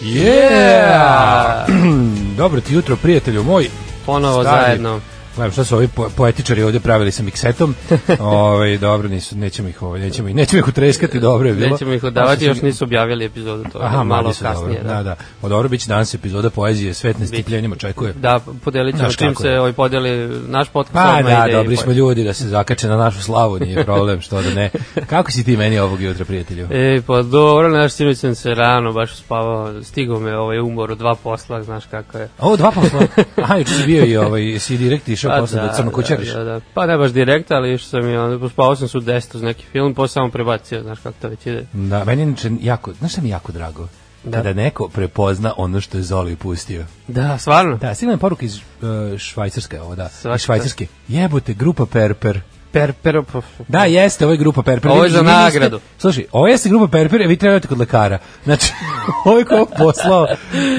Yeah! Dobro ti jutro, prijatelju moj. Ponovo Stari. zajedno. Gledam šta su ovi po- poetičari ovdje pravili sa miksetom. ovaj dobro, nisu, nećemo ih ovaj, nećemo ih, nećemo ih utreskati, dobro je bilo. Nećemo ih odavati, još nisu objavili epizodu, to Aha, malo kasnije. dobro. Da, da. O, dobro, bit će danas epizoda poezije, svet na stipljenjem očekuje. Da, podelit ćemo čim se ovaj podeli naš podcast. Pa da, dobri smo ljudi da se zakače na našu slavu, nije problem, što da ne. Kako si ti meni ovog jutra, prijatelju? E, pa dobro, naš sinoć sam se rano baš spavao, stigao me ovaj umor od dva posla, znaš kako je. Ovo dva posla. Aha, juče si bio i ovaj, si direkt išao posle da crno kućariš. Pa Da, da, Pa ne baš direkt, ali išao sam i onda, pospavao sam se u deset uz neki film, posle samo prebacio, znaš kako to već ide. Da, meni je inače jako, znaš šta mi jako drago? Da. Kada neko prepozna ono što je Zoli pustio. Da, stvarno? Da, stigla je poruka iz uh, Švajcarske, ovo da, Svaka iz Švajcarske. Jebote, grupa Perper. Per, per, pa, Da, jeste, ovo je grupa Perper. Ovo je za nagradu. Slušaj, ovo jeste grupa Perper, a vi trebate kod lekara. Znači, ovo je ko poslao.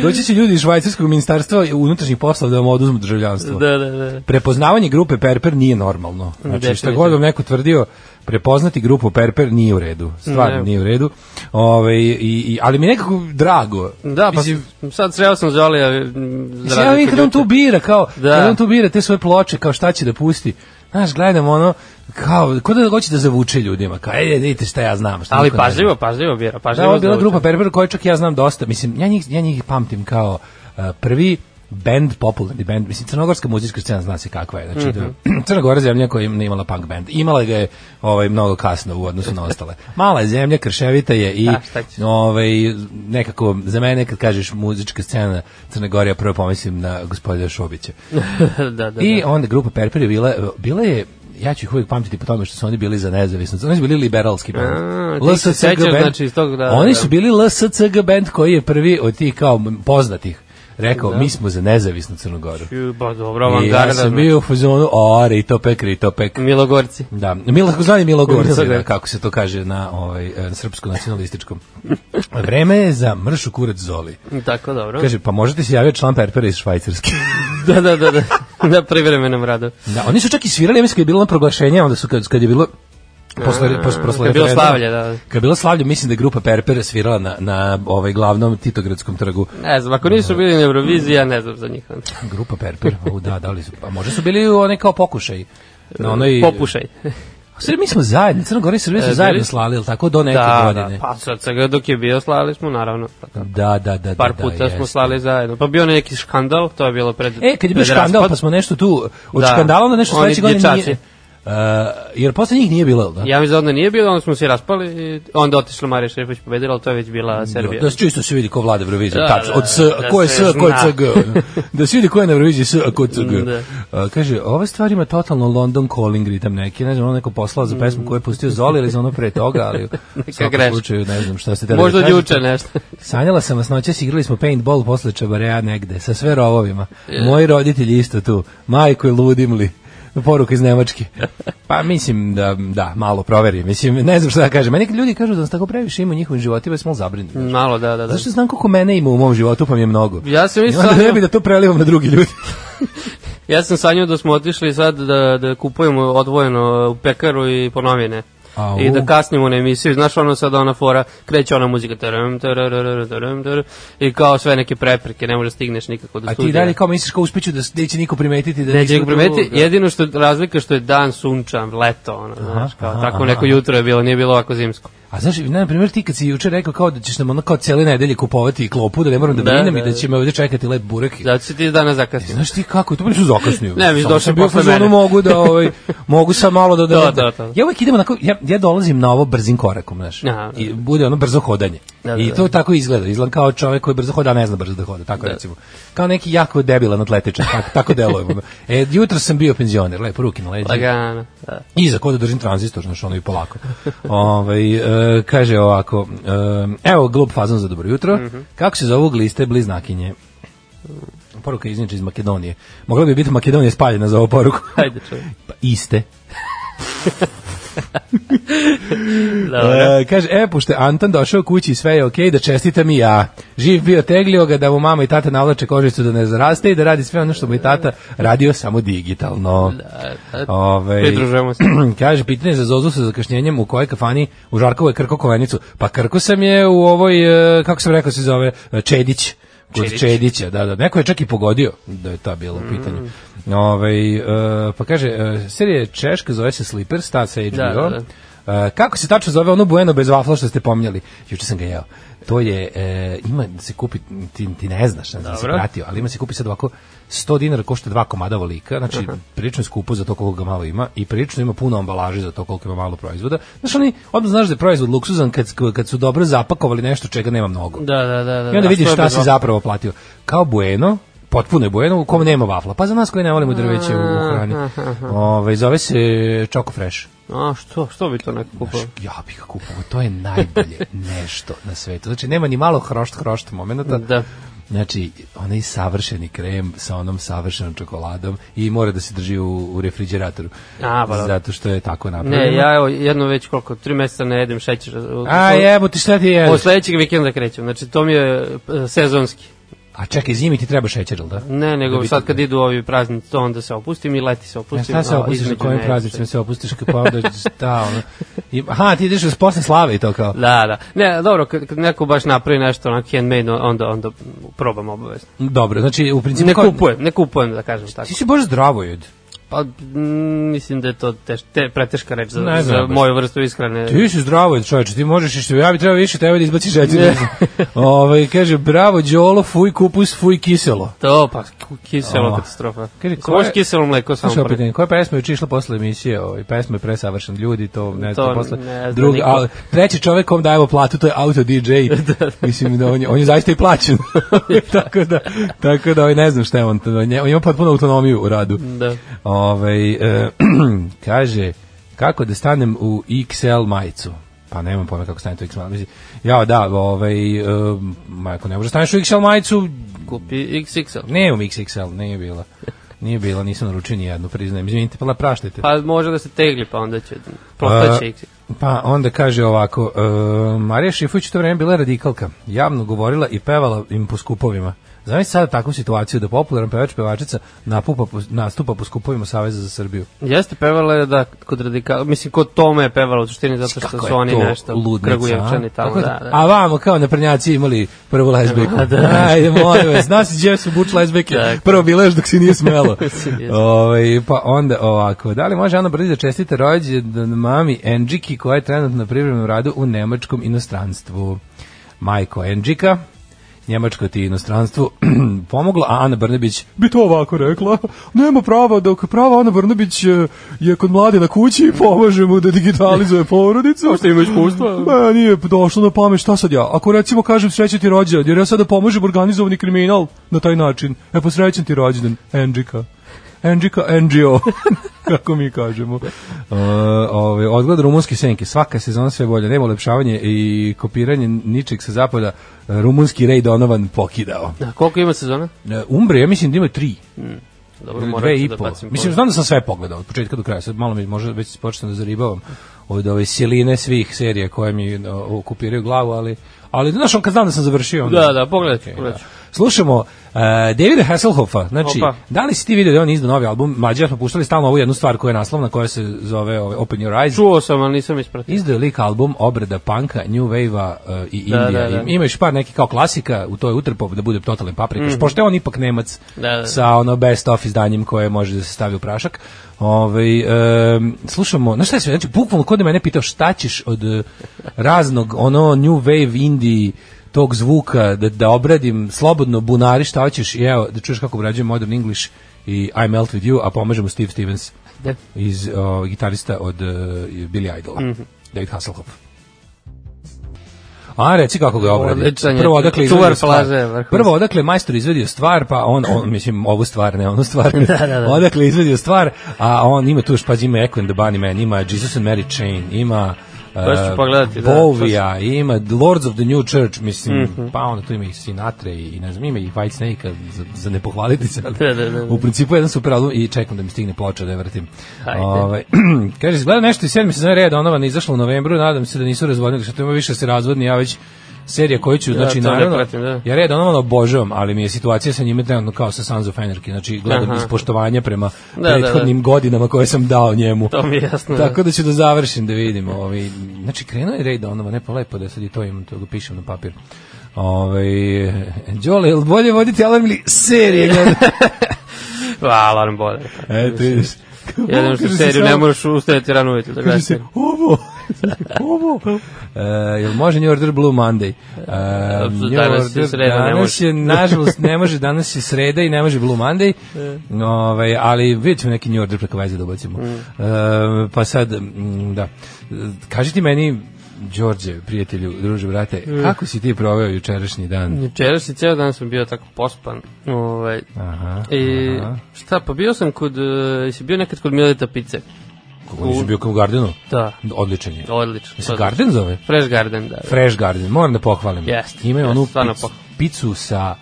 Doći će ljudi iz Švajcarskog ministarstva unutrašnjih poslova da vam oduzmu državljanstvo. da, da, da. Prepoznavanje grupe Perper nije normalno. Znači, šta god vam neko tvrdio, prepoznati grupu Perper nije u redu. Stvarno Ne. nije u redu. Ove, i, i, ali mi je nekako drago. Da, pa Mislim, sad sreo sam Zolija. m, za Mislim, ja vidim kad on tu bira, kao, Da. kad on tu bira te svoje ploče, kao šta će da pusti. Znaš, gledam ono, kao, ko da hoće da zavuče ljudima, kao, ej, vidite šta ja znam. Šta Ali pažljivo, pažljivo bira, Da, pažljivo. ovo je bila grupa Perper koju čak ja znam dosta. Mislim, ja njih, ja njih pamtim kao uh, prvi band, popularni band, mislim, crnogorska muzička scena zna se kakva je, znači, Mhm. da, Crna Gora je zemlja koja nije imala punk band, imala ga je ovaj, mnogo kasno u odnosu na ostale. Mala je zemlja, krševita je i A, šta ćeš? ovaj, nekako, za mene kad kažeš muzička scena Crne Gore, ja prvo pomislim na gospodina Šobića. da, da, I da. onda grupa Perper je bila, bila je ja ću ih uvijek pamtiti po tome što su oni bili za nezavisnost. Oni su bili liberalski band. Se sećaš, znači, iz tog, da, Oni da. su bili LSCG band koji je prvi od tih kao poznatih rekao, mi smo za nezavisnu Crnogoru. Ba dobro, I ja sam bio u fazonu, o, Ritopek, Ritopek. Milogorci. Da, Milo, zvani Milogorci, da, Milogorci. kako se to kaže na, ovaj, na srpsko-nacionalističkom. Vreme je za mršu kurac Zoli. Tako, dobro. Kaže, pa možete se javiti član Perpera iz Švajcarske. da, da, da, da. Na privremenom radu. Da, oni su čak i svirali, ja mislim kad je bilo na proglašenje, onda su kad, kad je bilo posle, A, posle, posle je bilo slavlje, da. Kad je bilo slavlje, mislim da je grupa Perper svirala na, na ovaj glavnom Titogradskom trgu. Ne znam, ako nisu bili na Euroviziji, ja ne znam za njih. Grupa Perper, o, da, da li su, pa možda su bili one kao pokušaj. Na onoj, Popušaj. Sve mi smo zajedno, Crna Gora i Srbija su E, zajedno slali, ili tako, do neke Da, godine. da, pa sad svega dok je bio slali smo, naravno. Pa tako. Da, da, da. Par da, puta da, smo jeste. slali zajedno. Pa bio neki škandal, to je bilo pred E, kad je bio pred škandal, raspad. pa smo nešto tu, od Da. škandala onda nešto Oni sledeće godine dječaci. nije... Uh, jer posle njih nije bilo, da? Ja mislim da onda nije bilo, onda smo se raspali i onda otišla Marija Šefović pobedila, ali to je već bila Serbija. Da, da se čisto se vidi ko vlada Euroviziju, Da, tačno, da, od S, da ko je S, ko je. CG. da se vidi ko je na Euroviziji S, ko je CG. Da. A, kaže, ova stvar ima totalno London calling ritam neki, ne znam, ono neko poslao za pesmu koju je pustio Zoli ili za ono pre toga, ali u svakom slučaju ne znam šta ste Možda da od kažete. juče nešto. Sanjala sam vas noćas, igrali smo paintball posle čabareja negde, sa sve rovovima. Moji roditelji isto tu. Majko je ludim li? Poruka iz Nemačke. Pa mislim da, da, malo proveri. Mislim, ne znam šta da kažem. Meni ljudi kažu da nas tako previše ima u njihovim životima, smo zabrinuti. Malo, da, da, da. Zašto znam koliko mene ima u mom životu, pa mi je mnogo. Ja sam I isto onda ne bi da to prelivam na drugi ljudi. Ja sam sanjao da smo otišli sad da, da kupujemo odvojeno u pekaru i ponovine. Au. I da kasnimo na emisiju, znaš ono sada ona fora, kreće ona muzika taram, tararara, taram, taram, i kao sve neke prepreke, ne može da stigneš nikako do A ti studija. dalje kao misliš kao uspeću da neće niko primetiti da Neće ga primetiti, jedino što razlika što je dan sunčan, leto, ono, znaš, kao, aha, tako aha, neko aha. jutro je bilo, nije bilo ovako zimsko. A znaš, na primjer ti kad si juče rekao kao da ćeš nam ono kao cijele nedelje kupovati klopu, da ne moram da, Da, brinem da, i da da. će me ovdje čekati lep burek. Da si ti danas zakasnio. Znaš ti kako, to nisu zakasnio. Ne, mi došli bio posle mene. mogu da, ovaj, mogu sam malo da... da, da, to, to. Ja uvijek idem onako, ja, ja dolazim na ovo brzim korakom, znaš. Aha. I bude ono brzo hodanje. Da, da, I da. to tako izgleda. Izgleda kao čovjek koji brzo hoda, a ne zna brzo da hoda, tako recimo. Kao neki jako debilan atletičar, tako, tako deluje. E, jutro sam bio penzioner, lepo ruke na leđa. Lagano, da. Iza kod da držim tranzistor, znaš, ono i polako. Ovaj e, kaže ovako, e, evo glup fazon za dobro jutro. Mhm. Kako se zovu gliste bliznakinje? Poruka je iz Makedonije. Mogla bi biti Makedonija spaljena za ovu poruku. Hajde čovjek. Pa iste. Dobro. E, kaže, e, pošto je Anton došao kući i sve je okej, da čestitam i ja. Živ bio teglio ga da mu mama i tata navlače kožicu da ne zaraste i da radi sve ono što mu je tata radio samo digitalno. Da, da. Ove, Pridružujemo se. kaže, pitanje za Zozu sa zakašnjenjem u kojoj kafani u Žarkovoj Krko Kovenicu. Pa Krko sam je u ovoj, e, kako sam rekao se zove, e, Čedić. Kod Čedić. Čedića, da, da. Neko je čak i pogodio da je ta bilo u pitanju. Ovaj, e, pa kaže, e, serija Češka zove se Slippers, ta sa HBO. Da, da, E, kako se tačno zove ono bueno bez vafla što ste pominjali? Juče sam ga jeo. To je, e, ima da se kupi, ti, ti ne znaš, ne znam da se pratio, ali ima se kupi sad ovako 100 dinara košta dva komada volika, znači prilično je skupo za to koliko ga malo ima i prilično ima puno ambalaže za to koliko ima malo proizvoda. Znaš, oni, odmah znaš da je proizvod luksuzan kad, kad su dobro zapakovali nešto čega nema mnogo. Da, da, da. da. I onda A vidiš šta si zapravo platio. Kao Bueno, potpuno je Bueno, u kom nema vafla. Pa za nas koji ne volimo drveće u hrani. Ove, zove se Choco Fresh. A, što, što bi to neko kupao? Ja bih ga kupovao, to je najbolje nešto na svetu. Znači, nema ni malo hrošt, hrošt momenta. Da. Znači, onaj savršeni krem sa onom savršenom čokoladom i mora da se drži u, u refrigeratoru. A, pa da. Zato što je tako napravljeno. Ne, ja evo jedno već koliko, tri meseca ne jedem šećer. A jebo ti šta ti je? Od sledećeg vikenda krećem, znači to mi je e, sezonski. A čekaj, zimi ti treba šećer, jel da? Ne, nego Da sad kad idu ovi praznici, to onda se opustim i leti se Ja, opustim. šta se opustiš na kojim ne, praznicima se opustiš pa onda šta ono. I, aha, ti ideš uz posle slave i to kao. Da, da. Ne, dobro, kad, kad neko baš napravi nešto onak handmade, onda, onda probam obavezno. Dobro, znači u principu Ne kupujem, ne kupujem, da kažem tako. Ti si baš zdravo jed. Pa, mm, mislim da je to teš, te, preteška reč za, Ne znam za baš. moju vrstu ishrane. Ti si zdravo čoveče, ti možeš i što ja bi trebao više tebe da izbaciš šećer. Ovaj kaže bravo Đolo, fuj kupus, fuj kiselo. To, pa, kiselo O. katastrofa. Kaže, ko je- kiselo mleko samo pre. pitanje, koja pesma je juče išla posle emisije? Ovaj pesma je presavršen ljudi, to ne znam To posle. ne zna Drugi, niko. a, treći čovjek kom dajemo platu, to je auto DJ. Mislim da on je, on je zaista i plaćen. tako da tako da ovaj ne znam šta je on, on, ima potpuno autonomiju u radu. Da. Ovaj e, kaže kako da stanem u XL majicu. Pa nemam pojma kako stanete u XL majicu. Ja, da, ovaj, e, ma, ako ne možeš da staneš u XL majicu, Kupi XXL. ne u XXL, nije bila. Nije bila, nisam naručio ni jednu, priznajem. Izvinite, pa praštajte. Pa može da se tegli, pa onda će, prostaće XXL. Pa onda kaže ovako, e, Marija Šifović u to vreme bila radikalka, javno govorila i pevala im po skupovima. Zamisli sada takvu situaciju da popularan pevač pevačica napupa, nastupa po skupovima Saveza za Srbiju. Jeste pevala je da kod radikala, mislim kod Tome je pevala u suštini zato što Kako su je oni to nešto kragujevčani a? tamo, da, da- da. A vamo kao naprednjaci imali prvu lezbijku. Da. Ajde, molim vas, zna se gdje su buč. Tako. Prvo bila još dok se nije smelo. Jeste. Ovaj, pa onda ovako, da li može Ana Brdić da čestite rođendan mami Enđiki koja je trenutno na privremenom radu u nemačkom inostranstvu? Majko Enđika, Njemačko ti inostranstvu pomogla, a Ana Brnebić bi to ovako rekla, nema prava, dok prava Ana Brnebić e, je kod mlade na kući i pomaže mu da digitalizuje porodicu. Možda ima iskustva. Ma, nije došlo na pamet, šta sad ja? Ako recimo kažem srećan ti rođendan, jer ja sada pomažem organizovani kriminal na taj način. E pa srećan ti rođendan, Enđika. Enđika, NGO, kako mi kažemo. Uh, ove, odgled rumunske senke, svaka sezona sve bolje, nema ulepšavanje i kopiranje ničeg sa zapada, rumunski Ray Donovan pokidao. A koliko ima sezona? Uh, Umbre, ja mislim da ima tri, Dobro, ili morat dve ću i da po. bacim Mislim, znam da sam sve pogledao, od početka do kraja, sad malo mi možda već počnem da zaribavam od ove siline svih serija koje mi okupiraju glavu, ali, ali znaš, on kad znam da sam završio, onda... Da, da, pogledat ću, Ok, pogledat ću. Slušamo uh, Davida Hasselhoffa, znači, Opa. da li si ti vidio da on izdao novi album? Ja smo puštali stalno ovu jednu stvar koja je naslovna, koja se zove ove, Open Your Eyes. Čuo sam, ali nisam ispratio. Izdao je lik album obrada panka, New Wave-a uh, i Da, Indija. da, da. Ima još par nekih kao klasika, u to je utrpao da bude totalni paprikaš, pošto je on ipak Nemac Mhm. Da, da. sa ono best of izdanjem koje može da se stavi u prašak. Ovaj em, slušamo, znaš šta je sve, znači bukvalno kod mene pitao šta ćeš od eh, raznog ono new wave indie tog zvuka da, da obradim slobodno bunari šta hoćeš i evo da čuješ kako obrađujem modern English i I melt with you a pomažemo Steve Stevens Ajde. iz o, gitarista od uh, Billy Idol, Mhm. David Hasselhoff. A reci kako ga obradi. Prvo odakle izvedio stvar. plaže. Prvo odakle majstor izvedio stvar, pa on, on mislim ovu stvar, ne onu stvar. Da, da, da. Odakle izvedio stvar, a on ima tu još pa ima Echo and the Bunny Man, ima Jesus and Mary Chain, ima To ću uh, pogledati, da. Bovija, ima Lords of the New Church, mislim, Mhm. pa onda tu ima i Sinatra i, i ne znam, ima i White Snake za, za ne pohvaliti se. Da, da, da, da. U principu jedan super album i čekam da mi stigne ploča da je. Ajde. Ovaj, kaže, izgleda nešto iz sedmi sezone Red Donovan izašlo u novembru, nadam se da nisu razvodnili, što ima više da se razvodni, ja već serija koju ću, znači, naravno, pratim, da. ja Red Donovan obožavam, ali mi je situacija sa njime trenutno kao sa Sons of Anarchy, znači gledam Aha. iz poštovanja prema Da, da, da. prethodnim godinama koje sam dao njemu. To mi je jasno. da. Tako da ću da završim da vidim. Ovaj, znači, krenuo je Ray Donovan, ne pa lepo da sad i to imam, to ga pišem na papir. Ovaj, Đole, je li bolje voditi alarm ili serije gledati? Hvala, Alan Boder. Eto, vidiš. Jedino što seriju ne možeš ustajati rano ujutro da Kaže se, ovo, ovo. E, jel može New Order Blue Monday? E, New danas je sreda, ne danas može. je, nažalost, ne može, danas je sreda i ne može Blue Monday, ovaj, ali vidjet ćemo neki New Order preko veze da ubacimo. Mm. E, pa sad, da, kaži ti meni, Đorđe, prijatelju, druže, brate, Mm. kako si ti proveo jučerašnji dan? Jučeras i ceo dan sam bio tako pospan. Ovaj, Aha, I aha. šta, pa bio sam kod, uh, jesi bio nekad kod Mileta Pice? Kako nisi bio kao u Gardenu? Da, Odličan je. Se odlično. Garden zove? Fresh Garden, da. da. Fresh Garden, moram da pohvalim. Jeste, Imaju onu picu, picu sa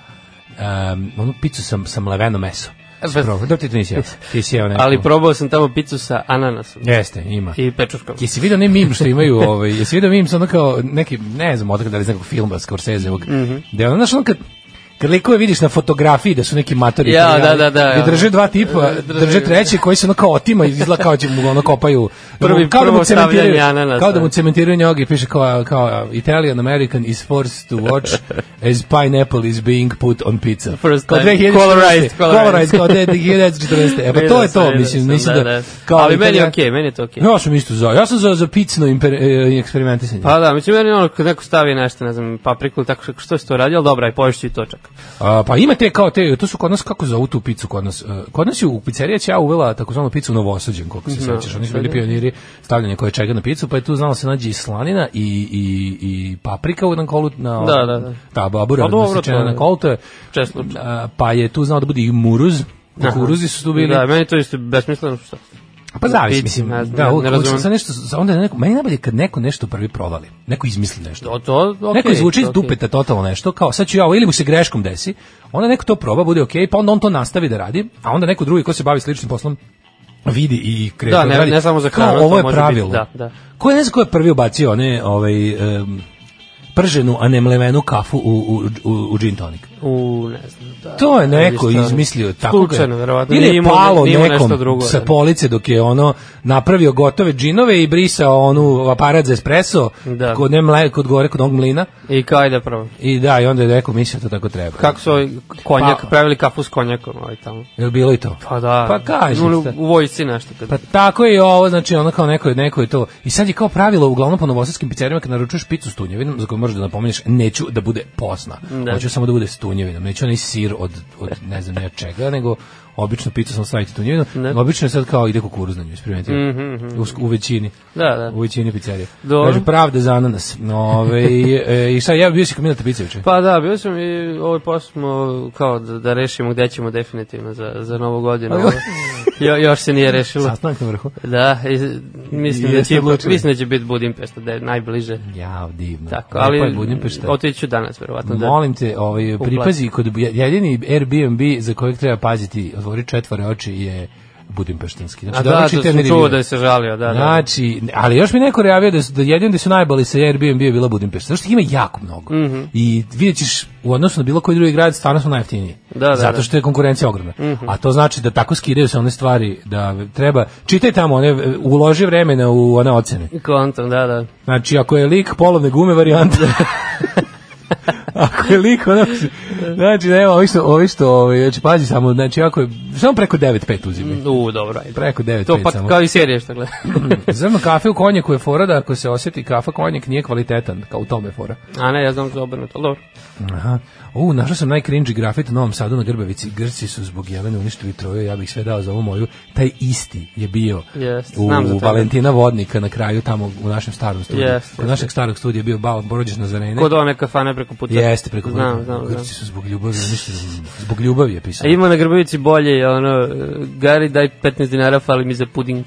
um, onu picu sa, sa mleveno meso. E, Pa, da ti to nisi jeo. Ti si jeo. Ali probao sam tamo picu sa ananasom Jeste, ima. i pečurkom. Jesi vidio ne mim što imaju, ovaj, jesi vidio mim sa ono kao neki, ne znam, odakle da li iz nekog filma Scorseseovog, mm. -hmm. da je ono, znaš, ono kad likove vidiš na fotografiji da su neki matori Ja, da, da, da, i drže dva tipa Drže- drže treći koji se ono kao otima i izgleda kao će mu ono kopaju Prvi- kao da mu cementiraju ananasa. kao da mu cementiraju njog i piše kao, kao Italian American is forced to watch as pineapple is being put on pizza First time. 2014. Colorized, colorized. colorized kao da 2014 e pa to je to mislim mislim da, kao Ali meni je okej, meni je to okej. ja sam isto za, ja sam za, za picno e, eksperimentisanje. Pa da, mislim, meni ono kad neko stavi nešto, ne znam, papriku ili tako što, si to radio, ali dobra, i poješću i to čak. A, pa ima te kao te, to su kod nas, kako zovu tu picu kod nas? E, Kod nas je u pizzerija Ćao uvela takozvanu picu novosađen, koliko se Da. sećaš. Oni su bili pioniri stavljanja koje čega na picu, pa je tu znalo se nađe i slanina i, i, i paprika u jednom kolu. Na, Da, da, da. Ta babura, Pa dobro, to na kolu, to je, Čest slučaj. a, pa je tu znao da bude i muruz, kukuruzi su tu bili. Da, meni to isto besmisleno što. Pa zavisi, Pici, mislim, da, ne- ne sad nešto, onda je neko, meni je najbolje kad neko nešto prvi provali, neko izmisli nešto. To, to, okej. Neko izvuče iz dupeta totalno nešto, kao sad ću ja ovo, ili mu se greškom desi, onda neko to proba, bude okej, pa onda on to nastavi da radi, a onda neko drugi ko se bavi sličnim poslom vidi i kreće Da, ne- radi. ne samo za kao, hranu, to ovo je pravilo. biti, da, da. Ko je, ne znam ko je prvi ubacio one, ovaj, em, prženu, a ne mlevenu kafu u, u, u, u gin tonic. U, ne znam, da. To je neko Vidiš, to- izmislio tako. Slučajno, verovatno. Ili je palo nešto nekom drugo, sa da. police dok je ono napravio gotove džinove i brisao onu aparat za espresso Da. kod, ne mle, kod gore kod onog mlina. I kao ajde prvo. I da, i onda je rekao, mislim da to tako treba. Kako su ovaj konjak, Pa- pravili kafu s konjakom ovaj tamo. Je li bilo i to? Pa da. Pa kaži U, u vojsci nešto. Kad... Pa tako je i ovo, znači ono kao neko je, neko je to. I sad je kao pravilo uglavnom po novosadskim pizzerijama kad naručuješ picu s tunjevinom, za koju možeš da napomeneš, neću da bude posna. Da. Hoću samo da bude s tunjevinom. Neću onaj sir od, od ne znam ne čega, nego obično picu sam staviti tunjevinu. Ne. Obično je sad kao ide kukuruz na nju, eksperimentirati. Mhm, u, u većini. Da, da. U većini pizzerija. Dobro. Kaže, pravda za ananas. Ove, e, I šta, ja bio si kod Mileta Pice juče. Pa da, bio sam i ovaj posao smo kao da, da rešimo gde ćemo definitivno za, za novu godinu. Jo, još se nije rešilo. Sastanak na vrhu. Da, i, mislim, I da će, mislim da će biti Budimpešta, da je najbliže. Ja, divno. Tako, ali otiću danas, verovatno. Da. Molim te, ovaj, pripazi, kod, jedini Airbnb za kojeg treba paziti, otvori četvore oči je Budimpeštanski. Znači, A da, čite sam mi čuo da je se žalio, da, da. Znači, ali još mi neko rejavio da, su- da jedin da su najbali sa Airbnb je bila Budimpešta. Ih ima jako mnogo. Mhm. I vidjet ćeš, u odnosu na bilo koji drugi grad, stvarno su najjeftiniji. Da, da, Zato da. Što je konkurencija ogromna. A to znači da tako skidaju se one stvari, da treba, čitaj tamo, one, uloži vremena u one ocene. Kontam, da, da. Znači, ako je lik polovne gume varijanta, ako je lik ono, Znači, ne, ovi što, ovi što, ovi, znači, pazi samo, znači, ako je, samo preko 9-5 uzimi. U, dobro, ajde. Preko 9-5 To pa samo. kao i serije što gleda. Znam kafe u konjaku je fora da ako se osjeti kafa konjak nije kvalitetan, kao u tome fora. A ne, ja znam za obrnuto, ali dobro. Aha. U, našao sam najcringy grafit u Novom Sadu na Grbavici. Grci su zbog Jelene uništili troje, ja bih sve dao za ovu moju. Taj isti je bio Jeste, u znam za tebe. Valentina Vodnika na kraju tamo u našem starom studiju. Jeste, Kod našeg starog studija je bio Bal Borođeš na Zarene. Kod one kafane preko puta. Jeste, preko Znam, znam, znam. Grci su zbog ljubavi, zbog ljubavi je A pisao. ima na Grbavici bolje, ono, Gari daj 15 dinara, fali mi za puding.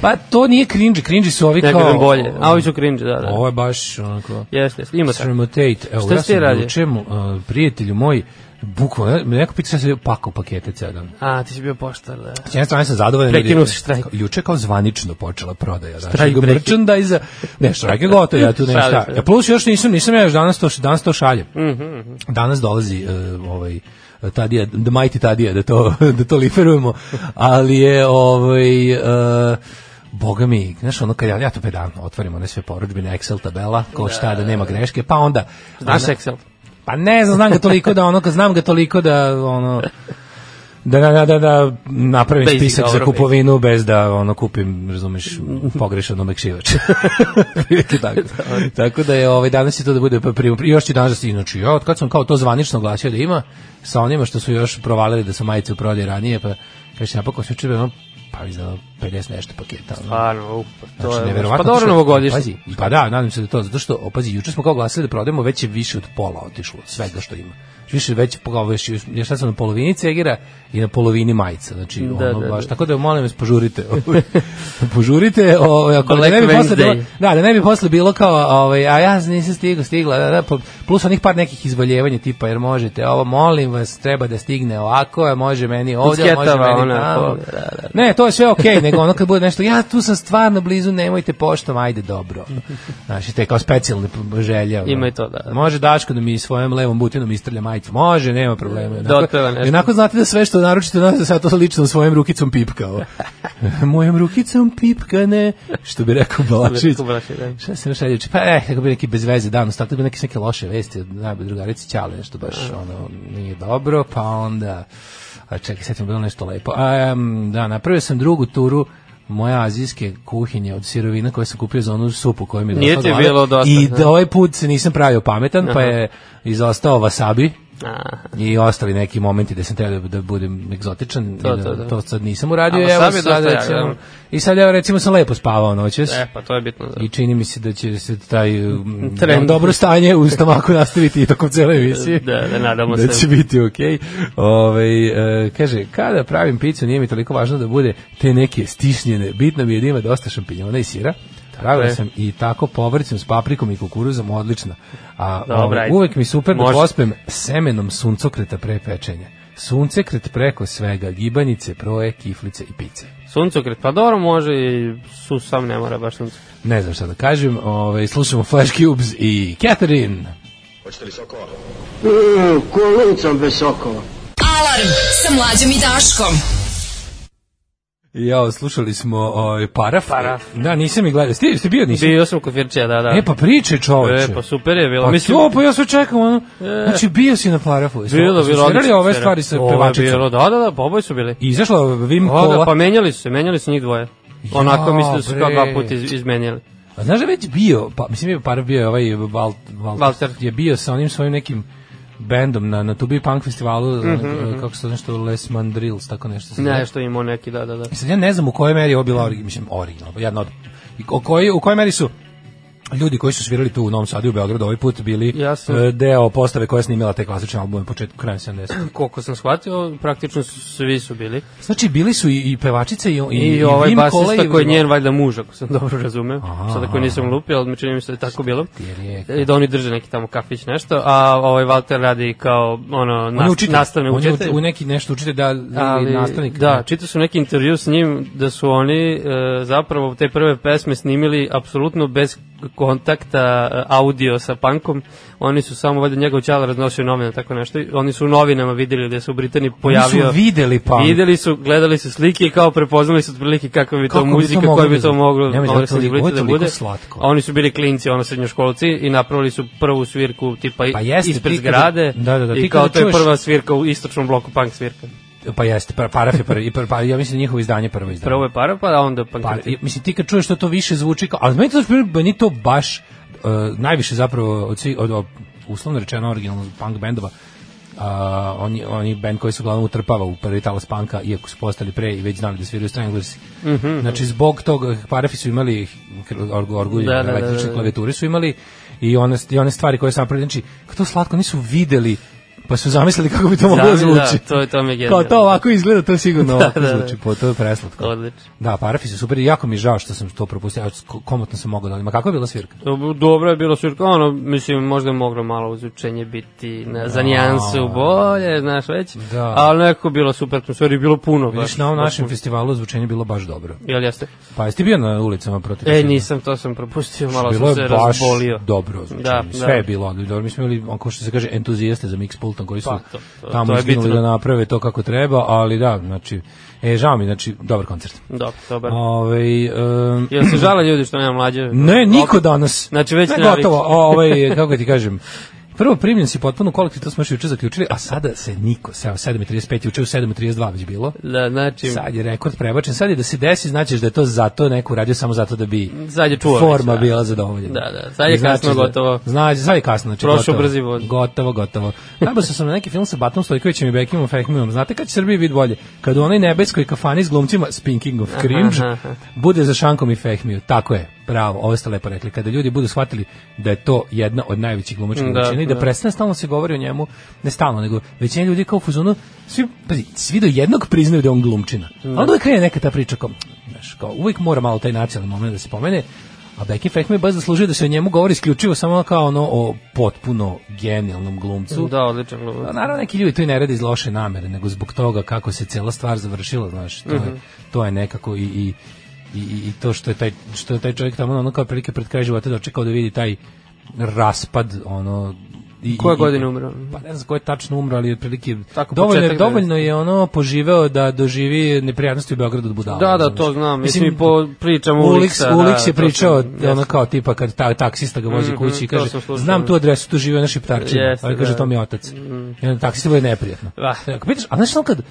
Pa to nije cringy, cringy su ovi kao... kažem bolje. A ovi su cringe, da, da. Ovo je baš onako... Jeste, jeste, ima tako. Sramotate. Evo, Šta ja sam mu, uh, prijatelju moj, bukvalno, neko pita šta se pakao pakete ceo dan. A, ti si bio poštar, da. S jedne strane sam zadovoljan. je- Prekinuo si štrajk. Juče kao zvanično počela prodaja. Znači, Štrajk merchandise Ne, štrajk je gotov, ja tu nešto. se. Ja plus još nisam, nisam ja još danas to, danas to šaljem. Mhm, Danas dolazi uh, ovaj Tadija, the mighty Tadija, da to, da to liferujemo, ali je ovaj, uh, Boga mi, znaš ono kad ja, ja to pedantno otvorim one sve poručbine Excel tabela, ko šta da nema greške, pa onda Znaš Excel? Pa ne znam, znam ga toliko da ono, kad znam ga toliko da ono da, da, da, da napravim Basic, spisak za kupovinu bez da ono kupim, razumeš, pogrešan omekšivač. Tako. tako da je ovaj danas je to da bude pa primo. I još ću danas da. Znači, ja, od kad sam kao to zvanično glasio da ima, sa onima što su još provalili da su majice u prodaji ranije, pa kaže napokon se čuje ono, pa izdano 50 nešto paketa. Stvarno, u, pa to Znači, je... Pa dobro novogodišnje. Pazi, pa da, nadam se da to, zato što, o, pazi, juče smo kao glasili da prodajemo, već je više od pola otišlo, svega što ima. Više već, kao, već, još sad sam na polovini cegira i na polovini majica, znači, Da, ono, da, baš, da. tako da molim vas, požurite. požurite, ovaj, ako da ne bi posle bilo, Wednesday. da, da ne bi posle bilo kao, ovaj, a ja nisam stigla, stigla, da, da, pa- plus onih par nekih izvoljevanja tipa, jer možete, ovo, molim vas, treba da stigne ovako, a može meni ovdje, može meni ona, tamo. da, da. Ne, to je sve okej, nego ono kad bude nešto, ja tu sam stvarno blizu, nemojte poštom, ajde dobro. Znači, te kao specijalne želje. ono. Ima i to, da. Može Daško da mi svojom levom butinom istrlja majicu. Može, nema problema. Da otpeva nešto. Onako znate da sve što naročito nas sad to lično svojim rukicom pipkao. Mojom rukicom pipkane, što bi rekao Balašić. da. Šta se reći? Pa ne, kako bi neki bez veze dan, tako bi neke neke loše vesti najbolje drugarice Ćale, nešto baš ono nije dobro, pa onda a čekaj, sad bilo nešto lepo. A, em, da, napravio sam drugu turu moje azijske kuhinje od sirovina koje sam kupio za onu supu koju mi je Nije došla ti glava. bilo dosta, I da. da ovaj put se nisam pravio pametan, pa je izostao wasabi i ostali neki momenti da sam trebao da, da budem egzotičan To, i da, to, da. to sad nisam uradio. Evo sad jak, recimo, da. I sad evo recimo sam lepo spavao noćas. e, pa to je bitno. Da. I čini mi se da će se taj um, Trend. dobro stanje u stomaku nastaviti i tokom cele emisije. Da, da, nadamo da se. će biti okej. Ovaj, e, kaže, kada pravim picu nije mi toliko važno da bude te neke stišnjene. Bitno mi je da ima dosta šampinjona i sira. Pravila je. sam i tako povrćem s paprikom i kukuruzom, odlična. A Dobro, ovaj, uvek mi super da pospem semenom suncokreta pre pečenja. Suncekret preko svega, gibanice, proje, kiflice i pice. Suncokret, pa dobro može i su sam ne mora baš suncokret. Ne znam šta da kažem, ovaj, slušamo Flash Cubes i Catherine. Mm, ko lucom bez sokova. Alarm sa mlađom i Daškom. Ja, slušali smo ovaj, Paraf. Paraf. Da, nisam ih gledao. Ste, ste bio nisi? Bio sam kod Firčija, da, da. E, pa priče čoveče. E, pa super je bilo. Pa Mislim, to, pa ja sve čekam, ono. Znači, bio si na Parafu. Bilo, bilo. svirali odlično ove stvari sa pevačicom. bilo, Da, da, da, pa oboje su bili. I izašla Vim Kola. da, pa menjali su se, menjali su njih dvoje. Onako Ja, mislim da su kao dva puta iz, izmenjali. A znaš da već bio, pa mislim je Paraf bio ovaj Val, Val, Walter. je bio sa onim svojim nekim bendom na, na Tubi Punk festivalu, Mhm, kako se to nešto, Les Mandrills, tako nešto se zove. Ne, što imao neki, da, da, da. Sad ja ne znam u kojoj meri je ovo bila mislim original, jedna od i o kojoj u kojoj meri su ljudi koji su svirali tu u Novom Sadu i u Beogradu ovaj put bili Ja sam- e, deo postave koja je snimila te klasične albume početku kraja 70. Koliko sam shvatio, praktično su, svi su bili. Znači bili su i, i pevačice i i, I, ovaj Vim basista i- koji je njen valjda muž, ako sam dobro razumeo. Aha. Sada koji nisam lupio, ali mi čini mi se da je tako bilo. I da oni drže neki tamo kafić nešto, a ovaj Walter radi kao ono On nas, učitelj, nastavne on učitelj. u neki nešto učitelj da ali, nastavnik. Da, čitao sam neki intervju s njim da su oni e, zapravo te prve pesme snimili apsolutno bez kontakta e, audio sa punkom, oni su samo valjda njegov ćala raznosio novine, tako nešto. Oni su u novinama videli da se u Britaniji pojavio. Oni su videli punk. Videli su, gledali su slike i kao prepoznali su otprilike kakva bi to Kako bi to muzika, koja bi da to moglo izblici da toliko bude. slatko. A oni su bili klinci, ono srednjoškolci i napravili su prvu svirku tipa Pa jeste, ispred zgrade da, da, da, i kao to je prva svirka u istočnom bloku punk svirka. Pa jeste, pa, paraf je prvi, i prvi, pa, ja mislim da njihovo izdanje prvo izdanje. Prvo je para, pa onda punk Pa, mislim, ti kad čuješ što to više zvuči kao, ali meni to, meni to baš uh, najviše zapravo od, svih, od, od uslovno rečeno originalnog punk bendova, a oni oni bend koji se uglavnom utrpava u prvi talas panka iako su postali pre i već znali da sviraju Stranglers. Mhm. Znači zbog toga Parafi su imali orgu, orgulje, Da, da, da, električne da, da. klavijature su imali i one i one stvari koje su napravili znači kako to slatko nisu videli pa su zamislili kako bi to moglo da Zamisli, da, zvuči. to je- to mi je Kao genijalno. to ovako izgleda, to sigurno Da, ovako da, da. zvuči, po to je preslatko. Odlično. Da, parafi su super jako mi je žao što sam to propustio. Komotno sam mogao da Ma kakva je bila svirka? Dobro je bilo svirka, ono, mislim, možda je moglo malo uzučenje biti na, za nijansu bolje, znaš već, Da. ali nekako bilo super atmosfera i bilo puno. Vidiš, baš, na ovom baš našem puno. festivalu zvučenje bilo baš dobro. Jel jeste? Pa jesi ti bio na ulicama protiv? E, nisam, to sam propustio, malo bilo sam je se baš razbolio. dobro zvučenje. Da, Sve da. je bilo dobro. Mi smo imali, onako što se kaže, entuzijaste za mix pultom koji su Pa, to- to- tamo izginuli da naprave to kako treba, ali da, znači, e, žao mi, znači, dobar koncert. Dobro, dobar. Ove, um, Jel se žale ljudi što nema mlađe? Ne, niko danas. Znači, već ne, ne gotovo. O, ovaj, kako ti kažem, Prvo primljen si potpuno kolektiv, to smo još juče zaključili, a sada se niko, se 7.35, juče u 7.32 već bilo. Da, znači, Sad je rekord prebačen, sad je da se desi, znači da je to zato neko radio samo zato da bi Sad je čuo forma već, da. bila zadovoljena. Da, da, sad je znači kasno da- gotovo. Znači, sad je kasno, znači Prošao gotovo. brzi voz. Gotovo, gotovo. Nabao sam na neki film sa Batom Stojkovićem i Bekimom Fehmijom. Znate kad će Srbiji biti bolje? Kad u onoj nebeskoj kafani s glumcima, speaking of cringe, aha, aha. bude za Šankom i Fehmiju. Tako je, bravo, ovo ste lepo rekli. Kada ljudi budu shvatili da je to jedna od najvećih glumačkih Da, veličina i da da. prestane stalno se govori o njemu, ne stalno, nego većina ljudi kao u fuzonu, svi, pazi, svi do jednog priznaju da je on glumčina. A onda uvijek krene neka ta priča kao, znaš, kao, uvijek mora malo taj nacionalni moment da se pomene, a Becky Fehmi baš zaslužuje da se o njemu govori isključivo samo kao ono o potpuno genijalnom glumcu. da, odličan glumac. naravno neki ljudi to i ne rade iz loše namere, nego zbog toga kako se cela stvar završila, znaš, to, Mhm. je, to je nekako i, i, i, i to što je taj, što je taj čovjek tamo ono kao prilike pred kraj života dočekao da vidi taj raspad, ono, I, Koje godine umro? Pa ne znam ko je tačno umro, ali otprilike dovoljno, je, početak dovoljno je ono poživeo da doživi neprijatnosti u Beogradu od budala. Da, da, to znam. Mislim, i po pričama Ulix, Uliksa. Ulix je to pričao sam- ono kao tipa kad ta, taksista ga vozi Mhm, kući i kaže znam tu adresu, tu žive naši. Jeste, Ali kaže da. to mi je otac. I onda taksista bude neprijatno. Ako pitaš, a znaš ono kad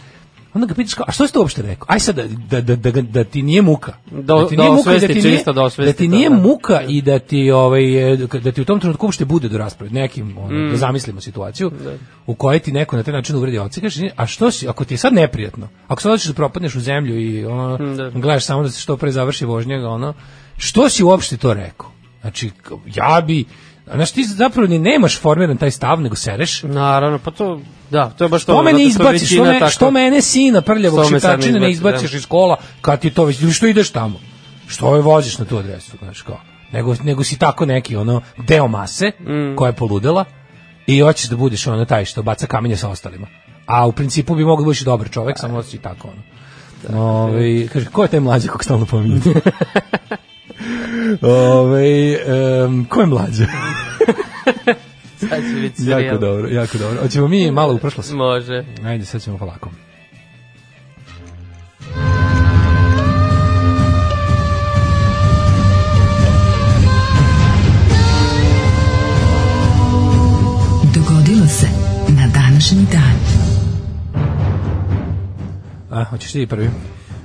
onda ga pitaš kao, a što si to uopšte rekao? Aj sad da, da, da, da, da ti nije muka. Da- ti da nije muka i osvesti ti nije, čisto, da osvesti ti nije da. muka i da ti ovaj e, da ti u tom trenutku uopšte bude do rasprave nekim ono, Mm. da zamislimo situaciju u kojoj ti neko na taj način uvredi oca i kaže a što si ako ti je sad neprijatno ako sad hoćeš da propadneš u zemlju i ono Da. gledaš samo da se što pre završi vožnja ono što si uopšte to rekao znači ja bi Znaš, ti zapravo ni nemaš formiran taj stav, nego sereš. Naravno, pa to, da, to je baš to. Što me ne zato što je izbaciš, što, me, što mene sina prljavog sad ne izbaci, izbaciš da. iz kola kad ti to već, ili što ideš tamo? Što je voziš na tu adresu, znaš kao? Nego, nego si tako neki ono deo mase Mm. koja je poludela i hoćeš da budeš ono taj što baca kamenje sa ostalima. A u principu bi mogao da budeš i dobar čovek, samo si tako ono. Ove, kaže, ko je taj mlađi kog stalno pominje? Ove, um, ko je mlađa? Sad će biti jako serijal. dobro, jako dobro. Hoćemo mi malo u prošlost? Može. Ajde, sad ćemo polako. Dogodilo se na današnji dan. A, hoćeš ti prvi?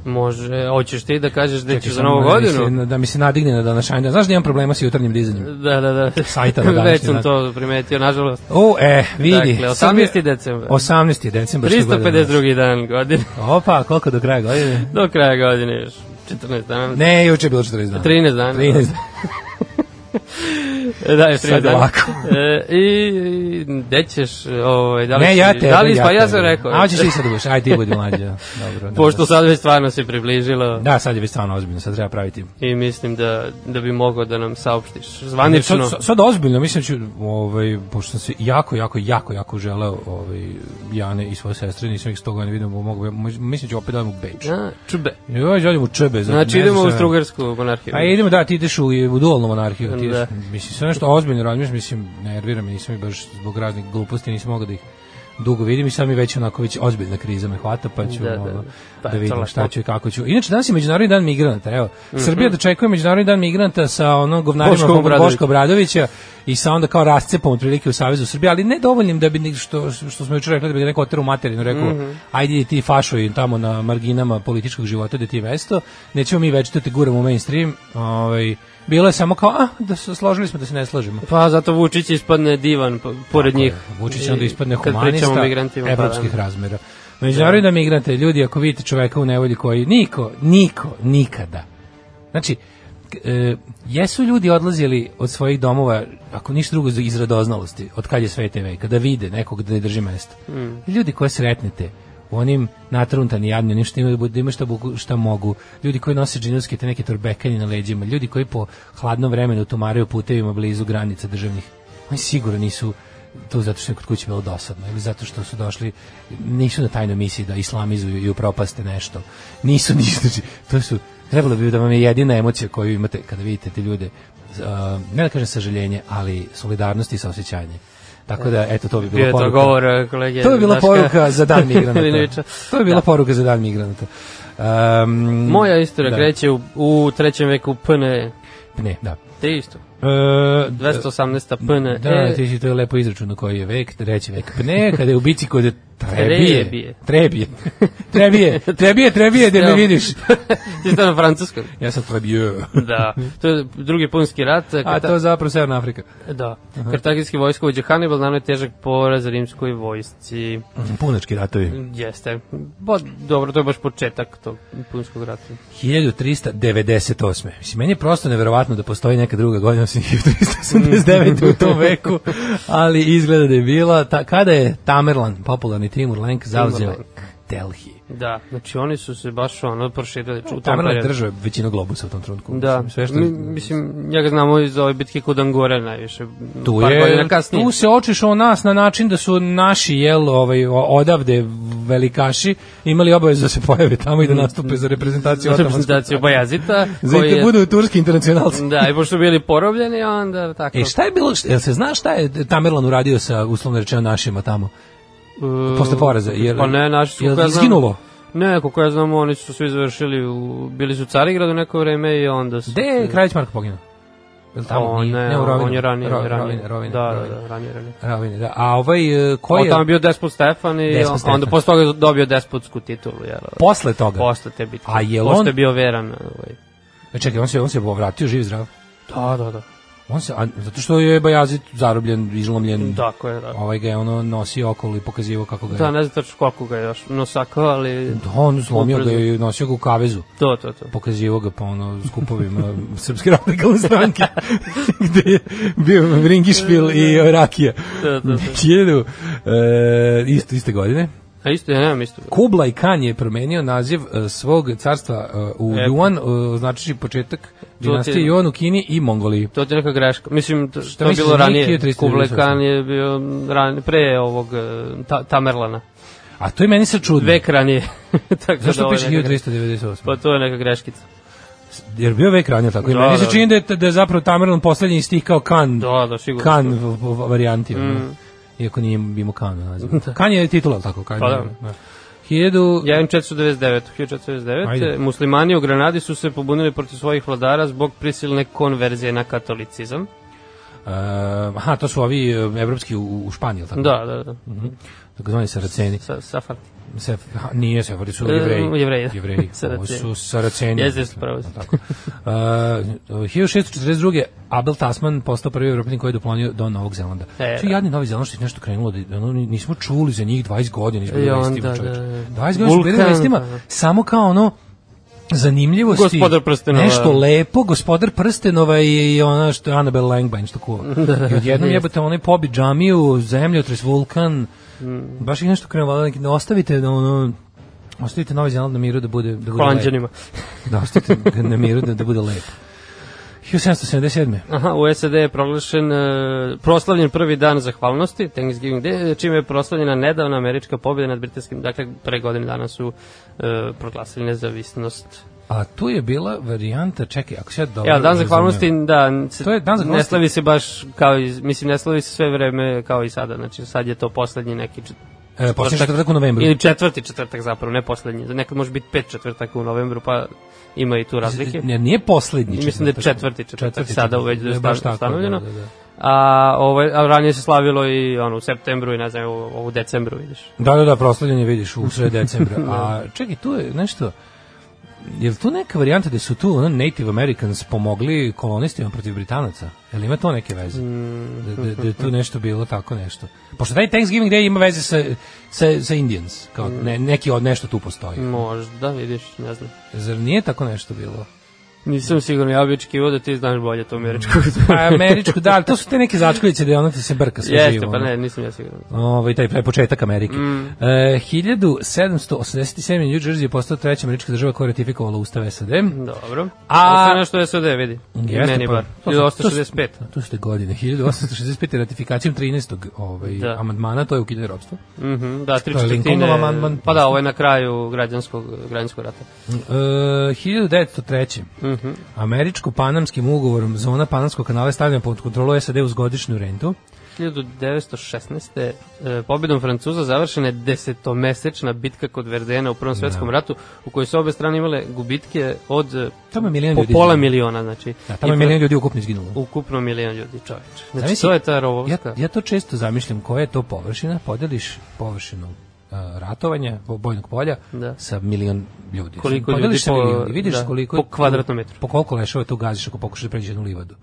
Može, hoćeš ti da kažeš da ćeš za novu da mi godinu? Se, da mi se nadigne na današnji dan. Znaš da imam problema sa jutarnjim dizanjem? Da, da, da. Sajta na današnji Već sam to primetio, nažalost. O, e, vidi. Dakle, Sad je- 18. decembar. 18. decembar. što godine. 352. dan godine. Opa, koliko do kraja godine? Do kraja godine još 14 dana. Ne, juče je bilo 40 dana. 13 dana. 13 dana. E, Da, je Sad 13 dana. ovako. E, I, i gde ćeš, ovaj, da li Ne, ja te. Da li, pa ja sam rekao. A hoćeš ti sad ubiš, aj ti budi mlađa. Dobro. Pošto dobro. sad već stvarno se približilo Da, sad je već stvarno ozbiljno, sad treba praviti. i mislim da, da bi mogao da nam saopštiš zvanično. Sad, sad, sad ozbiljno, mislim ću, ovaj, pošto sam se jako, jako, jako, jako želeo ovaj, Jane i svoje sestre, nisam ih sto godina vidio, mogu, mislim ću opet da odem u Beč. A, čube. Joj, želim u Čebe. za- Znači ne idemo u Strugarsku monarhiju. A idemo, da, ti ideš u, u dualnu monarhiju, ti da. mislim, sve nešto ozbiljno razmišljam, mislim, nervira me, nisam i baš zbog raznih gluposti, nisam mogao da ih dugo vidim i sad mi već onako već ozbiljna kriza me hvata, pa ću Da, da, da, da, da. da, vidim šta ću i kako ću. Inače, danas je Međunarodni dan migranata, evo. Mhm. Srbija dočekuje Međunarodni dan migranata sa onom govnarima Boško Obradović. Boška Obradovića i sa onda kao rascepom otprilike u Savezu Srbije, ali ne dovoljnim da bi što, što smo jučer rekli da bi neko oterao u materinu, rekao Mhm. ajde ti fašoj tamo na marginama političkog života da ti je mesto, nećemo mi već to te guramo u mainstream, ovaj, bilo je samo kao, a, da se, složili smo da se ne slažemo. Pa zato Vučić ispadne divan po- pored njih. Vučić onda ispadne humanista migrantima, evropskih pa, razmera. Međunarodni da migrante, ljudi, ako vidite čoveka u nevolji koji niko, niko, nikada. Znači, e, jesu ljudi odlazili od svojih domova, ako ništa drugo iz radoznalosti, od kad je sve TV, kada vide nekog da ne drži mesto. Mm. Ljudi koje sretnete, u onim natruntani jadni, onim što imaju, da imaju šta, mogu- šta mogu, ljudi koji nose džinovske te neke torbekanje na leđima, ljudi koji po hladnom vremenu tumaraju putevima blizu granica državnih, oni sigurno nisu to zato što je kod kuće bilo dosadno ili zato što su došli nisu na tajnoj misiji da islamizuju i upropaste nešto. Nisu nisu znači, to su trebalo bi da vam je jedina emocija koju imate kada vidite te ljude uh, ne da kažem sažaljenje ali solidarnost i saosećanje tako da eto to bi bila to poruka govor eh, kolege. to je bila poruka za dan migranata to je bila Da. poruka za dan migranata um, Moja istorija da. kreće u, u trećem veku PN. ne da Te isto. E, 218. PN. Da, ti si to lepo izračuno koji je vek, treći vek. Pa ne, kada je u bici kod Trebije. Trebije. Trebije. Trebije. Trebije, da me vidiš. ti to na francuskom. Ja sam Trebije. Da. To je drugi punski rat. A Karta- to je zapravo Severna Afrika. Da. Kartagijski vojskovođa Hannibal nanio je težak poraz rimskoj vojsci. Punački ratovi. Jeste. Bo, dobro, to je baš početak tog punskog rata. 1398. Mislim, meni je prosto neverovatno da postoji neka druga godina osim 1389. u tom veku, ali izgleda da je bila. Ta, kada je Tamerlan, popularni Timur Lenk, zauzeo. Delhi. Da, znači oni su se baš ono proširili u tom periodu. držao većinu globusa u tom trenutku. Da, Mislim, sve što... Mi, mislim, njega znamo iz ove bitke kod Angore najviše, tu je, tu se očišao nas na način da su naši jel ovaj o- odavde velikaši imali obavezu da se pojave tamo i da nastupe za reprezentaciju otomanskog reprezentaciju Bajazita, Za da budu turski internacionalci. da, i pošto bili porobljeni, onda tako. E šta je bilo, jel se zna šta je Tamerlan uradio sa uslovno rečeno našima tamo? Uh, Posle poraza, jer- pa ne, naši su, koliko ja izginulo? Ne, koliko ja znam, oni su svi završili, u, bili su u Carigradu neko vreme i onda su... Gde je Kraljić Marko poginuo? Jel tamo? on, Nije, ne, ne, on je ranije, Ro- ranije. Rovine, Rovine, da, Rovine. da, da, ranije, ranije. Rovine, da. A ovaj, e, ko On je tamo je bio Despot Stefan i Despot on- Stefan. onda posle toga dobio despotsku titulu, jel? posle toga? Posle te bitke. A Pošto on- je bio veran. Ovaj. E, Čekaj, on se, on se vratio živ zdrav. Da, da, da. On se, a, zato što je Bajazit zarobljen, izlomljen, Tako je, da. ovaj ga je ono nosio okolo i pokazivao kako ga je. Da, ne znam tačno koliko ga je još nosakao, ali... Da, on slomio ga i nosio ga u kavezu. To, to, to. Pokazivao ga po ono skupovima Srpske radikalne stranke gde je bio Ringišpil i Rakija. Da, da, da. Hiljadu, e, isto, iste godine. A isto, ja nemam isto. Kublai Khan je promenio naziv e, svog carstva e, u E. Yuan, e, znači početak ti- dinastije Yuan u Kini i Mongoliji. To je neka greška. Mislim, to, to je bilo da nije ranije. 1398? Kublai Khan je bio ran, pre ovog eh, ta, Tamerlana. A to je meni sad čudno. Vek ranije. Tako Zašto da ovo je piše neka- 1398? Pa to je neka greškica. Jer bio vek ranije tako. I Da, meni se da. čini da je, da je zapravo Tamerlan poslednji iz tih kao kan, Da, da, sigurno. kan varijanti. Mm. Iako nije imao kan naziv. Kan je titula, tako? Kan Pa da. da. 1000... 1499. 1499. Ajde. Muslimani u Granadi su se pobunili protiv svojih vladara zbog prisilne konverzije na katolicizam. Uh, aha, to su ovi uh, evropski u, u Španiji, tako? Da, da, da. Tako zvani saraceni. Sa, Safar. Sef, nije Sefari, su E, jevreji. Jevreji. Jevreji. Ovo su saraceni. Jeste, jeste, pravo. Tako. Uh, 1642. Abel Tasman postao prvi evropljan koji je doplonio do Novog Zelanda. E, Što da. jadni Novi Zeland što je nešto krenulo, da, ono, nismo čuli za njih 20 godina, nismo I bili onda, vestima, da, čoveče. da. 20 godina smo bili vestima, da. samo kao ono, zanimljivosti. Gospodar prstenova. Nešto lepo, gospodar prstenova i, i ona što je Annabelle Langbein što kuva. I odjednom jebate onaj pobi džamiju, zemljotres, vulkan, Mm. baš ih nešto krenulo, neki, ne ostavite da ono, ostavite Novi Zeland na miru da bude, da bude lepo. Da, ostavite na miru da, da bude lepo. 1777. Aha, u SAD je proglašen, e, proslavljen prvi dan zahvalnosti, Thanksgiving Day, čime je proslavljena nedavna američka pobjeda nad britanskim, dakle, pre godine dana su e, proglasili nezavisnost A tu je bila varijanta, čekaj, ako se ja dobro Ja, dan zahvalnosti, da, se, To je Dan ne zahvalnosti. slavi se baš kao, i, mislim, ne slavi se sve vreme kao i sada, znači sad je to poslednji neki čet- E, poslednji četvrtak u novembru. Ili četvrti četvrtak zapravo, ne poslednji. Nekad može biti pet četvrtaka u novembru, pa ima i tu razlike. Ne, nije poslednji Mislim da je četvrtak. četvrti četvrtak sada već da je baš sta- tako, ustanovljeno. Da, da, da. A, ovaj, a ranije se slavilo i ono, u septembru i ne znam, u, u decembru vidiš. Da, da, da, proslavljanje vidiš u sred decembra. A čekaj, tu je nešto, je li tu neka varijanta da su tu ono, Native Americans pomogli kolonistima protiv Britanaca? Je li ima to neke veze? Da, da, da je tu nešto bilo tako nešto. Pošto taj Thanksgiving Day ima veze sa, sa, sa Indians, kao ne, neki od nešto tu postoji. Možda, vidiš, ne znam. Zar nije tako nešto bilo? Nisam siguran, ja bi očekivao da ti znaš bolje to američko. Pa američko, da, ali to su te neke začkoljice da ono ti se brka sve Jeste, živo. pa ono. ne, nisam ja siguran. Ovaj taj pre početak Amerike. Mm. E, 1787. New Jersey je postao treća američka država koja je ratifikovala ustav SAD. Dobro. A-. Ostaje nešto SOD, vidi. I Jeste, meni pa, bar. to su- to su- 1865. Ste godine. 1865. ratifikacijom 13. Ovaj, Da. amandmana, to je ukidanje ropstva. Mhm, da, tri To je četvrtine. Amandman. Pa da, ovo je na kraju građanskog, građanskog rata. E, 1903. Mhm. Američko-panamskim ugovorom zona Panamskog kanala je stavljena pod kontrolu SAD uz godišnju rentu. 1916. E, pobjedom Francuza završena je desetomesečna bitka kod Verdena u Prvom svetskom ratu u kojoj su obe strane imale gubitke od Tamo je po ljudi pola miliona, znači. Da, tamo je milion ljudi ukupno izginulo. Ukupno milion ljudi, čoveč. Znači, Zamisli, to je ta Ja, rovovska. ja to često zamišljam koja je to površina, podeliš površinu ratovanja, bo- bojnog polja, Da. sa milion ljudi. Koliko Podeliš ljudi po- milion vidiš da, koliko... po kvadratnom metru. Po koliko lešova tu gaziš ako pokušaš da pređeš jednu livadu.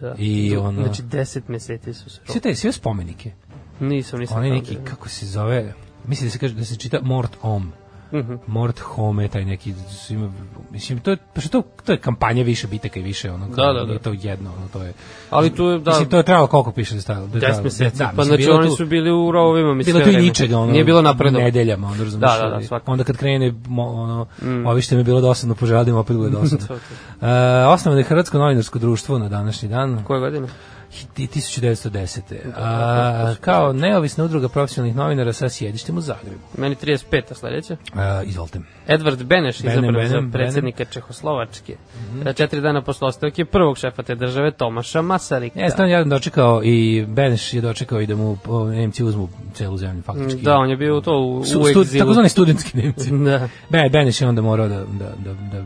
Da. I ono- Znači, deset meseci su se Sve te, sve spomenike. Nisam, nisam. Tamo neki, bio. kako se zove, mislim da se kaže, da se čita Mort Om. Mhm. Mort Home, taj neki, ima, mislim, to je, pa što to, to je kampanja više bitaka i više, ono, Da, da, da. to jedno, ono, to je, Ali tu je, da, mislim, to je trebalo koliko piše da je stajalo? Da je 10 trebalo- meseci. da, pa mislim, znači oni tu- su bili u rovovima, mislim. bilo tu i ničega, ono, Nije bilo napredno. Nedeljama, ono, razumiješ. Da, da, da, svakako. Onda kad krene, ono, ovi što mi je bilo dosadno, poželim, opet bude dosadno. Uh, osnovno je Hrvatsko novinarsko društvo na današnji dan, Koje godine? Hi- 1910. A, kao neovisna udruga profesionalnih novinara sa sjedištem u Zagrebu. Meni 35. sledeća. Uh, izvolite. Edvard Beneš izabran Benem, za predsjednika Čehoslovačke. Mhm. E, Četiri dana posle ostavke prvog šefa te države Tomaša Masarika. Ja sam jedan dočekao i Beneš je dočekao i da mu Nemci uzmu celu zemlju faktički. Da, on je bio to u, Su, u egzilu. takozvani studentski Nemci. Da. Be, Beneš je onda morao da, da, da, da,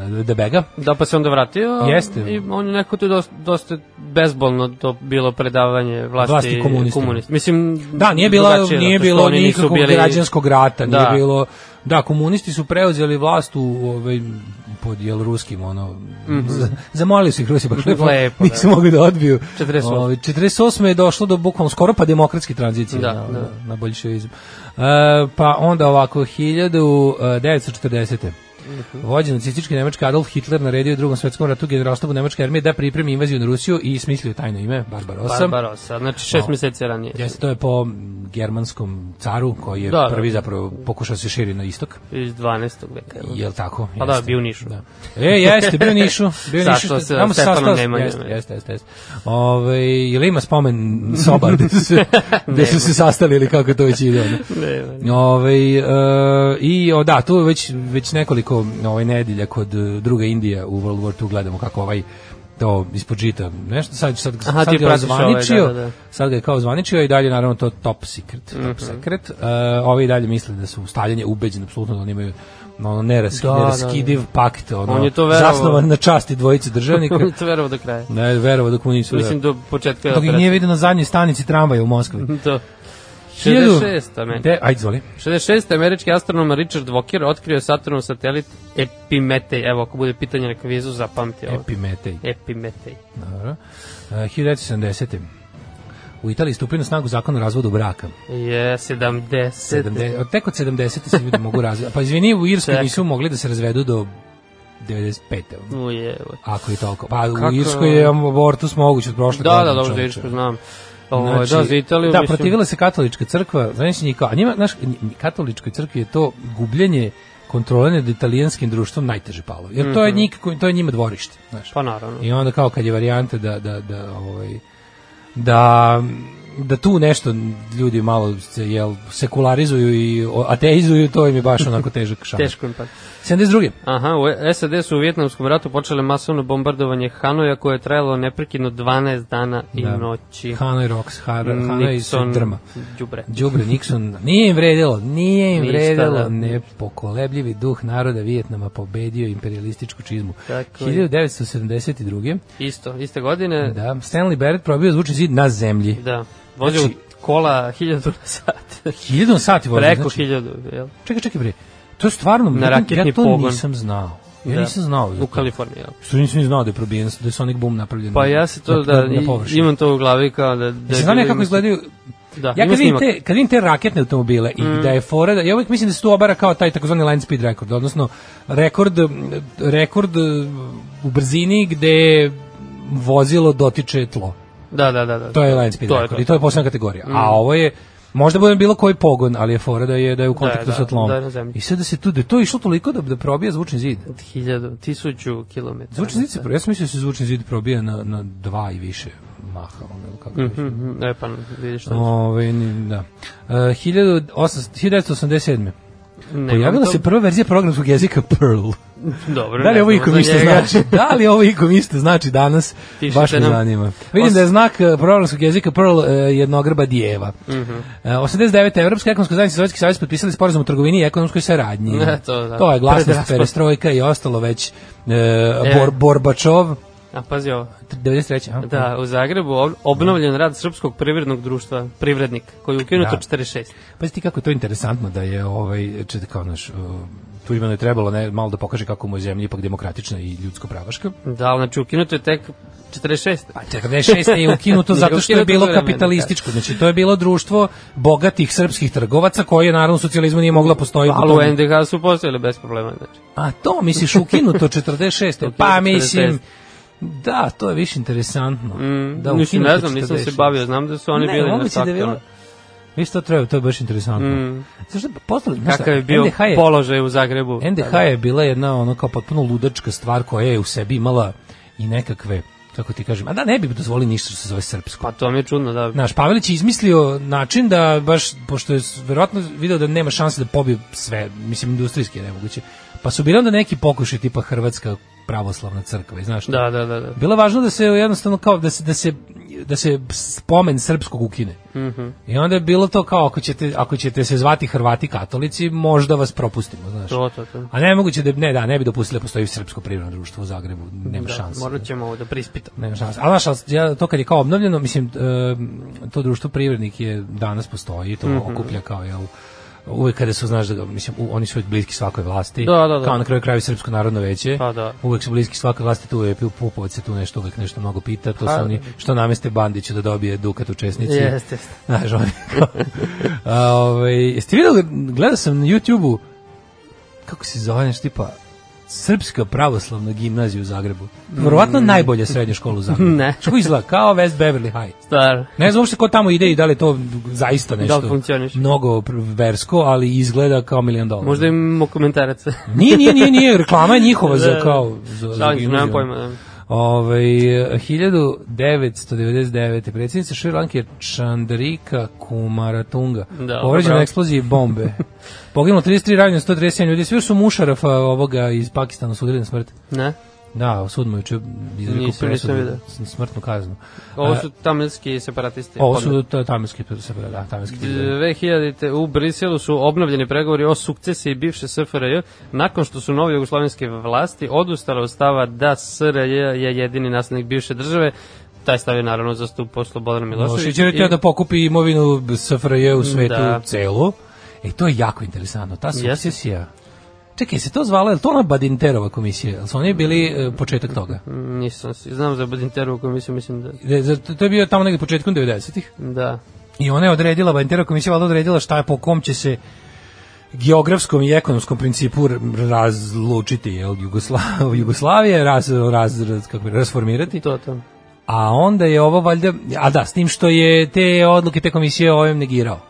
da, da, da bega. Da, pa se onda vratio. Jeste. I on je neko tu dosta, dosta bezbolno to bilo predavanje vlasti, Vlasti komunistima. komunist. Mislim, Da, nije bila nije bilo nikakvog bili- građanskog rata, nije Da. bilo Da, komunisti su preuzeli vlast u ovaj pod jel ruskim ono za- zamolili su ih Rusi baš lepo. Lepo, nisu da. mogli da odbiju. 48. Ovaj 48 je došlo do bukvalno skoro pa demokratske tranzicije Da, na, da. na, na boljševizam. E, pa onda ovako 1940. Vođen nacistički nemački Adolf Hitler naredio u drugom svetskom ratu generalštabu nemačke armije da pripremi invaziju na Rusiju i smislio tajno ime Barbarossa. Barbarossa, znači šest No. meseci ranije. Jeste, to je po germanskom caru koji je Da, da. prvi zapravo pokušao se širi na istok. Iz 12. veka. jel? Tako? Pa da, bio u Nišu. Da. E, jeste, bio u Nišu. Bio u Nišu. Sastao se tamo Stefanom Nemanjom, Jeste, je. jeste, jeste. jeste. Ove, je li ima spomen soba gde su se, gde su se sastali ili kako to već ide? ono? Ne, ne. Ove, e, I o, da, tu već, već nekoliko ovaj, nedelja kod e, druga Indija u World War II gledamo kako ovaj to ispod žita, nešto sad, sad, Aha, sad ga je pratiš ovaj, da, da, da. sad ga je kao ozvaničio i dalje naravno to top secret, top Mhm. secret. Uh, ovi dalje misle da su stavljanje ubeđeni apsolutno da oni imaju ono nerask, Da, da, neraskidiv pakt, ono, On je to verovao. zasnovan na časti dvojice državnika. On je to verovao do kraja. ne, verovo dok mu nisu. Mislim do početka dok ih nije vidio na zadnjoj stanici tramvaja u Moskvi. To. Hiljadu- 66. Amen. De, ajde, izvoli. 66. američki astronom Richard Walker otkrio Saturnov satelit Epimetej. Evo, ako bude pitanje na kvizu, zapamti ovo. Epimetej. Epimetej. Dobro. Uh, 1970. U Italiji stupio na snagu zakon o razvodu braka. Je, 70. 70, od tek od 70. se ljudi mogu razvesti. Pa izvini, u Irskoj nisu mogli da se razvedu do 95. ono. Uje, Ako i toliko. Pa Kako- u Irskoj je abortus moguć od prošle Da, godine. da, dobro, za čoveče. Irsku znam. Ovo, da, za Italiju, da, mislim, protivila se katolička crkva, znaš njih kao, a njima, znaš, katoličkoj crkvi je to gubljenje kontrole nad italijanskim društvom najteže palo. Jer to je, nikako, to je njima dvorište, znaš. pa naravno. I onda kao kad je varijanta da da da ovaj da da tu nešto ljudi malo se jel sekularizuju i ateizuju, to im je baš onako težak šamar. Teško pa. 72. Aha, u SAD su u Vjetnamskom ratu počele masovno bombardovanje Hanoja koje je trajalo neprekidno 12 dana i Da. noći. Hanoi Rocks, Har, Hanoi su Nixon, drma. Đubre. Đubre Nixon, nije im vredilo, nije im Ništa, vredilo, da. nepokolebljivi duh naroda Vijetnama pobedio imperialističku čizmu. Tako je. 1972. Isto, iste godine. Da. Da, Stanley Barrett probio zvučni zid na zemlji. Vozio Znači- kola 1000 na sat. Hiljadom sati vozio. Preko znači, 1000, jel? Čekaj, čekaj bre. To je stvarno, Na ja- raketni ja to pogon. nisam znao. Ja Da. nisam znao. U. Kaliforniji, jel? Što nisam ni znao da je probijen, da je Sonic Boom napravljen. Pa na- ja se to na- da, na površini. imam to u glavi kao da... da Jesi znao nekako izgledaju Da, Ja kad vidim. Mm. te, kad vidim te raketne automobile i da je fora, da, ja uvijek mislim da se tu obara kao taj takozvani line speed rekord, odnosno rekord, rekord u brzini gde vozilo dotiče tlo. Da, da, da. da. To je line speed To je rekord to. i to je posebna kategorija. A ovo je Možda bude bilo koji pogon, ali je fora da je da je u kontaktu da, sa tlom. da je na zemlji. I sad da se tu da je to išlo toliko da da probija zvučni zid. Hiljadu, tisuću kilometara. Zvučni zid se pro- ja sam mislio da se zvučni zid probija na na dva i više maha, ono kako. već. Mhm, E pa, vidiš što. Ovaj da. Uh, 1800 1987. Pojavila se prva verzija programskog jezika Perl. Dobro, Da li ne ovo ikom njega. znači? Da li ovo ikom isto znači danas? Pišite Baš me nam. zanima. Vidim Os- da je znak eh, programskog jezika Perl eh, jednogrba dijeva. Mhm. Eh, 89. Evropska ekonomska zajednica i Sovjetski savez potpisali sporazum o trgovini i ekonomskoj saradnji. Ne, to da. to je glasnost, perestrojka i ostalo već eh, Bor, Borbačov, A pazi ovo. 93. aha. Da, u Zagrebu ob- obnovljen rad Srpskog privrednog društva, Privrednik, koji je ukinuto Da. 46. Pa ti kako je to interesantno da je ovaj čete kao naš uh, tu ima je trebalo ne malo da pokaže kako mu je zemlja ipak demokratična i ljudsko pravaška. Da, znači ukinuto je tek 46. Pa 46 je ukinuto zato što je bilo vreme, kapitalističko. Znači to je bilo društvo bogatih srpskih trgovaca koje naravno socijalizmu nije mogla postoji. Ali u NDH su postojali bez problema, znači. A to misliš ukinuto 46. pa mislim Da, to je više interesantno. Mm, da, mislim, ne znam, nisam se 46. bavio, znam da su oni ne, bili na da je bilo- saktoru. Vi to treba, to je baš interesantno. Mm. Zašto postali, Kakav je bio NDH je, položaj u Zagrebu. NDH je bila jedna ono kao potpuno ludačka stvar koja je u sebi imala i nekakve kako ti kažem, a da ne bi dozvolili ništa što se zove srpsko. Pa to mi je čudno, da. Naš Pavelić je izmislio način da baš, pošto je verovatno video da nema šanse da pobije sve, mislim industrijski je nemoguće, pa su bili onda neki pokušaj tipa Hrvatska pravoslavna crkva, i znaš? Da, da, da, da. Bilo je važno da se jednostavno kao da se da se da se spomen srpskog ukine. Mhm. I onda je bilo to kao ako ćete ako ćete se zvati Hrvati katolici, možda vas propustimo, znaš. To, to, to. A nemoguće da ne da ne bi dopustili da postoji srpsko privredno društvo u Zagrebu, nema Da, šanse. morat ćemo ovo da prispitamo. Nema šanse. Ali znaš, ja, to kad je kao obnovljeno, mislim, to društvo privrednik je danas postoji, to Mhm. okuplja kao, jel, uvek kada su, znaš, da, mislim, u- oni su uvek bliski svakoj vlasti, Da, da, da. kao na kraju kraju Srpsko narodno veće, Pa da. uvek su bliski svakoj vlasti, tu je Pupovac se tu nešto, uvek nešto mnogo pita, to Pa- su oni što nameste Bandiću da dobije dukat u česnici. Jeste, jeste. Znaš, oni kao, a, ovaj, jeste videli, gledao sam na YouTube-u, kako se zove nešto tipa, Srpska pravoslavna gimnazija u Zagrebu. Verovatno najbolja srednja škola u Zagrebu. Mm. Ne. Što izgleda? Kao West Beverly High. Star. Ne znam uopšte ko tamo ide i da li je to zaista nešto Da li funkcioniše? mnogo versko, ali izgleda kao milion dolara. Možda imamo komentarac. Nije, nije, nije, nije, reklama je njihova za kao... Za, za nemam gimnaziju. pojma. Da. Ove, 1999. predsjednica Šri Lanke je Chandrika Kumaratunga. Da, povređena eksploziji bombe. Poginulo 33 ranjeno 137 ljudi. Svi su Mušarafa ovoga iz Pakistana osudili na smrt. Ne? Da, sud mu juče izrekao smrtnu kaznu. Ovo A, su tamilski separatisti. ovo su tamilski da, tamilski. 2000. u Briselu su obnovljeni pregovori o sukcesiji bivše SFRJ nakon što su nove jugoslovenske vlasti odustale od stava da SRJ je jedini naslednik bivše države. Taj stav je naravno zastupao Slobodan Milošević. Milošević je I- da pokupi imovinu SFRJ u svetu Da. celu. E, to je jako interesantno. Ta sukcesija... Čekaj, se to zvala, je li to ona Badinterova komisija? Jel su oni bili e, početak toga? Nisam, si- znam za Badinterovu komisiju, mislim da... E, za- To to je bio tamo negde početkom 90-ih. Da. I ona je odredila, Badinterova komisija je valjda odredila šta je po kom će se geografskom i ekonomskom principu razlučiti jel, Jugosla, Jugoslavije, raz, raz, raz, kako bi, rasformirati. To, to. A onda je ovo valjda, a da, s tim što je te odluke te komisije ovim negirao.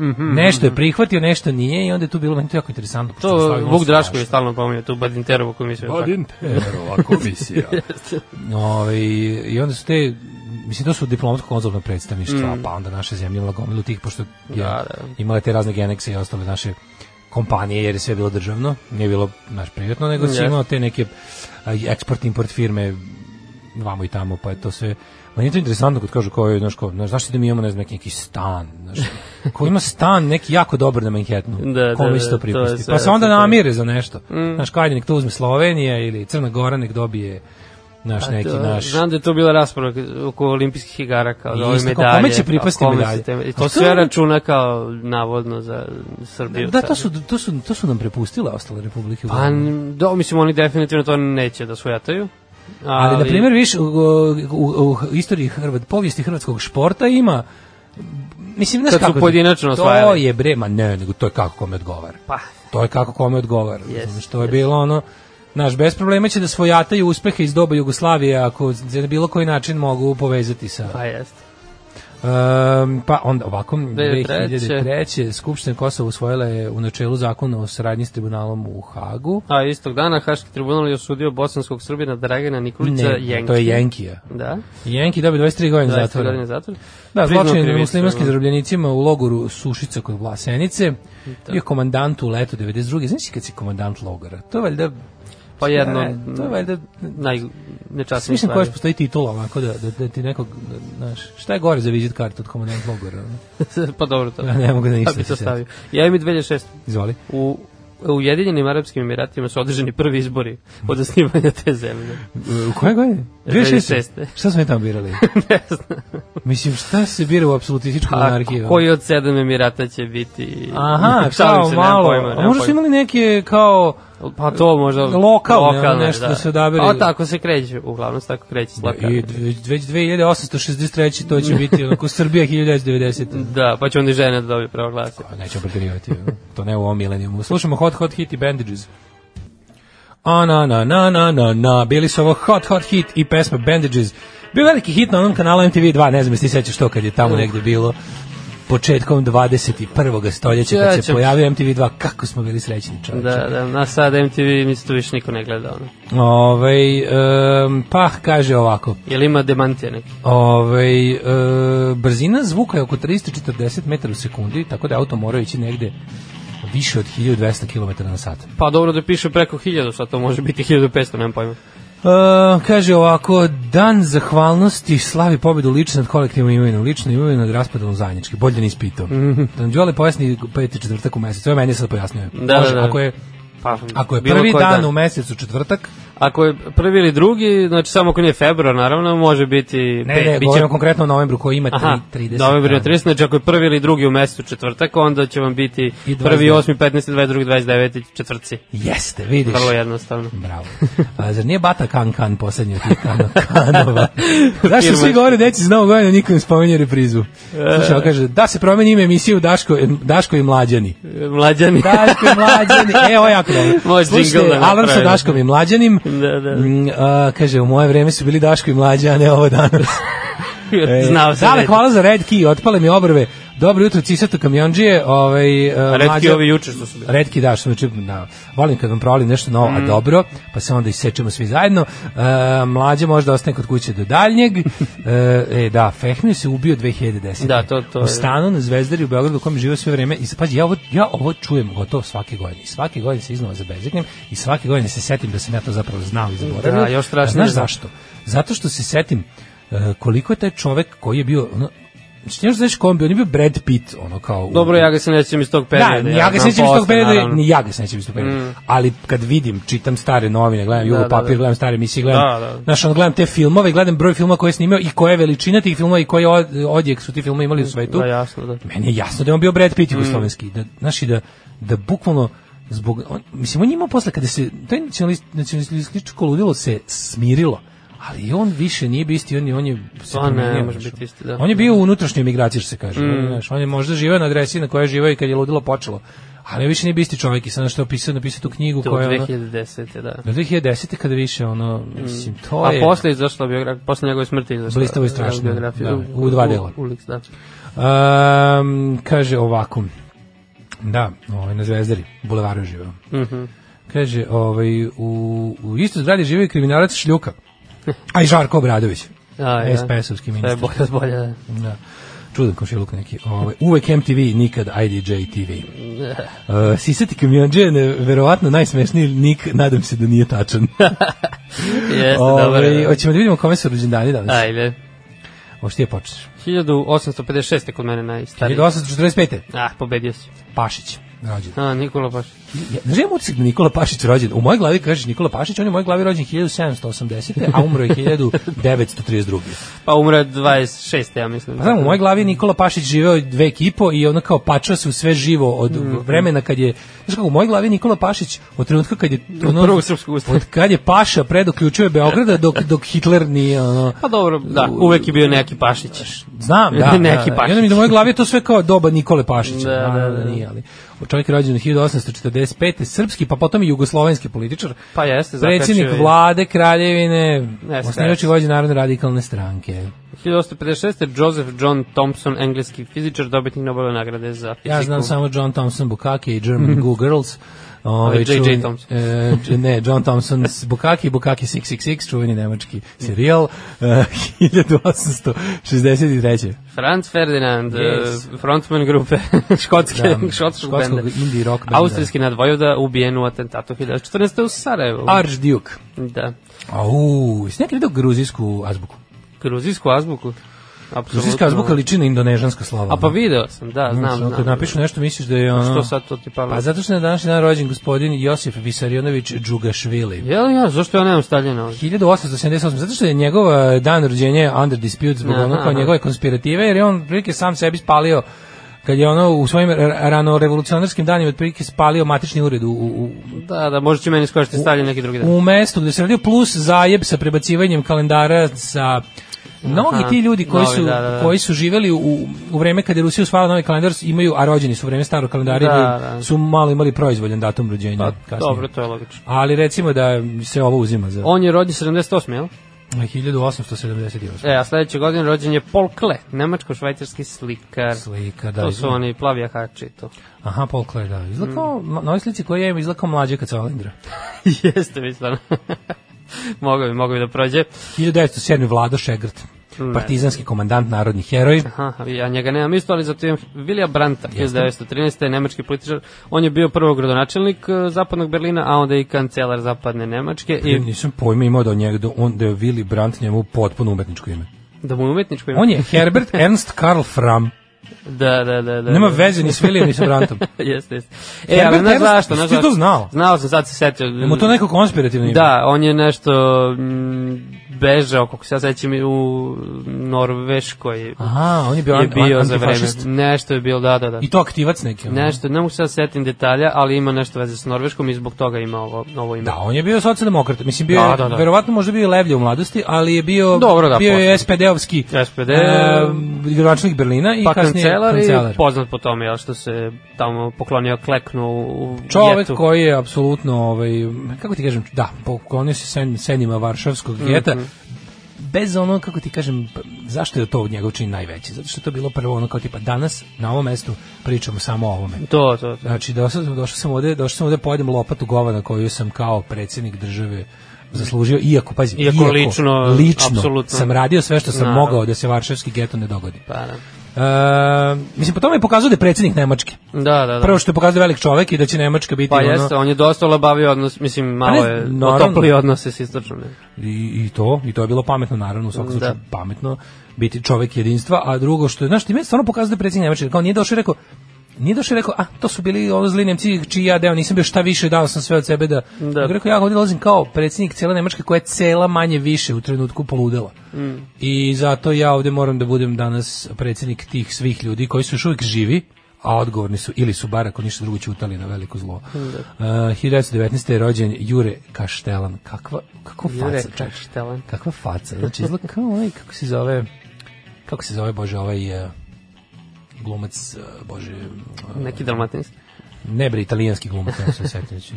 Mhm. Nešto je prihvatio, nešto nije i onda je tu bilo meni to jako interesantno. To je Vuk strašno. Drašković stalno pominje tu Badinterovu komisiju. Badinterova komisija. Ove, I onda su te mislim, to su diplomatsko-konzulna predstavništva, pa onda naše zemlje imala gomilu tih, pošto je Mm. Da, da. imale te razne genekse i ostale naše kompanije, jer je sve bilo državno, nije bilo naš privatno, nego si Jeste. imao te neke eksport, import firme vamo i tamo, pa je to sve Meni je to interesantno kad kažu kao, znaš, kao, znaš, zašto da mi imamo, ne znam, neki, neki stan, znaš, ko ima stan neki jako dobar na Manhattanu, Da, da, kome da, se to to je pripusti, sve, pa se onda to namire za nešto, znaš, kad nek to uzme Slovenija ili Crna Gora, nek dobije, naš, neki, To- naš, Znam da je to bila rasprava oko olimpijskih igara kao da ove Isto, medalje. kome će kao pripasti kome medalje? te- A to to sve računa kao navodno za Srbiju. Da, to su, to su, to su nam prepustile ostale republike. Pa, da, mislim, oni definitivno to neće da svojataju. Ali, na primjer, viš, u, u, u istoriji Hrvat, povijesti hrvatskog športa ima Mislim, znaš Kad su kako, pojedinačno To osvajali. je bre, ma ne, nego to je kako kome odgovara. Pa, To je kako kome odgovara. Yes, to je jest. bilo ono, Znaš, bez problema će da svojataju uspehe iz doba Jugoslavije ako za bilo koji način mogu povezati sa... pa jest. Um, pa onda ovako 2003. 2003. Skupština Kosova usvojila je u načelu zakon o saradnji s tribunalom u Hagu. A istog dana Haški tribunal je osudio bosanskog Srbina Dragana Nikolića Ne, Jenki. to je Jenkija. Da, Jenki dobio 23 godine 20 zatvora. godine zatvora. Da, zločin muslimanskim da. zarobljenicima u logoru Sušica kod Vlasenice. Bio komandant u letu 92. Znaš kad si komandant logora? To je valjda... Pa jedno, Ne, to je valjda... najnečasnije Mislim koja stvari. postoji titula ovako da, da, da ti nekog, da, znaš, šta je gore za vizit kartu od komandant logora? pa dobro to. Ja ne mogu da ništa Pa bi se to stavio. Ja im i 2006. Izvoli. U u Ujedinjenim Arapskim Emiratima su održani prvi izbori od osnivanja te zemlje. U koje godine? 2006. 2006. Šta smo mi tamo birali? ne znam. Mislim, šta se bira u apsolutističku A monarhiju? koji od sedam Emirata će biti... Aha, kao malo. pojma, a možda su imali neke kao... Pa to možda... Lokalne, nešto da se odabere. Pa tako se kreće, uglavnom se tako kreće slaka. I već 2863. to će biti onako Srbija 1990. Da, pa će onda i žene da dobije pravo glasa. Pa nećemo preterivati, to ne u ovom milenijumu. Slušamo Hot Hot Hit i Bandages. A na na na na na na, bili su ovo Hot Hot Hit i pesma Bandages. Bio veliki hit na onom kanalu MTV2, ne znam jesi ti sećaš to kad je tamo negde bilo početkom 21. stoljeća kad se pojavio MTV2, kako smo bili srećni čovječe. Da, da, na sad MTV mislim tu više niko ne gleda ono. Ovaj, em, pa kaže ovako, Jel ima demantija neki? Ovaj e, brzina zvuka je oko 340 metara u sekundi, tako da auto mora ići negde više od 1200 km na sat. Pa dobro da piše preko 1000, sad to može biti 1500, nemam pojma. E, kaže ovako, dan zahvalnosti slavi pobedu lično nad kolektivnom imovinom, lično imovinu nad raspadom zajednički, bolje da nisi pitao. Mm -hmm. Đole pojasni peti četvrtak u mesecu, ovo meni sad pojasnio. Da, Može, da, da. Ako je, Pa, ako je prvi koji dan, u mesecu četvrtak, Ako je prvi ili drugi, znači samo ako nije februar, naravno, može biti... ne, pe- ne, biće- govorimo konkretno o novembru koji ima Aha, 30 novembar je dana. 30, znači ako je prvi ili drugi u mesecu četvrtak, onda će vam biti I prvi, 29. 8, 15, 22, 29 četvrtci. Jeste, vidiš. Vrlo jednostavno. Bravo. A, zar nije Bata Kan Kan poslednji od tih kan, kanova? Zašto svi govore deci za novu godinu, niko ne spomenje reprizu? Slušaj, on kaže, da se promeni ime emisiju Daško, Daško i Mlađani. Mlađani. Daško i Mlađani. E, ovo jako dobro. Može Slušajte, da alarm sa. Daškom i Mlađanim. da, da. Mm, a, kaže, u moje vreme su bili Daško i Mlađa, a ne ovo danas. E, Znao se. Dale, hvala za red key, otpale mi obrve. Dobro jutro, cisato kamionđije. Ovaj, uh, Retki Mlađa- ovi juče što su bili. Redki da, što znači, da, volim kad vam provalim nešto novo, Mm. a dobro, pa se onda isečemo svi zajedno. E, mlađe možda ostane kod kuće do daljnjeg. E, e, da, Fehmir se ubio 2010. Da, to- to U je- stanu na Zvezdari u Beogradu u kojem živo sve vreme. I pađi, ja ovo, ja ovo čujem gotovo svake godine. I svake godine se iznova zabezeknem i svake godine se setim da sam ja to zapravo znao i zaboravio. Da, još strašnije A Znaš da. zašto? Zato što se setim e, koliko je taj čovek koji je bio ono, Znači, ne znaš kom bio, on je bio Brad Pitt, ono kao... u- Dobro, ja ga se nećem iz tog perioda. da, ja ga znam sećam iz tog perioda, ni ja ga se nećam iz tog perioda. Ali kad vidim, čitam stare novine, gledam Jugo da, papir, da. gledam stare emisije, gledam, Da, da. znaš, ono, gledam te filmove, gledam broj filma koje je snimao i koja je veličina tih filmova i koji od, odjek su ti filmovi imali u svetu. Da, jasno, da. Meni je jasno da je on bio Brad Pitt jugoslovenski, da, znaš, i da, da bukvalno zbog, on, mislim, on je imao posle kada se, taj nacionalist, nacionalističko ludilo se smirilo, ali on više nije bio isti, on je, on je se Pa ne, promenio, može biti isti, da. On je bio u unutrašnjoj migraciji, što se kaže. Znaš, on je možda živeo na adresi na kojoj je živeo i kad je ludilo počelo. Ali više nije bio isti čovjek i sad što je opisao, napisao tu knjigu To koja je ono, 2010. da. do 2010. kada više ono, mislim, to A je... posle je izašla biografija, posle njegove smrti je izašla. Blistavo i strašno, biografija. da, u dva dela. U, Ulix, da. Um, kaže ovako. Da, ovaj, na Zvezdari, u bulevaru je živeo. Mhm. Kaže, ovaj, u, u istoj zgradi živi kriminalac Šljuka. A i Žarko Obradović. A, ja. SPS-ovski ministar. bolje bolje. da. Da. Čudan komšiluk neki. Ove, uvek MTV, nikad IDJ TV. Uh, Sisati kamionđe je verovatno najsmešniji nik, nadam se da nije tačan. Jeste, Ove, dobro. hoćemo da vidimo kome su rođendani danas. Ajde. Ovo što ti je počneš. 1856. kod mene najstariji. 1845. Ah, pobedio si. Pašić. Rođen. A, Nikola Pašić. Znaš, ja utisak da Nikola Pašić rođen, u mojoj glavi kažeš Nikola Pašić, on je u mojoj glavi rođen 1780. a umro je 1932. Pa umro je 26. ja mislim. Pa znam, u mojoj glavi Nikola Pašić živeo dve kipo i ono kao pačao se u sve živo od mm. vremena kad je, znaš kako, u mojoj glavi Nikola Pašić od trenutka kad je ono, Prvo srpsko ustav. Od kad je Paša predoključio Beograda dok, dok Hitler nije ono... Pa dobro, da, uvek je bio neki Pašić. Znam, da. da neki Pašić. Da, da, Pašić. I onda mi da u mojoj glavi je to sve kao doba Nikole Pašića. Da, da, da, da, da. nije, ali. da, da, rođen da, 95. srpski, pa potom i jugoslovenski političar. Pa jeste, Predsjednik vlade Kraljevine, osnivači vođe Narodne radikalne stranke. 1856. Joseph John Thompson, engleski fizičar, dobitnik Nobelove nagrade za fiziku. Ja znam samo John Thompson Bukake i German Goo Girls. Ovaj, J.J. čuveni- Thompson. e, ne, John Thompson Bukaki, Bukaki 666, čuveni nemački serijal, e, 1863. Franz Ferdinand, Yes. yes. frontman grupe škotske, Da, škotskog škotskog benda. indie rock benda. Austrijski nadvojvoda ubijen u atentatu 1914. u Sarajevu. Archduke. Da. Au, jesi nekad vidio gruzijsku azbuku? Gruzijsku azbuku. Apsolutno. Gruzijska azbuka liči na indonežanska slova. A pa video sam, da, znam, znam. Kad napišu nešto misliš da je ono... Što sad to ti palo? Pa zato što je na današnji dan rođen gospodin Josif Visarionović Džugašvili. Jel ja, zašto ja nemam stavljeno ovdje? 1878, zato što je njegov dan rođenja under dispute zbog ono kao njegove konspirative, jer je on prilike sam sebi spalio kad je ono u svojim ra- rano revolucionarskim danima otprilike spalio matični ured u, u, u- Da, da, možda će meni skočiti stavljen neki drugi dan. u mestu gde se radio plus zajeb sa prebacivanjem kalendara sa Mnogi ti ljudi koji novi, su da, da, da. koji su živeli u, u vreme kada je Rusija usvajala novi kalendar imaju a rođeni su u vreme starog kalendara Da, da. su malo imali proizvoljan datum rođenja Pa, kasnije. dobro, to je logično. Ali recimo da se ovo uzima za On je rođen 78, jel? 1878. E, a sledeće godine rođen je Paul Klee, nemačko-švajcarski slikar. Slika, da. To su oni plavi jahači i to. Aha, Paul Klee, da. Izgleda kao, na ovoj slici koju ja imam, izgleda kao mlađe kad se Olindra. Jeste mi stvarno. mogu bi, mogu bi da prođe. 1907. Vlado Šegrt, partizanski komandant, narodni heroj. Aha, ja njega nemam isto, ali zato imam Vilija Branta, 1913. nemački političar. On je bio prvo gradonačelnik eh, zapadnog Berlina, a onda i kancelar zapadne Nemačke. I nisam pojma imao da, njega, da, on, da je Willy Brandt njemu potpuno umetničko ime. da mu je umetničko ime. On je Herbert Ernst Karl Fram. Da, da, da. da Nema da. veze ni s William ni sa Brantom. jeste, jeste. E, ali Ernst, zašto? jesi Znaš ti to zašto? znao? Znao sam, sad se setio. Mu to neko konspirativno ime? Da, on je nešto mm, bežao, kako se ja sećam, u Norveškoj. Aha, on je bio, je an- bio za vreme. Nešto je bilo, da, da, da. I to aktivac neki. ono. Nešto, ne mogu se da setim detalja, ali ima nešto veze sa Norveškom i zbog toga ima ovo, ovo ime. Da, on je bio socijaldemokrat. Mislim, bio Da, da, da. verovatno možda bio levlje u mladosti, ali je bio, Dobro, da, bio je. SPD-ovski SPD, e, gradonačelnik Berlina i pa kasnije kancelar, kancelar. i poznat po tome, jel, što se tamo poklonio kleknu u Čovek getu. koji je apsolutno, ovaj, kako ti kažem, da, poklonio se sen, senima varšavskog geta, Mhm. bez ono, kako ti kažem, zašto je to od njegov čin najveći? Zato što je to bilo prvo ono kao tipa danas na ovom mestu pričamo samo o ovome. To, to, to. Znači, došao sam, došao sam ovde, došao sam ovde pojedem lopatu govana koju sam kao predsjednik države zaslužio, iako, pazi, Iako lično, lično apsolutno. sam radio sve što sam Naravno. mogao da se varšavski geto ne dogodi. Pa, da. E, mislim, po tome je pokazao da je predsjednik Nemačke. Da, da, da. Prvo što je pokazao velik čovek i da će Nemačka biti Pa ono, jeste, on je dosta olabavio odnos, mislim, malo ne, je otopli odnose s istočnom. I, i to, i to je bilo pametno naravno u svakom Da. slučaju pametno biti čovek jedinstva, a drugo što je, znaš, ti meni stvarno pokazao da je predsjednik Nemačke, kao nije došao i rekao, nije došao i rekao, a to su bili ono zli Nemci čiji ja deo nisam bio šta više, dao sam sve od sebe da, Da. rekao ja ovdje dolazim kao predsjednik cele Nemačke koja je cela manje više u trenutku poludela. Mm. I zato ja ovdje moram da budem danas predsjednik tih svih ljudi koji su još uvijek živi, a odgovorni su, ili su bar ako ništa drugo ćutali na veliko zlo. Uh, 1919. je rođen Jure Kaštelan. Kakva, Jure faca, čak. Kaštelan. Kakva faca. Znači, izgleda kao onaj, kako se zove, kako se zove, bože, ovaj uh, glumac, uh, bože, uh, Neki dalmatinski. ne bre, italijanski glumac, ne se znači,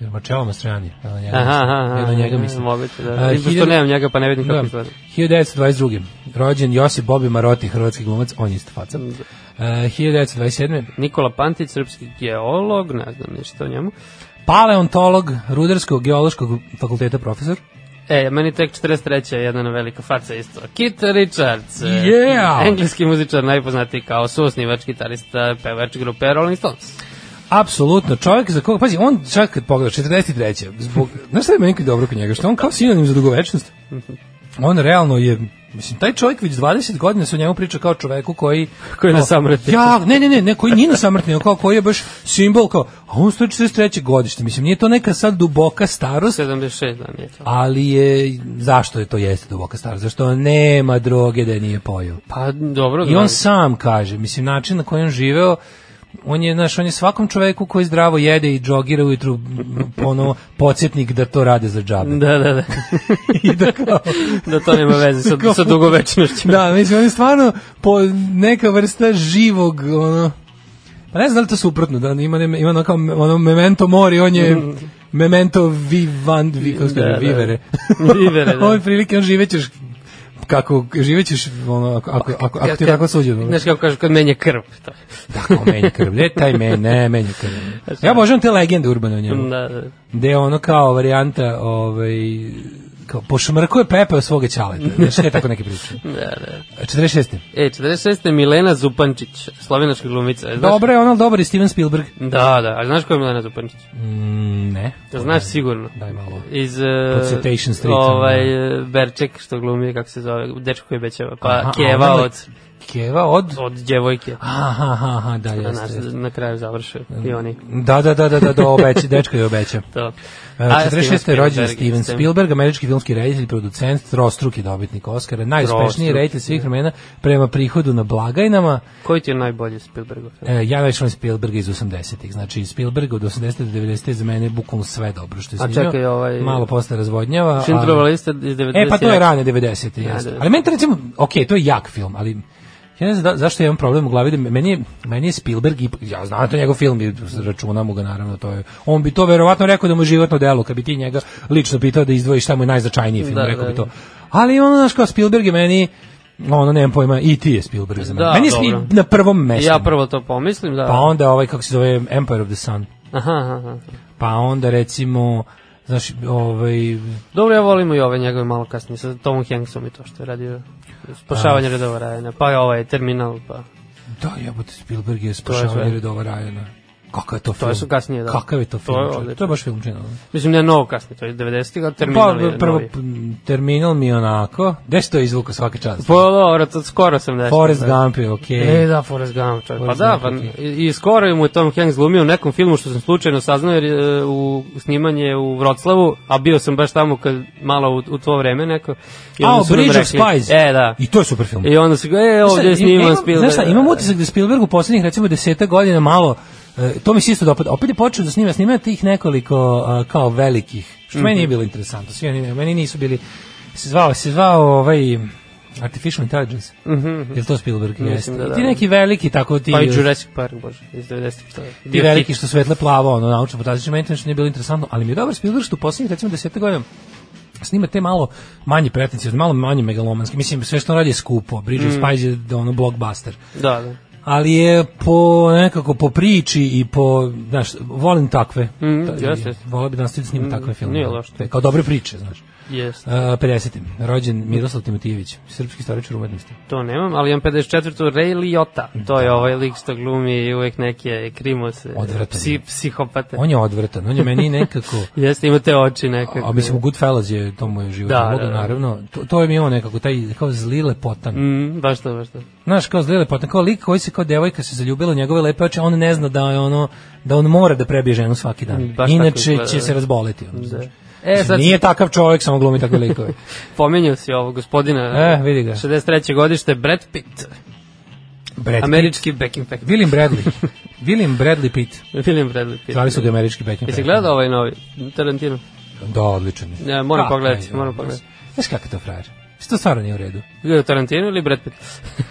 jer Marcello ja na njega, Aha, aha, njega mislim. Moguće, da. A, I pošto nemam njega, pa ne vidim kako Da. izgleda. 1922. Rođen Josip Bobi Maroti, hrvatski glumac, on je isto faca. Uh, 1927. Nikola Pantić, srpski geolog, ne znam ništa o njemu. Paleontolog Rudarskog geološkog fakulteta profesor. E, meni tek 43. je jedna velika faca isto. Kit Richards. Yeah! Engleski muzičar, najpoznatiji kao suosnivač, gitarista, pevač grupe Rolling Stones. Apsolutno, čovjek za koga, pazi, on čak kad pogledaš 43. Zbog, znaš šta je meni dobro kod njega, što on kao sinonim za dugovečnost. On realno je, mislim, taj čovjek već 20 godina se o njemu priča kao čoveku koji... Koji je na samrti. Ja, ne, ne, ne, ne, koji nije na samrti, nego kao koji je baš simbol, kao, a on stoji 43. godište, mislim, nije to neka sad duboka starost, 76 dan je to. ali je, zašto je to jeste duboka starost? Zašto nema droge da je nije pojeo? Pa dobro, I on sam kaže, mislim, način na koji on živeo, on je, znaš, on je svakom čoveku koji zdravo jede i džogira ujutru ono, podsjetnik da to rade za džabe. Da, da, da. I da kao, da to nema veze sa, Kao- sa dugovečnošću. da, mislim, on je stvarno po neka vrsta živog, ono, pa ne znam da li to suprotno, da ima, ne- ima ono kao ono memento mori, on je memento vivant, vi, kako Da, da. vivere. Vivere, da. Ovo je prilike, on živećeš kako živećeš ono ako ako ako, ako ti je tako suđeno. Znaš kako kažu, kad menje krv. To. Tako menja krv. Ne, taj men, ne, menja krv. Ja obožavam te legende urbane o njemu. Da, da. Gde je ono kao varijanta, ovaj, kao, pošmrkuje pepeo svoga ćaleta. Znaš, ne tako neke priče. Da, da. 46. E, 46. je Milena Zupančić, slovenačka glumica. Znaš? Dobro je ono, dobar je Steven Spielberg. Da, da, ali znaš ko je Milena Zupančić? Mm, ne. To znaš sigurno. Daj malo. Iz uh, Pod Citation Street, ovaj uh, Berček što glumi kako se zove dečko koji bećava pa Aha, Keva a ona- od Keva od... od djevojke Aha, aha, aha, da, na, jeste. jeste. na kraju završe i oni Da, da, da, da, da, da obeća, dečko je obeća. to A, 46. je rođen Steven. Spielberg, američki filmski reditelj, producent, trostruki dobitnik Oscara, najuspešniji reditelj svih vremena prema prihodu na blagajnama. koji ti je najbolji Spielbergov film? E, ja najviše volim Spielberga iz 80-ih. Znači, Spielberg od 80 do 90 je za mene bukvalno sve dobro što je A snimio. čekaj, ovaj- Malo posle razvodnjava. Ali- lista iz 90. E, pa to je rane 90. Ja, jeste. da. Ali meni recimo, ok, to je jak film, ali ja ne znam da, zašto imam problem u glavi da meni je, meni je Spielberg i ja znam da to njegov film i računamo ga naravno to je on bi to verovatno rekao da mu je životno delo kad bi ti njega lično pitao da izdvoji šta mu je najznačajniji film Da, rekao da, bi to. da. ali ono znaš kao Spielberg je meni ono nemam pojma i ti je Spielberg za mene. Da, meni je na prvom mestu. Ja prvo to pomislim, da. pa onda ovaj kako se zove Empire of the Sun. Aha, aha, pa onda recimo znaš ovaj Dobro, ja volimo i ove njegove malo kasnije sa Tomom Hanksom i to što je radio spašavanje redova Rajana, pa je ovaj Terminal, pa Da, jebote, Spielberg je je spašavanje redova Rajana. Kakav je to film? To su kasnije, da. Kakav je to To film? je čovječe? odlično. to je baš film činilo. mislim ne mnogo kasnije, to je 90. ali Terminal Pa, je prvo, novi. terminal mi je onako, gde se to izvuka svaka čast? Pa dobro, to skoro sam nešto. Forrest Gump je okej. E, da, Forrest Gump. Pa Forrest da, Gump, pa, i, i skoro mu je Tom Hanks glumio u nekom filmu što sam slučajno saznao jer je u snimanje u Vroclavu, a bio sam baš tamo kad malo u, u to vreme neko. I A, Bridge of rekli- Spies. E, da. I to je super film. I onda se e, ovdje je sniman Spielberg. Znaš šta, imam utisak da Spielberg u poslednjih recimo deseta godina malo e, to mi se isto dopada. Opet je počeo da snima, snima tih nekoliko kao velikih, što meni Mhm. nije bilo interesantno. Svi oni, meni nisu bili, se zvao, se zvao ovaj Artificial Intelligence. Mm Je to Spielberg? Mislim Jeste. da da. ti neki veliki, tako ti... Pa i Jurassic Park, bože, iz 90-ih. to je ti bio veliki hit. što svetle plavo, ono naučno fantastično, meni to nije bilo interesantno, ali mi je dobar Spielberg što u poslednjih recimo 10 godina snima te malo manje pretencijozne, malo manje megalomanske. Mislim, sve što on radi je skupo. Bridge Mm. of Spies je ono blockbuster. Da, da. Ali je po nekako po priči i po, znaš, volim takve. Mm, jeste. Volio bi da nastaviti snima takve filmove. nije loše. Kao dobre priče, znaš. Jest. Uh, 50. Rođen Miroslav Timotijević, srpski istoričar umetnosti. To nemam, ali imam 54. Ray Liotta. To je ovaj lik što glumi i uvek neke krimose, Odvratan psi, psihopate. On je odvratan, on je meni nekako... Jeste, ima te oči nekako. A mislim, Goodfellas je to moj život. Da, Da, da, da. naravno. To, to je mi imao nekako, taj kao zli lepotan. Mm, baš to, baš to. Znaš, kao zli lepotan, kao lik koji se kao devojka se zaljubila u njegove lepe oči, on ne zna da je ono, da on mora da prebije ženu svaki dan. Baš Inače će da. se razboleti. Ono, Da. znaš. E, sad Nije takav čovjek, samo glumi takve likove. pomenio si ovo gospodina. E, vidi ga. 63. godište, Brad Pitt. Brad Pitt. Američki backing pack. William Bradley. William Bradley Pitt. William Bradley Pitt. Zvali su ga američki backing Jesi pack. gledao ovaj novi Tarantino? Da, odličan. je. Ja, moram pogledati, moram ono, pogledati. Znaš kakav to frajer? Što to stvarno nije u redu? Gledao Tarantino ili Brad Pitt?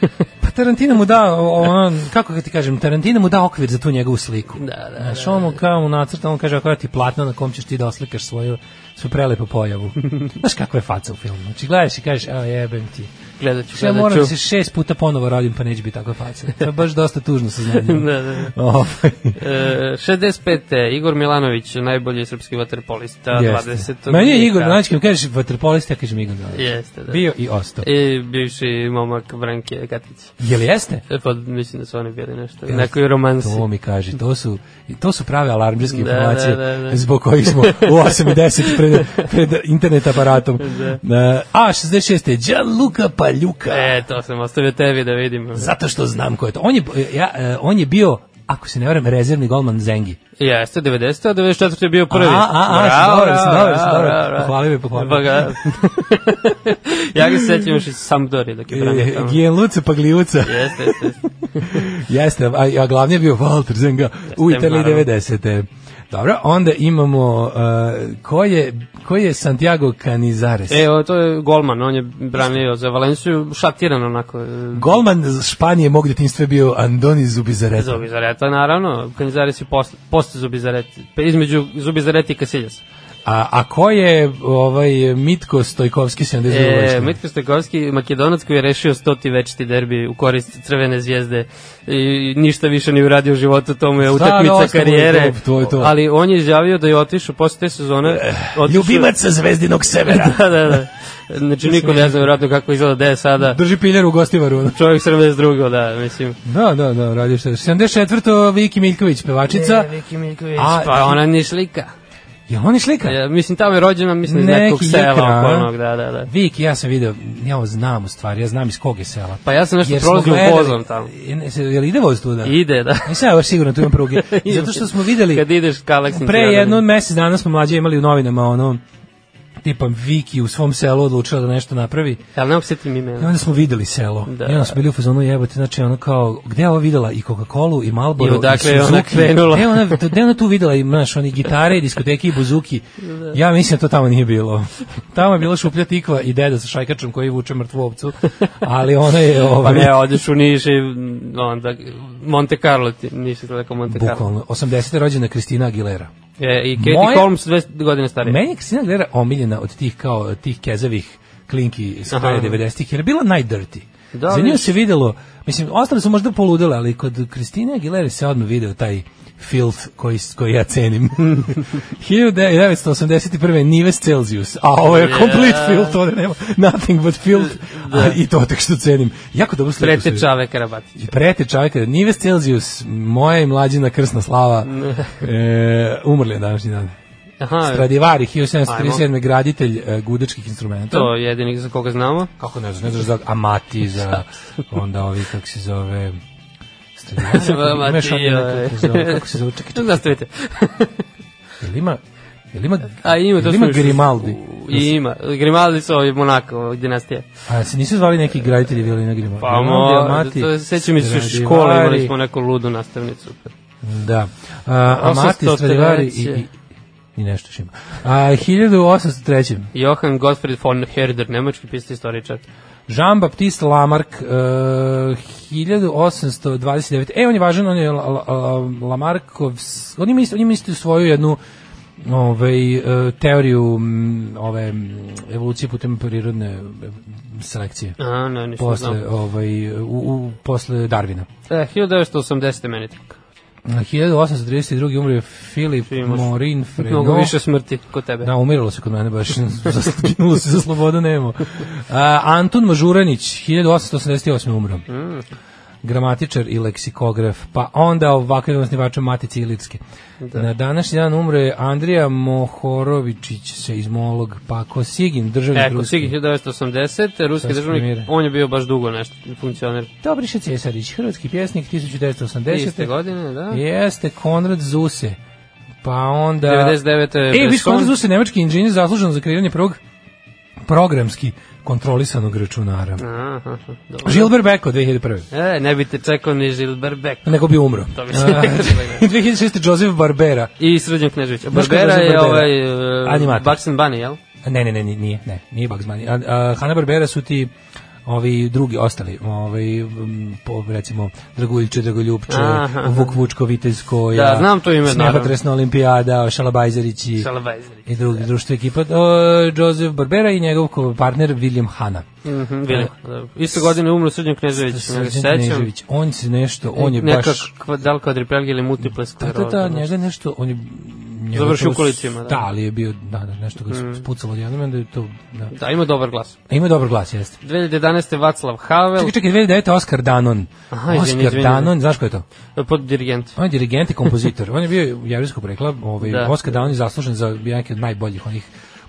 Pa Tarantino mu da, on, kako ga ti kažem, Tarantino mu da okvir za tu njegovu sliku. Da, da, Znaš, on mu kao mu nacrta, on kaže, ako ja ti platno na kom ćeš ti da oslikaš svoju, svoju prelepu pojavu. Znaš kakva je faca u filmu? Znači, gledaš i kažeš, evo jebem ti. Gledat ću, Ja gledat moram da se šest puta ponovo rodim, pa neće biti takva faca. To je baš dosta tužno saznanje. da, da. da. Ovaj, E, 65. Igor Milanović, najbolji srpski vaterpolista, jeste. 20. Meni je Igor. Milanović, kad mi kažeš vaterpolista, ja kažem Igor Milanović. Jeste, da. Bio i ostao. I bivši momak Branke Katić. Jel jeste? E, pa mislim da su oni bili nešto, nekoj romansi. To mi kaže, to su, to su prave alarmđarske Da, informacije da, da, da. zbog kojih smo u 8 i 10 pred, pred internet aparatom. Da. A, 66. Gianluca Paljuka. E, to sam ostavio tebi da vidim. Zato što znam ko je to. On je, ja, e, on je bio, ako se ne varam, rezervni golman Zengi. Jeste, 90. a 94. je bio prvi. A, a, a, Bravo, dobro, bravo, dobro, bravo, dobro. Pohvali me, pohvali Pa me. ja ga se sećam još iz Sampdori dok je branio E, tamo. Gianluca Pagliuca. Jeste, jeste, jeste. Jeste, a, a glavni je bio Walter Zenga u Italiji naravno. 90. Dobro, onda imamo uh, ko, je, ko je Santiago Canizares? E, o, to je golman, on je branio za Valenciju, šatiran onako. e, Golman Španije mog detinjstva je bio Andoni Zubizarreta. Zubizareta, naravno. Kanizares je post, post Zubizareti. Pa između Zubizareti i Casillas. A, a ko je ovaj Mitko Stojkovski 72. E? Mitko Stojkovski, makedonac koji je rešio stoti večiti derbi u korist Crvene zvijezde i ništa više ni uradio u životu, to mu je utakmica karijere. to, to je to. Ali on je izjavio da je otišao posle te sezone. otišao- Ljubimac sa Zvezdinog severa. da, da, da. Znači niko ne zna vjerojatno kako izgleda da je sada. Drži piljer u gostivaru. Čovjek 72. da, mislim. Da, da, da, radi što. 74. Viki Miljković, pevačica. Viki Miljković. A- pa ona ni slika. Je on i slika? Ja, mislim, tamo je rođena, mislim, iz nekog Neki sela okolnog, da, da, da. Viki, ja sam video, ja ovo znam u stvari, ja znam iz kog je sela. Pa ja sam nešto prolazio vozom tamo. Se- Jel ide voz tu da? Ide, da. Nisam ja baš sigurno tu imam pruge. Zato što smo videli, Kad ideš ka Aleksandru. pre jedno mesec dana smo mlađe imali u novinama ono, tipa Viki u svom selu odlučila da nešto napravi. Ali ne mogu setim I imena. onda smo videli selo. Da. I onda smo bili u fazonu jebote, znači ono kao, gde je ovo videla i Coca-Cola i Marlboro I odakle i je ona Suzuki. krenula? Gde ona, gde ona tu videla i, znaš, oni gitare i diskoteke i buzuki. Ja mislim da to tamo nije bilo. Tamo je bila šuplja tikva i deda sa šajkačom koji vuče mrtvu ovcu, ali ona je Pa ovaj, ne, odeš u Niš i onda Monte Carlo ti, Niš je Monte Carlo. bukvalno, 80. rođena Kristina Aguilera. E, I Katie Moje- Holmes dve godine starije. Meni je Kristina Aguilera omiljena od tih kao tih kezavih klinki s kraja Aha. 90-ih, jer je bila najdirty. Da, Za nju se videlo, mislim, ostale su možda poludele, ali kod Kristine Aguilera se odmah video taj filth koji, koji ja cenim. 1981. Nives Celsius, a ovo je complete Yeah. filth, ovde nema nothing but filth, a, i to tek što cenim. Jako dobro sliku. Prete Čave Karabatić. i prete čovjeka, Nives Celsius, moja i mlađina krsna slava, e, umrli je današnji dan. Aha, Stradivari, 1737. graditelj e, gudačkih instrumenta. to je jedini za koga znamo. Kako ne znaš, ne znaš za Amati, za onda ovi, kako se zove... Stradivari, Amati, imaš ovaj. kako se zove, čekaj, čekaj, Nastavite. jel ima, jel ima, A ima, to jel ima Grimaldi? I ima. Grimaldi su ovi Monako, dinastije. A se nisu zvali neki graditelji violina Grimaldi? Pa mo, Amati, to se sećam iz škole, imali smo neku ludu nastavnicu. Da. A, Amati, 803. Stradivari i, i, i nešto još ima. A, 1803. Johann Gottfried von Herder, nemački pisatelj istoričar. Jean-Baptiste Lamarck, uh, 1829. E, on je važan, on je La- La- La- Lamarckov, on ima isto, on ima isto svoju jednu ovaj, uh, teoriju ove evolucije putem prirodne e, selekcije. A, ne, nisam Posle, znao. ovaj, u, u, posle Darvina. E, 1980. meni tako. 1832. umre Filip Morin Frenot. Mnogo više smrti kod tebe. Da, umiralo se kod mene baš, ginulo se za slobodu nemo. A, Anton Mažuranić, 1888. umro. Mm. Gramatičar i leksikograf, pa onda ovakav osnivača Matice Ilitske. Na današnji dan umre Andrija Mohorovičić, seizmolog, pa Kosigin, državnik E, Kosigin 1980. Ruski Sad državnik, premijere. on je bio baš dugo nešto, funkcioner. Dobriša Cesarić, hrvatski pjesnik, 1980. Iste godine, da. Jeste Konrad Zuse. Pa onda... 99. E, viš. Konrad Zuse, nemački inženjer zaslužen za kreiranje prvog programski kontrolisanog računara. Aha, dobro. Gilbert Beko, 2001. E, ne bi te čekao ni Žilber Beck. Nego bi umro. To bi se A, nekad reklo. 2006. Joseph Barbera. I Srđan Knežević. Barbera je Barbera? ovaj uh, Animator. Bugs and Bunny, jel? Ne, ne, ne, nije, ne, nije Bugs Bunny. A, a, Hanna Barbera su ti ovi drugi ostali, ovaj po, recimo Draguljče, Dragoljupče, Aha, aha. Vuk Vučko, Vitezko, Da, znam to ime, naravno. Snepotresna olimpijada, Šalabajzerići Šalabajzeri. i drugi društvo ekipa, o, Joseph Barbera i njegov partner William Hanna. Mhm, William, da. Iste godine umro Srđan Knežević, Srđan. Knežević, on se nešto, on je Neka baš... kva- da li kvadriplegija ili multiple Da, skleroza. da, da, znači. njega nešto, on je... Završio u kolicima, da. Da, ali je bio, da, da, nešto ga mm. spucalo odjednom, onda je to, da. Da, ima dobar glas. A Ima dobar glas, jeste. 2011. Vaclav Havel, Čekaj, čekaj, 2009. Oskar Danon. Aha, izvini, Oskar izvini. Danon, znaš ko je to? pod dirigent. On je dirigent i kompozitor. On je bio jevrijskog porekla. Ovaj, Da. Oskar Danon je zaslužen za neke od najboljih onih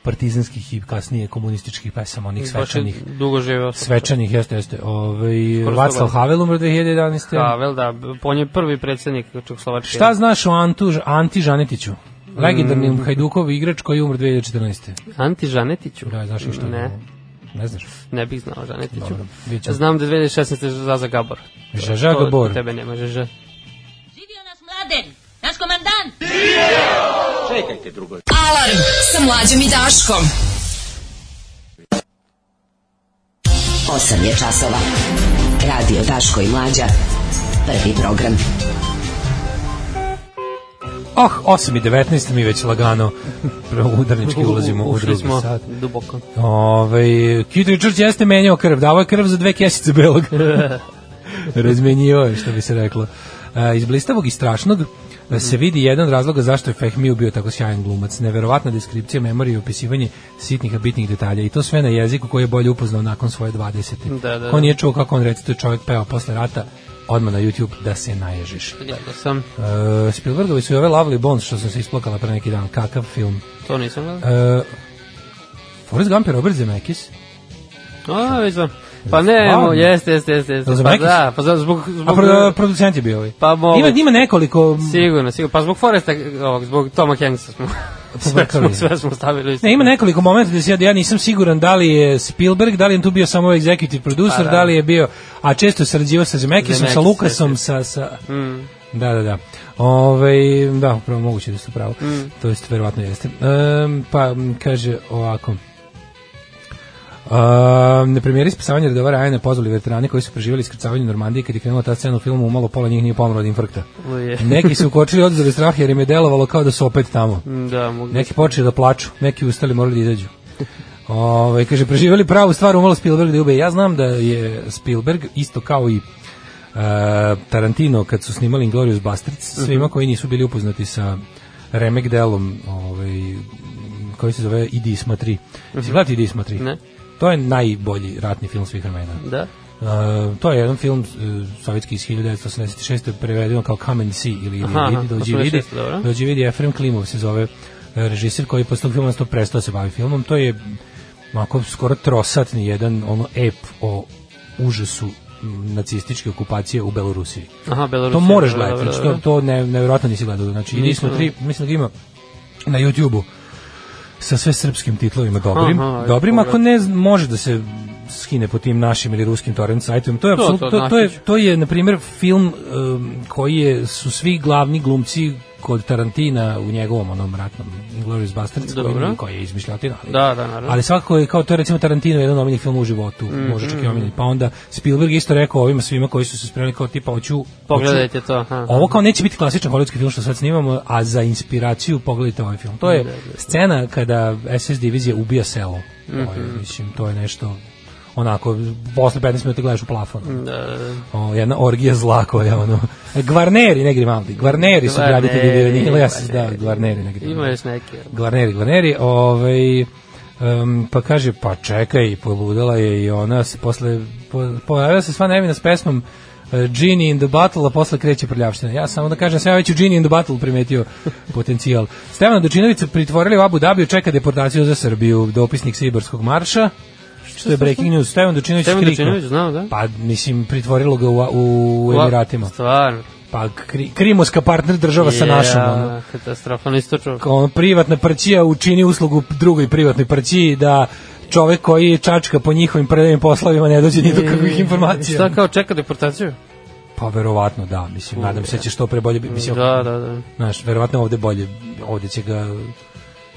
partizanskih i kasnije komunističkih pesama, onih Baš je svečanih. dugo živeo. Svečanih, jeste, jeste. Ovaj, Skoro Vaclav Havel umro 2011. Havel, da, on je prvi predsjednik Čekoslovačke. Šta znaš o Antu, Anti Žanetiću? Legendarni Hajdukov igrač koji je umro 2014. Anti Žanetiću? Da, znaš ništa? Ne, Ne znaš? ne bih znao Žanetiću. Dobro. Znam da je 2016. Zaza Gabor. Žaža To- Gabor. Tebe nema, Žaža. Živio nas mladen, naš komandant! Alarm sa mlađom i Daškom. 8 je časova. Radio Daško i Mlađa. Prvi program. Oh, 8 i 19, mi već lagano udarnički ulazimo u drugi smo sat. duboko. Ove, Kid Richards jeste menjao krv, davo je krv za dve kesice belog. Razmenjivao je, što bi se reklo. E, iz blistavog i strašnog e, se vidi jedan razloga zašto je Fehmiju bio tako sjajan glumac. Neverovatna deskripcija memorije i opisivanje sitnih a bitnih detalja i to sve na jeziku koji je bolje upoznao nakon svoje 20. Da, da, da. nije čuo kako on recituje čovjek peva posle rata, odmah na YouTube da se naježiš. Gledao sam, E, Spielbergovi su i ove Lovely Bones što sam se isplakala pre neki dan. Kakav film. to nisam gledao. E, Forrest Gump je Robert Zemeckis. A, već znam. Pa ne, jeste, jeste, jeste. jeste. Pa da, pa za- zbog, A zbog pro, producent je bio ovaj. Pa mogu. Ima, ima nekoliko... Sigurno, sigurno. Pa zbog Foresta, ovog, zbog Toma Hanksa smo, sve Pobrkali. smo, sve smo stavili. Ne, ima nekoliko momenta da se ja, ja nisam siguran da li je Spielberg, da li je tu bio samo executive producer, Pa da. da. li je bio, a često je sarađivao sa Zemekisom, sa Lukasom, sa, sa, Mm. Da, da, da. Ove, da, upravo moguće da ste pravo. Mm. To jest, verovatno jeste. Um, pa, kaže ovako. Um, na premijeri spasavanja redova Rajana pozvali veterani koji su preživjeli iskrcavanje u Normandiji kad je krenula ta scena u filmu umalo pola njih nije pomro od infarkta. Uje. Neki su ukočili odzori strah jer im je delovalo kao da su opet tamo. Da, mogu. Neki počeli da plaču, neki ustali morali da izađu. Ove, kaže, preživjeli pravu stvar, umalo Spielberg da je ube. Ja znam da je Spielberg, isto kao i uh, Tarantino, kad su snimali Inglourious Basterds, Mhm. svima koji nisu bili upoznati sa remek delom, ovaj, koji se zove Idi Isma 3. Si gledati Idi Isma 3? Mhm. Ne. To je najbolji ratni film svih vremena. Da. Uh, to je jedan film uh, sovjetski iz 1986. prevedeno kao Come and See ili, ili Aha, vidi, dođi vidi. 86, dobro. Dođi vidi, Efrem Klimov se zove uh, režiser koji posle tog filma sto prestao da se bavi filmom. To je onako skoro trosatni jedan ono ep o užasu nacističke okupacije u Belorusiji. Aha, Belorusija. To moraš dobro, gledati, dobro, znači to, to ne, nevjerojatno nisi gledao. Znači, idi smo Nisam. tri, mislim da ima na YouTubeu sa sve srpskim titlovima dobrim. Aha, dobrim, ako ne može da se skine po tim našim ili ruskim torrent sajtovima. To je To, apsolutno to, to, to je to je na primjer film um, koji je su svi glavni glumci kod Tarantina u njegovom onom ratnom Inglourious Basterds koji, koji je izmišljotina. ali- Da, da, naravno. Ali svakako je kao to je recimo Tarantino jedan omiljenih film u životu, Mm, može čak i omiljeni. Pa onda Spielberg isto rekao ovima svima koji su se spremili kao tipa hoću hoću- Pogledajte to. Aha. ovo kao neće biti klasičan hollywoodski film što sad snimamo, a za inspiraciju pogledajte ovaj film. To je scena kada SS divizija ubija selo. To je, Mhm. mislim, to je nešto onako, posle 15 minuta gledaš u plafon. Da. O, jedna orgija zla koja ono Gvarneri, ne Grimaldi. Gvarneri su graditelji Vivanila, ja se da, Gvarneri. Gvarneri, ne Grimaldi. Ima još neke. Gvarneri, Gvarneri, ovaj, um, pa kaže, pa čekaj, poludela je i ona se posle, po, pojavila se sva nevina s pesmom uh, Genie in the Battle, a posle kreće prljavština. Ja samo da kažem, sam ja već u Genie in the Battle primetio potencijal. Stevana Dočinovića pritvorili u Abu Dhabiju, čeka deportaciju za Srbiju, dopisnik Sibarskog marša, što je breaking news. Stevan Dočinović Stevan kriknuo. Dočinović, znao, da? Pa, mislim, pritvorilo ga u, u Emiratima. Stvarno. Pa, kri, krimoska partner država sa našom. Ono Ja, katastrofa, nisi to čuo. kao ono, privatna prćija učini uslugu drugoj privatnoj prćiji da čovek koji čačka po njihovim predavim poslovima ne dođe ni do kakvih informacija. Šta kao čeka deportaciju? Pa verovatno da, mislim, nadam se da će što pre bolje biti, Da, da, da. znaš, verovatno ovde bolje, ovde će ga,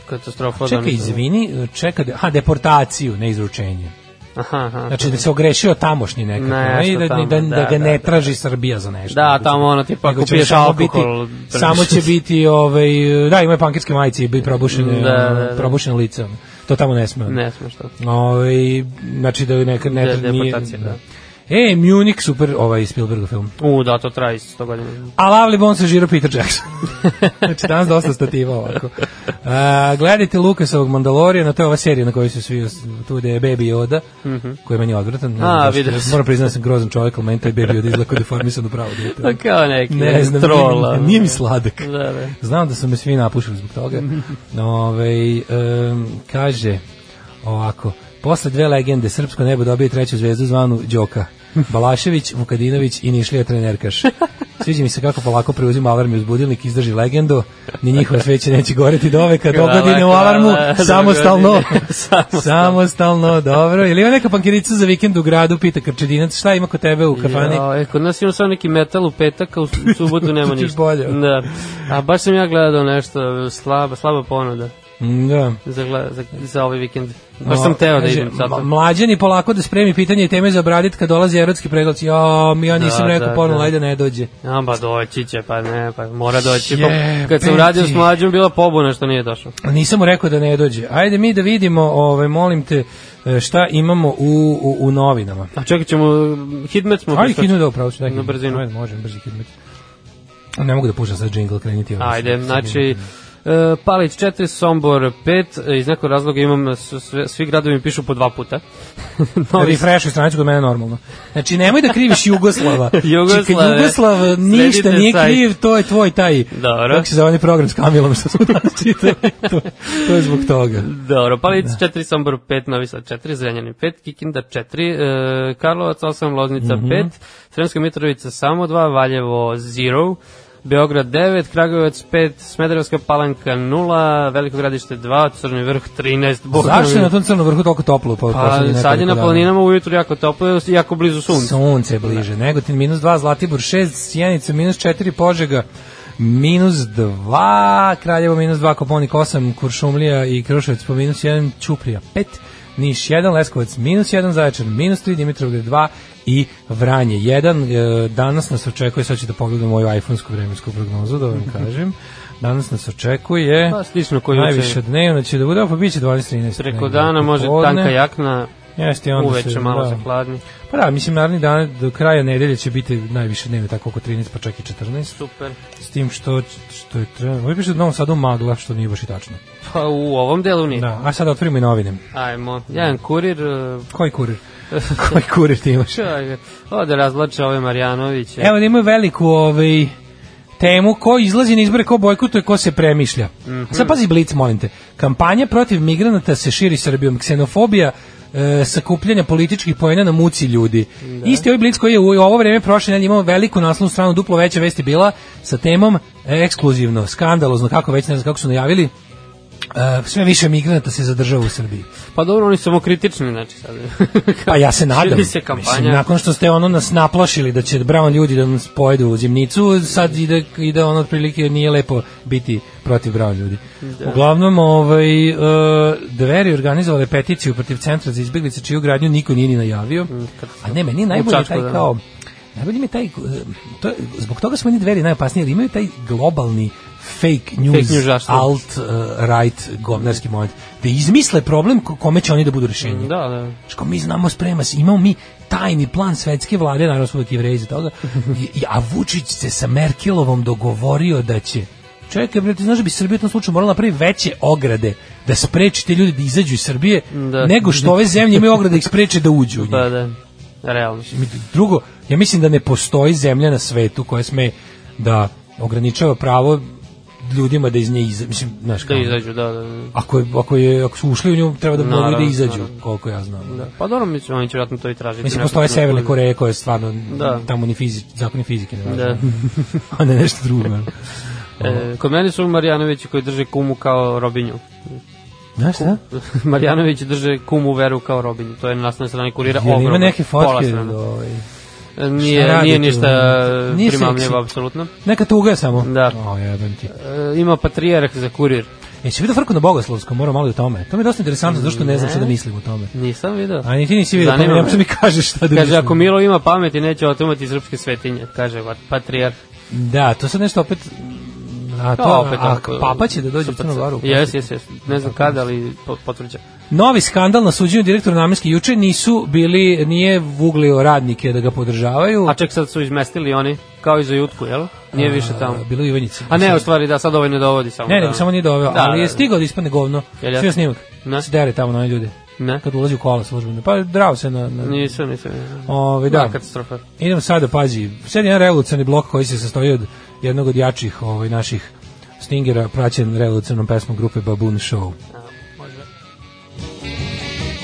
Katastrofa. da, čekaj, izvini, čeka, de, ha, deportaciju, ne izručenje. Aha, aha. Znači da se ogrešio tamošnji nekako Nešto i da, tamo, da, da, da, ga da, ne da. traži Srbija za nešto. Da, tamo ono, tipa, ako piješ alkohol, biti, samo će biti ovaj da ima pankirske majice i probušene Da, ono, da, da. probušeno lice. To tamo ne sme. Ne smeš to. Ovaj znači da neka ne, nije, da. E, Munich, super, ovaj Spielbergov film. U, da, to traje 100 godina. A Lovely Bones je žiro Peter Jackson. znači danas dosta stativa ovako. A, gledajte Lukasovog Mandalorijana, to je ova serija na kojoj su svi, tu gde je Baby Yoda, koji je meni odvratan. A, vidio sam. Moram priznati da sam grozan čovjek, ali meni taj Baby Yoda izgleda kao deformisan pravo dete. Pa kao neki Ne znam, troll. nije, nije mi sladak. Da, da. Znam da su me svi napušili zbog toga. Ove, um, kaže ovako, posle dve legende Srpsko nebo dobije treću zvezdu zvanu Đoka. Balašević, Vukadinović i Nišlija trenerkaš. Sviđa mi se kako polako preuzima alarm i uzbudilnik, izdrži legendu, ni njihova sveće neće goreti do veka, do godine u alarmu, samostalno. Samostalno. dobro. Ili ima neka pankirica za vikend u gradu, pita Krčedinac, šta ima kod tebe u kafani? Ja, e, kod nas ima samo neki metal u petak, a u su- subotu nema ništa. bolje. Da. A baš sam ja gledao nešto, slaba, slaba ponuda Mm, Da. za, za, za ovaj vikend. Baš sam teo da idem zato. Mlađani polako da spremi pitanje i teme za obradit kad dolazi erotski pregledci. Ja, ja nisam Da, rekao da, porno, da. ajde ne dođe. Ja, ba doći će, pa ne, pa mora doći. Pa, Jebem kad sam radio ti. s mlađom, bila pobuna što nije došao. Nisam mu rekao da ne dođe. Ajde mi da vidimo, ovaj, molim te, e, šta imamo u, u, u novinama. A čekat ćemo, hitmet smo Ajde, hidnu da upravo ću. Na brzinu. Ajde, možem, brzi hidmet. Ne mogu da pušam sad džingl, kreniti. ovaj Ajde, znači, Palić 4, Sombor 5, iz nekog razloga imam, sve, svi gradovi mi pišu po dva puta. Novi Refreshuj stranicu kod mene normalno. Znači, nemoj da kriviš Jugoslava. Jugoslave, Znači, kad Jugoslav ništa sredite nije sajt. kriv, to je tvoj taj, Dobro. kako se zove onaj program s Kamilom što smo danas čitali. to, to je zbog toga. Dobro, Palić 4, Sombor 5, Novi Sad 4, Zrenjanin 5, Kikinda 4, e, Karlovac 8, Loznica Mhm. 5, Sremska Mitrovica samo 2, Valjevo 0, Beograd 9, Kragujevac 5, Smederevska palanka 0, Veliko gradište 2, Crni vrh 13, Bog Zašto je na tom crnom vrhu toliko toplo? Pa poslednjih sad je na planinama ujutru jako toplo, jako blizu sunca. Sunce je bliže. Negotin minus 2, Zlatibor 6, Sjenica minus 4, Požega minus 2, Kraljevo minus 2, Koponik 8, Kuršumlija i Kruševac po minus 1, Ćuprija 5, Niš 1, Leskovac minus 1, Zaječar minus 3, Dimitrovgrad 2 i Vranje 1. E, Danas nas očekuje, sad ću da pogledam moju iPhone-sku vremensku prognozu, da vam kažem. Danas nas očekuje Pa slično koji najviše dnevno će da bude, pa bit će 12-13. Preko dana može popodne. tanka jakna, Jeste, onda uveče se, malo da. se hladni. Pa da, mislim, naredni dan do kraja nedelje će biti najviše dnevno, tako oko 13, pa čak i 14. Super. S tim što, što je trebalo. Ovo je piše da u Novom Sadu magla, što nije baš i tačno. Pa u ovom delu nije. Da, a sada otvorimo i novine. Ajmo, jedan kurir, e, Koji kurir? Koji kurir ti imaš? čaj, ovde razlače ove Marjanoviće. Evo da imaju veliku ovaj, temu ko izlazi na izbore, ko bojkotuje, ko se premišlja. A sad pazi Blic, molim te. Kampanja protiv migranata se širi Srbijom. Ksenofobija e, sakupljanja političkih pojena na muci ljudi. Isti ovaj Blic koji je u ovo vreme prošle nedelje imao veliku naslovnu stranu, duplo veća vest je bila sa temom e, ekskluzivno, skandalozno, kako već ne znam kako su najavili, e, sve više migranata se zadržava u Srbiji. Pa dobro, oni su samo kritični, znači sad. Pa ja se nadam. Se. Mislim, nakon što ste ono nas naplašili da će brown ljudi da nas pojedu u zimnicu, sad ide, ide ono otprilike nije lepo biti protiv brown ljudi. Uglavnom, ovaj, uh, dveri organizovale peticiju protiv centra za izbjeglice čiju gradnju niko nije ni najavio. Mm, A ne, meni je najbolje taj da. kao Najbolje mi taj, uh, to, zbog toga su meni dveri najopasnije, jer imaju taj globalni fake news, Fake news zašto? alt, uh, right, govnarski moment, da izmisle problem ko- kome će oni da budu rešenje. Da, da. Što mi znamo sprema se, imamo mi tajni plan svetske vlade, naravno su uvijek jevreji za toga, a Vučić se sa Merkelovom dogovorio da će Čekaj, bre, ti znaš da bi Srbija u tom slučaju morala napraviti veće ograde da spreči te ljudi da izađu iz Srbije, Da. nego što ove zemlje imaju ograde da ih spreče da uđu u njih. Da, da. Realno. Drugo, ja mislim da ne postoji zemlja na svetu koja sme da ograničava pravo ljudima da iz nje izađu. Mislim, znaš Da izađu, da, da. Ako, je, ako, je, ako su ušli u nju, treba da mogu da izađu, naravno. koliko ja znam. da. Pa dobro, mislim, oni će vjerojatno to i tražiti. Mislim, postoje Severne. Koreje koje stvarno Da. tamo ni fizi, zakoni fizike ne. Da. A ne nešto drugo. E, kod mene su Marjanovići koji drže kumu kao robinju. Znaš šta? Marjanović drže kumu veru kao robinju. To je na naslovnoj strani kurira Jel ima ogromno. neke fotke? Ovaj, Nije, radi nije ništa Nije primamljivo, seksi. apsolutno. neka tuga samo. Da. O, jebem ti. E, ima patrijarh za kurir. Jesi vidio frku na Bogoslovskom, moram malo i o tome. To mi je dosta interesantno, zašto ne znam šta da mislim o tome. Nisam video. A ni ti nisi vidio, pa Zanima mi ne što mi kažeš šta da Kaže, mislim. ako Milo ima pameti, neće otimati srpske svetinje, kaže pat- patrijarh. Da, to sad nešto opet... A, to, To opet a, onako- papa će da dođe u Crnu Goru. Jes, jes, jes. Ne znam kada, ali po- potvrđa. Novi skandal na suđenju direktora namenske juče nisu bili, nije vuglio radnike da ga podržavaju. A ček sad su izmestili oni, kao i za jutku, jel? Nije više tamo. A, Bilo je u Ivanjici. A ne, u stvari, da, sad ovaj ne dovodi samo. Ne, da. nego samo nije doveo, Da, ali je da, da. stigao da ispane govno. Jel? Sve snimak. Ne. Se dere tamo na one ljude. Ne, Kad ulazi u kola službeno. Pa drao se na... na... nisam, nisam. nisam. Ove, da. Da, katastrofa. Idemo sada, pazi. Sad je jedan revolucionarni blok koji se sastoji od jednog od jačih ovaj, naših stingera, praćen revolucionarnom pesmom grupe Baboon Show.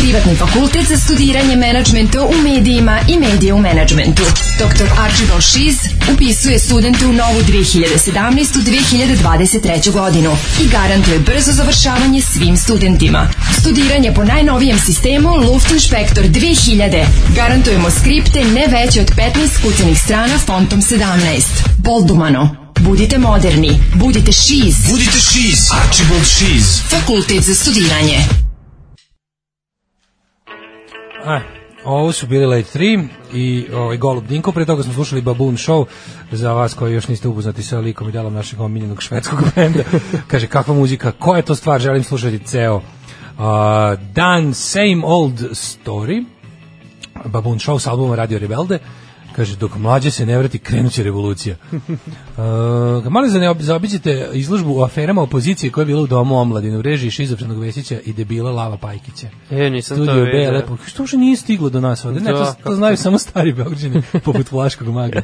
Privatni fakultet za studiranje menadžmenta u medijima i medije u menadžmentu. Dr. Archibald Šiz upisuje studente u novu 2017-2023. godinu i garantuje brzo završavanje svim studentima. Studiranje po najnovijem sistemu Luftinspektor 2000. Garantujemo skripte ne veće od 15 kucanih strana fontom 17. Boldumano. Budite moderni. Budite Šiz. Budite šiz. Archibald šiz. Fakultet za studiranje. A, ovo su bili Late 3 i ovaj Golub Dinko, pre toga smo slušali Baboon Show, za vas koji još niste upoznati sa likom i delom našeg omiljenog švedskog benda. Kaže, kakva muzika, koja je to stvar, želim slušati ceo. Uh, Dan Same Old Story, Baboon Show s albuma Radio Rebelde, kaže, dok mlađe se ne vrati, krenuće revolucija. Uh, malo za ne zaobiđete izložbu o aferama opozicije koja je bila u domu omladine u režiji Šizofrenog Vesića i debila Lava Pajkića. E, nisam to Studio B, vidio. lepo. Što uopšte nije stiglo do nas ovde? Ne, Da, to, to kako znaju to? samo stari Beograđani, poput Vlaškog maga.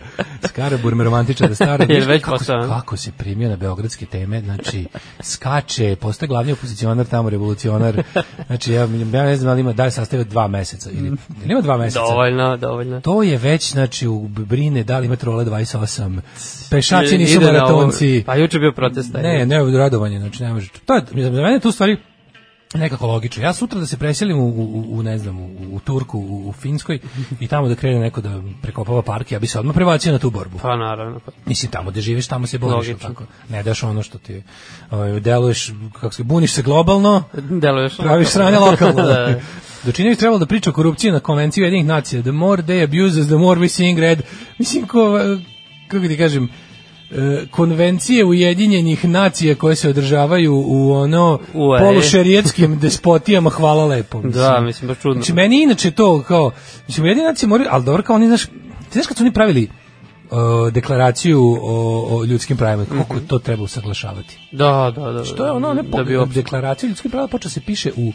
Skara Burme romantičara stara. Jer Znaš već kako, kako se primio na beogradske teme, znači skače, postaje glavni opozicionar tamo revolucionar. Znači ja, ja ne znam da li ima da li sastavio dva meseca ili ili ima dva meseca. Dovoljno, dovoljno. To je već, znači, u brine da li ima trole 28, pešači nisu maratonci. Pa juče bio protest. Ne, ne, radovanje, znači ne može. To je, za mene tu stvari nekako logično. Ja sutra da se preselim u, u, u ne znam, u, u Turku, u, u Finskoj i tamo da krene neko da prekopava park, ja bi se odmah prebacio na tu borbu. Pa naravno. Pa. Mislim, tamo gde živiš, tamo se boriš, Logično. tako. Ne daš ono što ti ovaj, deluješ, kako se, buniš se globalno, Deluješ. praviš sranje lokalno. Da. Dočinjević trebalo da priča o korupciji na konvenciji Jedinih nacija. The more they abuse us, the more we sing red. Mislim, ko, kako ti kažem, konvencije Ujedinjenih nacija koje se održavaju u ono Ue. polušerijetskim despotijama, hvala lepo. Mislim. Da, mislim, baš čudno. Znači, meni inače to kao, mislim, Ujedinjene nacije moraju, ali dobro kao oni, znaš, ti znaš kad su oni pravili uh, deklaraciju o, o ljudskim pravima, koliko to treba usaglašavati. Da, da, da. Što je ono, ne po, da bi deklaracija ljudskih prava počeo se piše u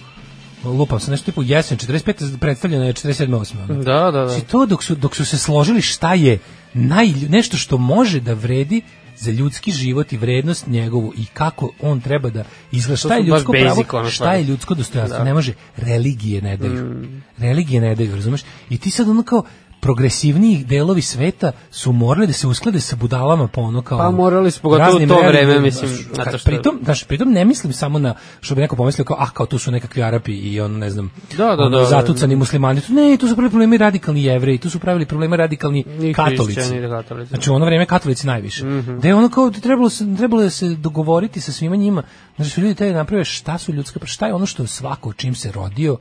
lupam se nešto tipu jesen 45 predstavljeno je 47 8 ono. Da, da, da. Znači to dok su dok su se složili šta je naj nešto što može da vredi za ljudski život i vrednost njegovu i kako on treba da izgleda. Šta je ljudsko pravo? ono šta je ljudsko dostojanstvo? Da. ne može religije ne daju. Mm. religije ne daju razumeš? I ti sad ono kao progresivniji delovi sveta su morali da se usklade sa budalama po ono kao Pa morali su, pogotovo u to vreme, mislim, zato što- pritom, znaš, pritom ne mislim samo na što bi neko pomislio kao ah kao tu su nekakvi Arapi i on ne znam Da, da, ono, da, da. zatucani muslimani Tu- ne tu su pravili problemi radikalni jevreji tu su pravili probleme radikalni I katolici i katolici. znači u ono vreme katolici najviše Mhm. da je ono kao da je trebalo se trebalo je da se dogovoriti sa svima njima znači su ljudi te naprave šta su ljudska šta je ono što svako čim se rodio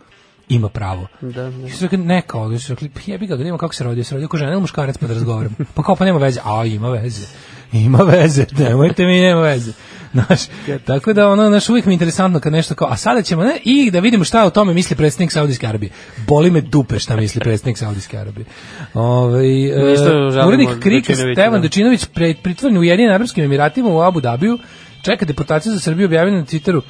ima pravo. Da, da. I su rekli, ne kao, oni su rekli, pa jebi ga, da vidimo kako se rodio, se rodio kao žena ili muškarac pa da razgovaram. Pa kao, pa nema veze. A, ima veze. Ima veze, nemojte mi, nema veze. Znaš, tako da ono, znaš, uvijek mi je interesantno kad nešto kao, a sada ćemo, ne, i da vidimo šta o tome misli predsjednik Saudijske Arabije. Boli me dupe šta misli predsjednik Saudijske Arabije. Ove, Isto žalimo urednik Krika Dečinovića, Stevan da. Dečinović pre, pritvoren u Jedinim Arabskim Emiratima u Abu Dabiju, čeka deportaciju za Srbiju objavljeno na Twitteru.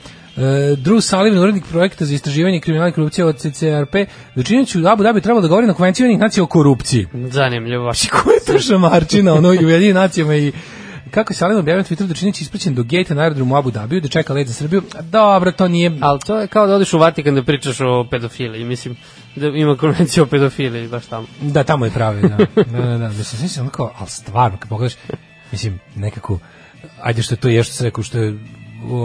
Uh, Drew Sullivan, urednik projekta za istraživanje kriminala i korupcije od CCRP, Dečinović u Abu Dhabi trebalo da govori na konvenciji Ujedinjenih nacija o korupciji. Zanimljivo baš. Ko je to šamarčina, ono, i u Jedinim nacijama i kako je Sullivan objavio na Twitteru da Činić ispraćen do gejta na aerodromu Abu Dhabiju da čeka let za Srbiju. Dobro, to nije... Ali to je kao da odeš u Vatikan da pričaš o pedofiliji, mislim, da ima konvenciju o pedofiliji baš tamo. Da, tamo je pravi, da. da, da, da. Mislim, mislim, ono kao, ali stvarno, kad pogledaš, mislim, nekako, ajde što je to je što se rekao, što je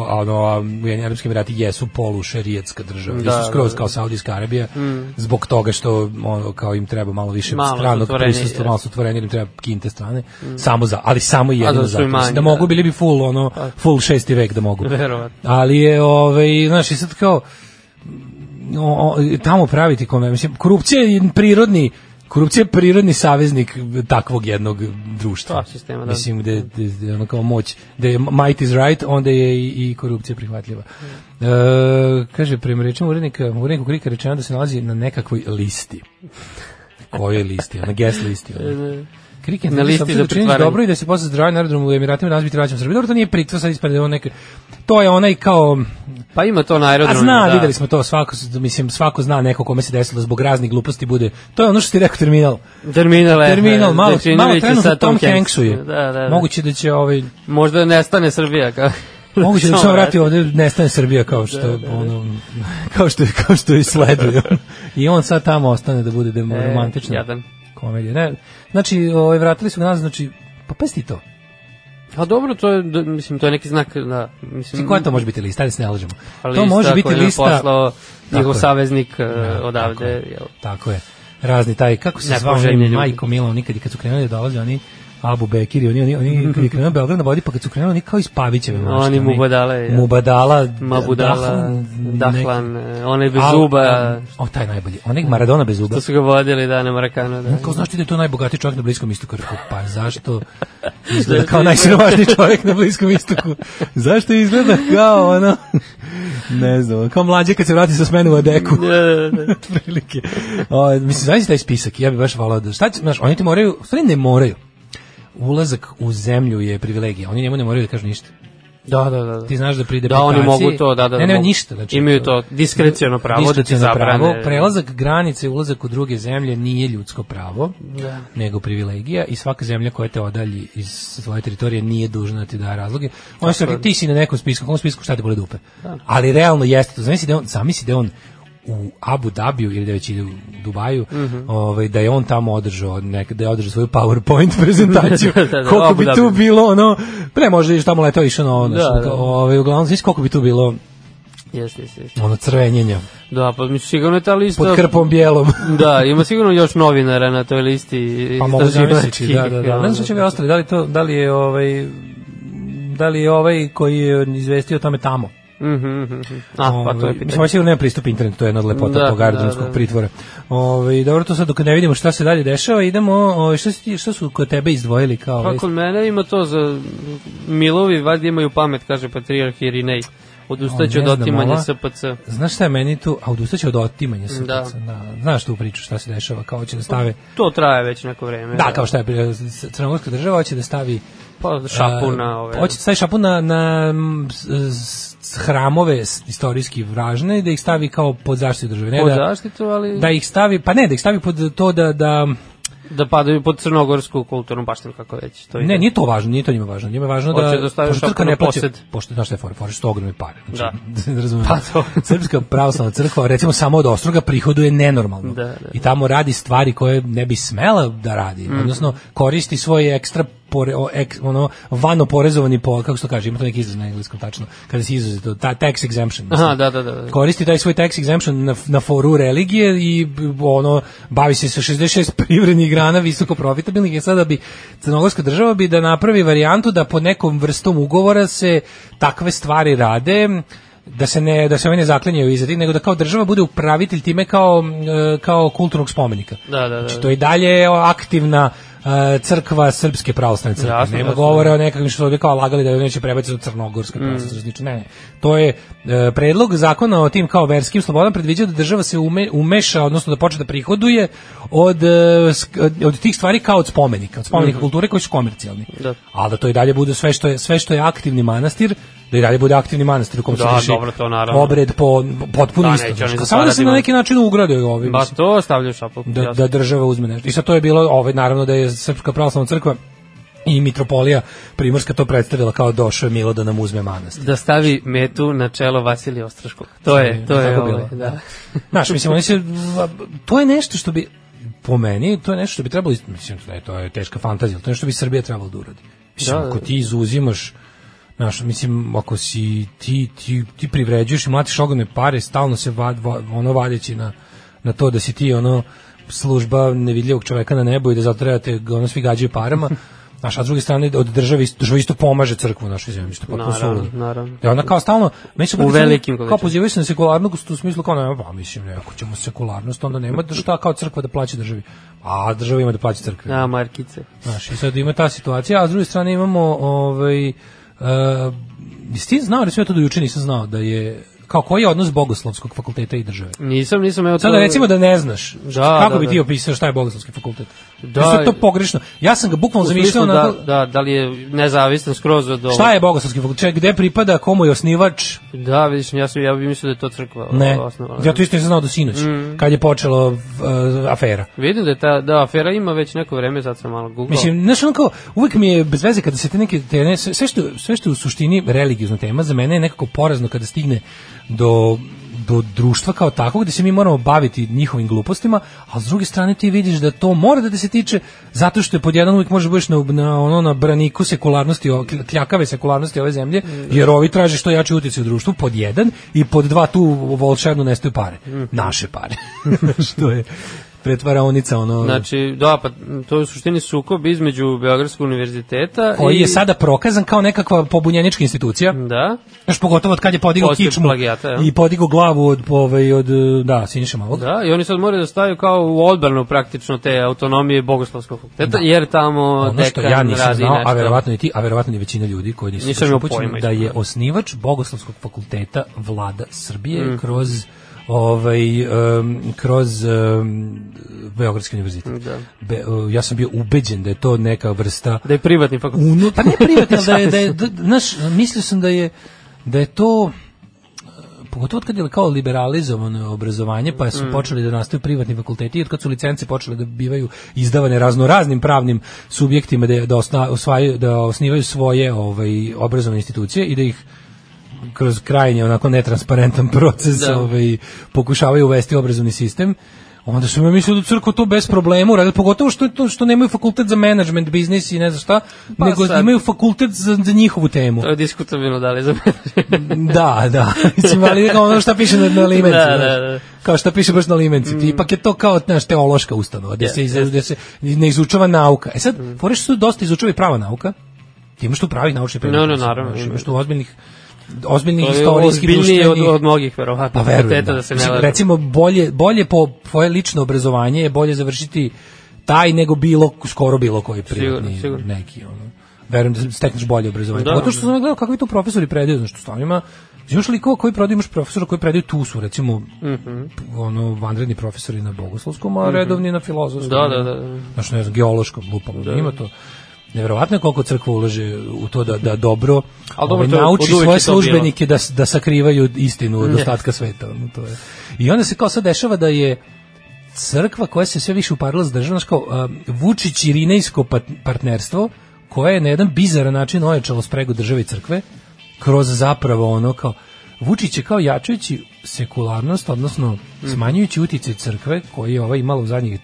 ono, Ujedinjeni Arapski Emirati jesu polušerijetska država, Da, jesu skroz da, da. kao Saudijska Arabija, Mm. zbog toga što ono, kao im treba malo više Malo stranog prisustva, jes. malo su otvoreniji, jer im treba kinte strane, Mm. samo za, ali samo i jedino da zato. manji, da mogu, da. bili bi full, ono, full šesti vek da mogu. Verovatno. Ali je, ovaj, znaš, i sad kao, o, o, tamo praviti kome, mislim, korupcija je prirodni Korupcija je prirodni saveznik takvog jednog društva. Pa, sistema, da. Mislim, gde, gde, gde ono kao moć, da je might is right, onda je i, i korupcija prihvatljiva. E, kaže, prema rečima urednika, uredniku Krika rečeno da se nalazi na nekakvoj listi. Kojoj listi? Na guest listi. ono. Krik je Na listi za da pretvaranje. dobro i da se posle zdravlja na aerodromu u Emiratima danas biti vraćan u Srbiju. Dobro, to nije pritvor, sad ispade on neke... To je onaj kao... Pa ima to na A aerodromu. zna, da. videli smo to, svako, mislim, svako zna neko kome se desilo zbog raznih gluposti bude. To je ono što ti rekao terminal. Terminal, e, Terminal, malo, malo je trenutno Tom Hanksu je. Da, da, da. Moguće da će ovaj Možda nestane Srbija. Kao. Moguće da se vrati ovde nestane Srbija kao što Da, da, da. ono kao što kao što i sleduje. I on sad tamo ostane da bude demo E, romantična jadan. komedija. Ne, znači, ovaj vratili su ga nazad, znači pa pesti to. A dobro, to je, da, mislim, to je neki znak, da, mislim... Mislim, koja to može biti lista, ajde se ne lažemo. Pa To može biti lista... poslao njegov je. saveznik Da, odavde. tako je. Tako je. Razni taj, kako se zvao. Majko Milo, oni kad, kad su krenuli da dolaze, oni Abu Bekir i oni, oni, oni kad je krenuo Beograd na vodi, pa kad su krenuli, oni kao iz Pavićeve. možda, Oni Mubadale, ja. Mubadala, Mabudala, Dahlan, Dahlan, e, onaj bez Al- zuba. O, taj najbolji. Onaj Maradona bez zuba. To su ga vodili, da, na Marakanu, da. Kao znaš ti da je to najbogatiji čovjek na Bliskom istoku? Rekao, pa zašto izgleda kao najsiromašniji čovjek na Bliskom istoku? Zašto izgleda kao ono, ne znam, kao mlađe kad se vrati sa smene u Adeku. Da, da, da. Otprilike. O, mislim, znaš taj spisak, ja bih baš volao da, šta znaš, oni ti moraju, stvari ne moraju, ulazak u zemlju je privilegija, oni njemu ne moraju da kažu ništa. Da, da, da. da. Ti znaš da pri Da, oni mogu to, da, da. Ne, ne, mogu. ništa. Znači, Imaju to diskreciono pravo da ti zabrane. pravo, prelazak granice, ulazak u druge zemlje nije ljudsko pravo, Da. nego privilegija i svaka zemlja koja te odalji iz svoje teritorije nije dužna da ti da razloge. Oni su rekli, ti si na nekom spisku, kom spisku šta ti bole dupe. Da. Ali realno jeste to. Zamisli da on, zamisli da on u Abu Dabiju ili da već ide u Dubaju, Mhm. ovaj, da je on tamo održao nek, da je održao svoju PowerPoint prezentaciju. Da, da, da, koliko bi tu bilo ono, pre možda iš tamo letao išao na ono, Da, da. ovaj, uglavnom, znaš koliko bi tu bilo Jeste, jeste, jeste. ono crvenjenja Da, pa mislim, sigurno je ta lista... pod krpom bijelom. Da, ima sigurno još novinara na toj listi. Pa mogu zamisliti, da, da, da. Ne znam što će bi ostali, da li, to, da li je ovaj da li je ovaj koji je izvestio tome tamo. Mhm, mhm, mhm. A, pa to Ovaj, je Mislim, pitanje. ovaj sigurno nema pristup internetu, to je jedna od lepota Da, tog da, aerodromskog da. pritvora. Ovaj dobro, to sad dok ne vidimo šta se dalje dešava, idemo, ovaj, šta, si šta su kod tebe izdvojili kao Pa kod mene ima to za Milovi, valjda imaju pamet, kaže Patriarh Irinej. Odustaće O, od otimanja SPC. Znaš šta je meni tu, a odustaće od otimanja se. Da. Da. Znaš tu priču šta se dešava, kao hoće da stave To traje već neko vreme. Da, kao šta je crnogorska država hoće da stavi Pa šapu a, na ove... Hoće da stavi šapu na, na s- hramove istorijski vražne da ih stavi kao pod zaštitu države. Ne Pod da, zaštitu, ali... da ih stavi, pa ne, da ih stavi pod to da, da Da padaju pod crnogorsku kulturnu baštinu, kako već. To ne, ide. nije to važno, nije to njima važno. Njima je važno da, Hoće da pošto na ne plaća, pošto, znaš šta je fora, fora što ogromne pare. Znači, da. razumem. Pa to. Srpska pravoslavna crkva, recimo samo od Ostroga prihoduje nenormalno. Da, da. I tamo radi stvari koje ne bi smela da radi. Mhm. Odnosno, koristi svoj ekstra pore, o, ek, ono, vano porezovani po, kako se to kaže, ima to neki izraz na engleskom tačno, kada se izuzeti, ta tax exemption. mislim. Aha, da, da, da. koristi taj svoj tax exemption na, na foru religije i ono bavi se sa 66 privrednih grana visoko profitabilnih i sada bi crnogorska država bi da napravi varijantu da pod nekom vrstom ugovora se takve stvari rade da se ne da se oni ne zaklinjaju iza tih, nego da kao država bude upravitelj time kao e, kao kulturnog spomenika. Da, da, da. Znači to je i dalje aktivna crkva srpske pravoslavne crkve. Jasno, Nema jasno, govora da. o nekakvim što ovdje kao lagali da je neće prebaciti u crnogorska Mm. pravoslavna crkva. Ne. To je e, predlog zakona o tim kao verskim slobodama predviđa da država se ume, umeša, odnosno da počne da prihoduje od, e, od tih stvari kao od spomenika, od spomenika Mhm. kulture koji su komercijalni. Da. Ali da to i dalje bude sve što je, sve što je aktivni manastir, da i dalje bude aktivni manastir u kom se Da, vrši dobro, to naravno. obred po potpuno Da, isto. Znači, Samo da se na neki način ugrade ovi. Ba to stavljaju šapu. da, da država uzme nešto. I sad to je bilo, ovaj, naravno da je Srpska pravoslavna crkva i mitropolija Primorska to predstavila kao došao je Milo da nam uzme manastir. Da stavi metu na čelo Vasilija Ostraškog. To je, to je Tako ovaj, bilo, da. Znaš, mislim, oni se, to je nešto što bi, po meni, to je nešto što bi trebalo, mislim, ne, to je teška fantazija, to je nešto što bi Srbija trebalo da uradi. Mislim, Da, da. ako ti izuzimaš Znaš, mislim, ako si ti, ti, ti privređuješ i mlatiš ogromne pare, stalno se vad, va- ono vadeći na, na to da si ti ono služba nevidljivog čoveka na nebu i da zato treba te ono svi gađaju parama, Znaš, a s druge strane od države isto, država isto pomaže crkvu u našoj zemlji, što potpuno Naravno, naravno. I onda kao stalno, meni se U velikim kao pozivaju se na sekularnost u smislu kao nema, pa mislim, ne, ako ćemo sekularnost, onda nema da šta kao crkva da plaća državi. A država ima da plaća crkvi. A, markice. Znaš, i sad ima ta situacija, a s druge strane imamo, ovaj, uh, jesi ti znao, recimo ja to do juče nisam znao, da je, kao koji je odnos bogoslovskog fakulteta i države? Nisam, nisam, evo to... Sada recimo da ne znaš, Da, kako da, bi da. ti opisao šta je bogoslovski fakultet? Da. Da, je to pogrešno. Ja sam ga bukvalno zamišljao smislu onako, da, da, da li je nezavistan skroz od šta je bogoslovski fakultet, gde pripada, komu je osnivač, Da, vidiš, ja, sam, ja bih mislio da je to crkva ne, osnovala. ja to isto nisam znao do sinoć, Mm. kad je počelo uh, afera. Vidim da je ta, da, afera ima već neko vreme, sad sam malo googlao. Mislim, znaš, ono kao, uvijek mi je bez veze kada se te neke, te, ne, sve, sve što, sve što je u suštini religiozna tema, za mene je nekako porazno kada stigne do do društva kao takvog gde se mi moramo baviti njihovim glupostima, a s druge strane ti vidiš da to mora da te se tiče zato što je pod jedan uvijek možeš budeš na, na, ono, na braniku sekularnosti, kljakave sekularnosti ove zemlje, jer ovi traže što jači utjecaj u društvu, pod jedan, i pod dva tu volšebno nestaju pare. Naše pare. što je pretvaraonica ono Znači, da, pa to je u suštini sukob između Beogradskog univerziteta koji i... je sada prokazan kao nekakva pobunjenička institucija. Da, Još pogotovo od kad je podigao kičmu plagijata, ja. i podigao glavu od, ovaj, od da, Siniša Malog. da, i oni sad moraju da stavaju kao u odbranu praktično te autonomije Bogoslavskog fakulteta, jer tamo Ono što ja nisam radi znao, nešto. a verovatno i ti, a verovatno i većina ljudi koji nisu Nisam baš imao upućeni, da je osnivač Bogoslavskog fakulteta vlada Srbije Mhm. kroz ovaj um, kroz um, Beogradski univerzitet. Da. Be, uh, ja sam bio ubeđen da je to neka vrsta Da je privatni fakultet. Uno, pa ne privatni, da je, da je, da, znaš, mislio sam da je, da je to, e, pogotovo kad je kao liberalizovano obrazovanje, pa su Mm. počeli da nastaju privatni fakulteti i od kad su licence počele da bivaju izdavane razno raznim pravnim subjektima da, da, osna, osvajaju, da osnivaju svoje ovaj, obrazovne institucije i da ih kroz krajnje onako netransparentan proces Da. ovaj, pokušavaju uvesti obrazovni sistem onda su mi mislili da crkva to bez problema uradi, pogotovo što to što nemaju fakultet za management, biznis i ne znam šta, Pa nego sad- imaju fakultet za, za njihovu temu. To je diskutabilno da li za da, da. Mislim, ali ono šta piše na, na limenci. Da, da, da. Kao šta piše baš na limenci. Ti Ipak je to kao znaš, teološka ustanova, gde, se, Jeste, iz- gde se ne izučava nauka. E sad, mm. fore što su dosta izučava i prava nauka. Ti imaš tu pravi naučni predmet. No, no, naravno. Imaš tu ozbiljnih ozbiljnih To istorijskih ozbiljnije od, društvenih- od mnogih, verovatno, pa verujem, da. da se ne Mislim. Recimo, bolje, bolje po tvoje lično obrazovanje je bolje završiti taj nego bilo, skoro bilo koji privatni Sigurno, sigurno. neki. Ono. Verujem da stekneš bolje obrazovanje. Da. Da. Što sam gledao kakvi tu profesori predaju, znači stvarno ima Imaš likova koji predaju, imaš profesora koji predaju tu su, recimo, Mhm. ono, vanredni profesori na bogoslovskom, a redovni na filozofskom. Da, da, da. Znaš, ne znam, geološkom, lupom, da. ima to. Neverovatno je koliko crkva ulaže u to da, da dobro, Ali dobro, ovaj, to je- nauči svoje to službenike da, da sakrivaju istinu od ostatka sveta. ono, to je. I onda se kao sad dešava da je crkva koja se sve više uparila s državom, kao um, Vučić i Rinejsko pat- partnerstvo, koje je na jedan bizaran način ojačalo spregu države i crkve, kroz zapravo ono kao Vučić je kao jačajući sekularnost, odnosno smanjujući uticaj crkve koji je ova imala u zadnjih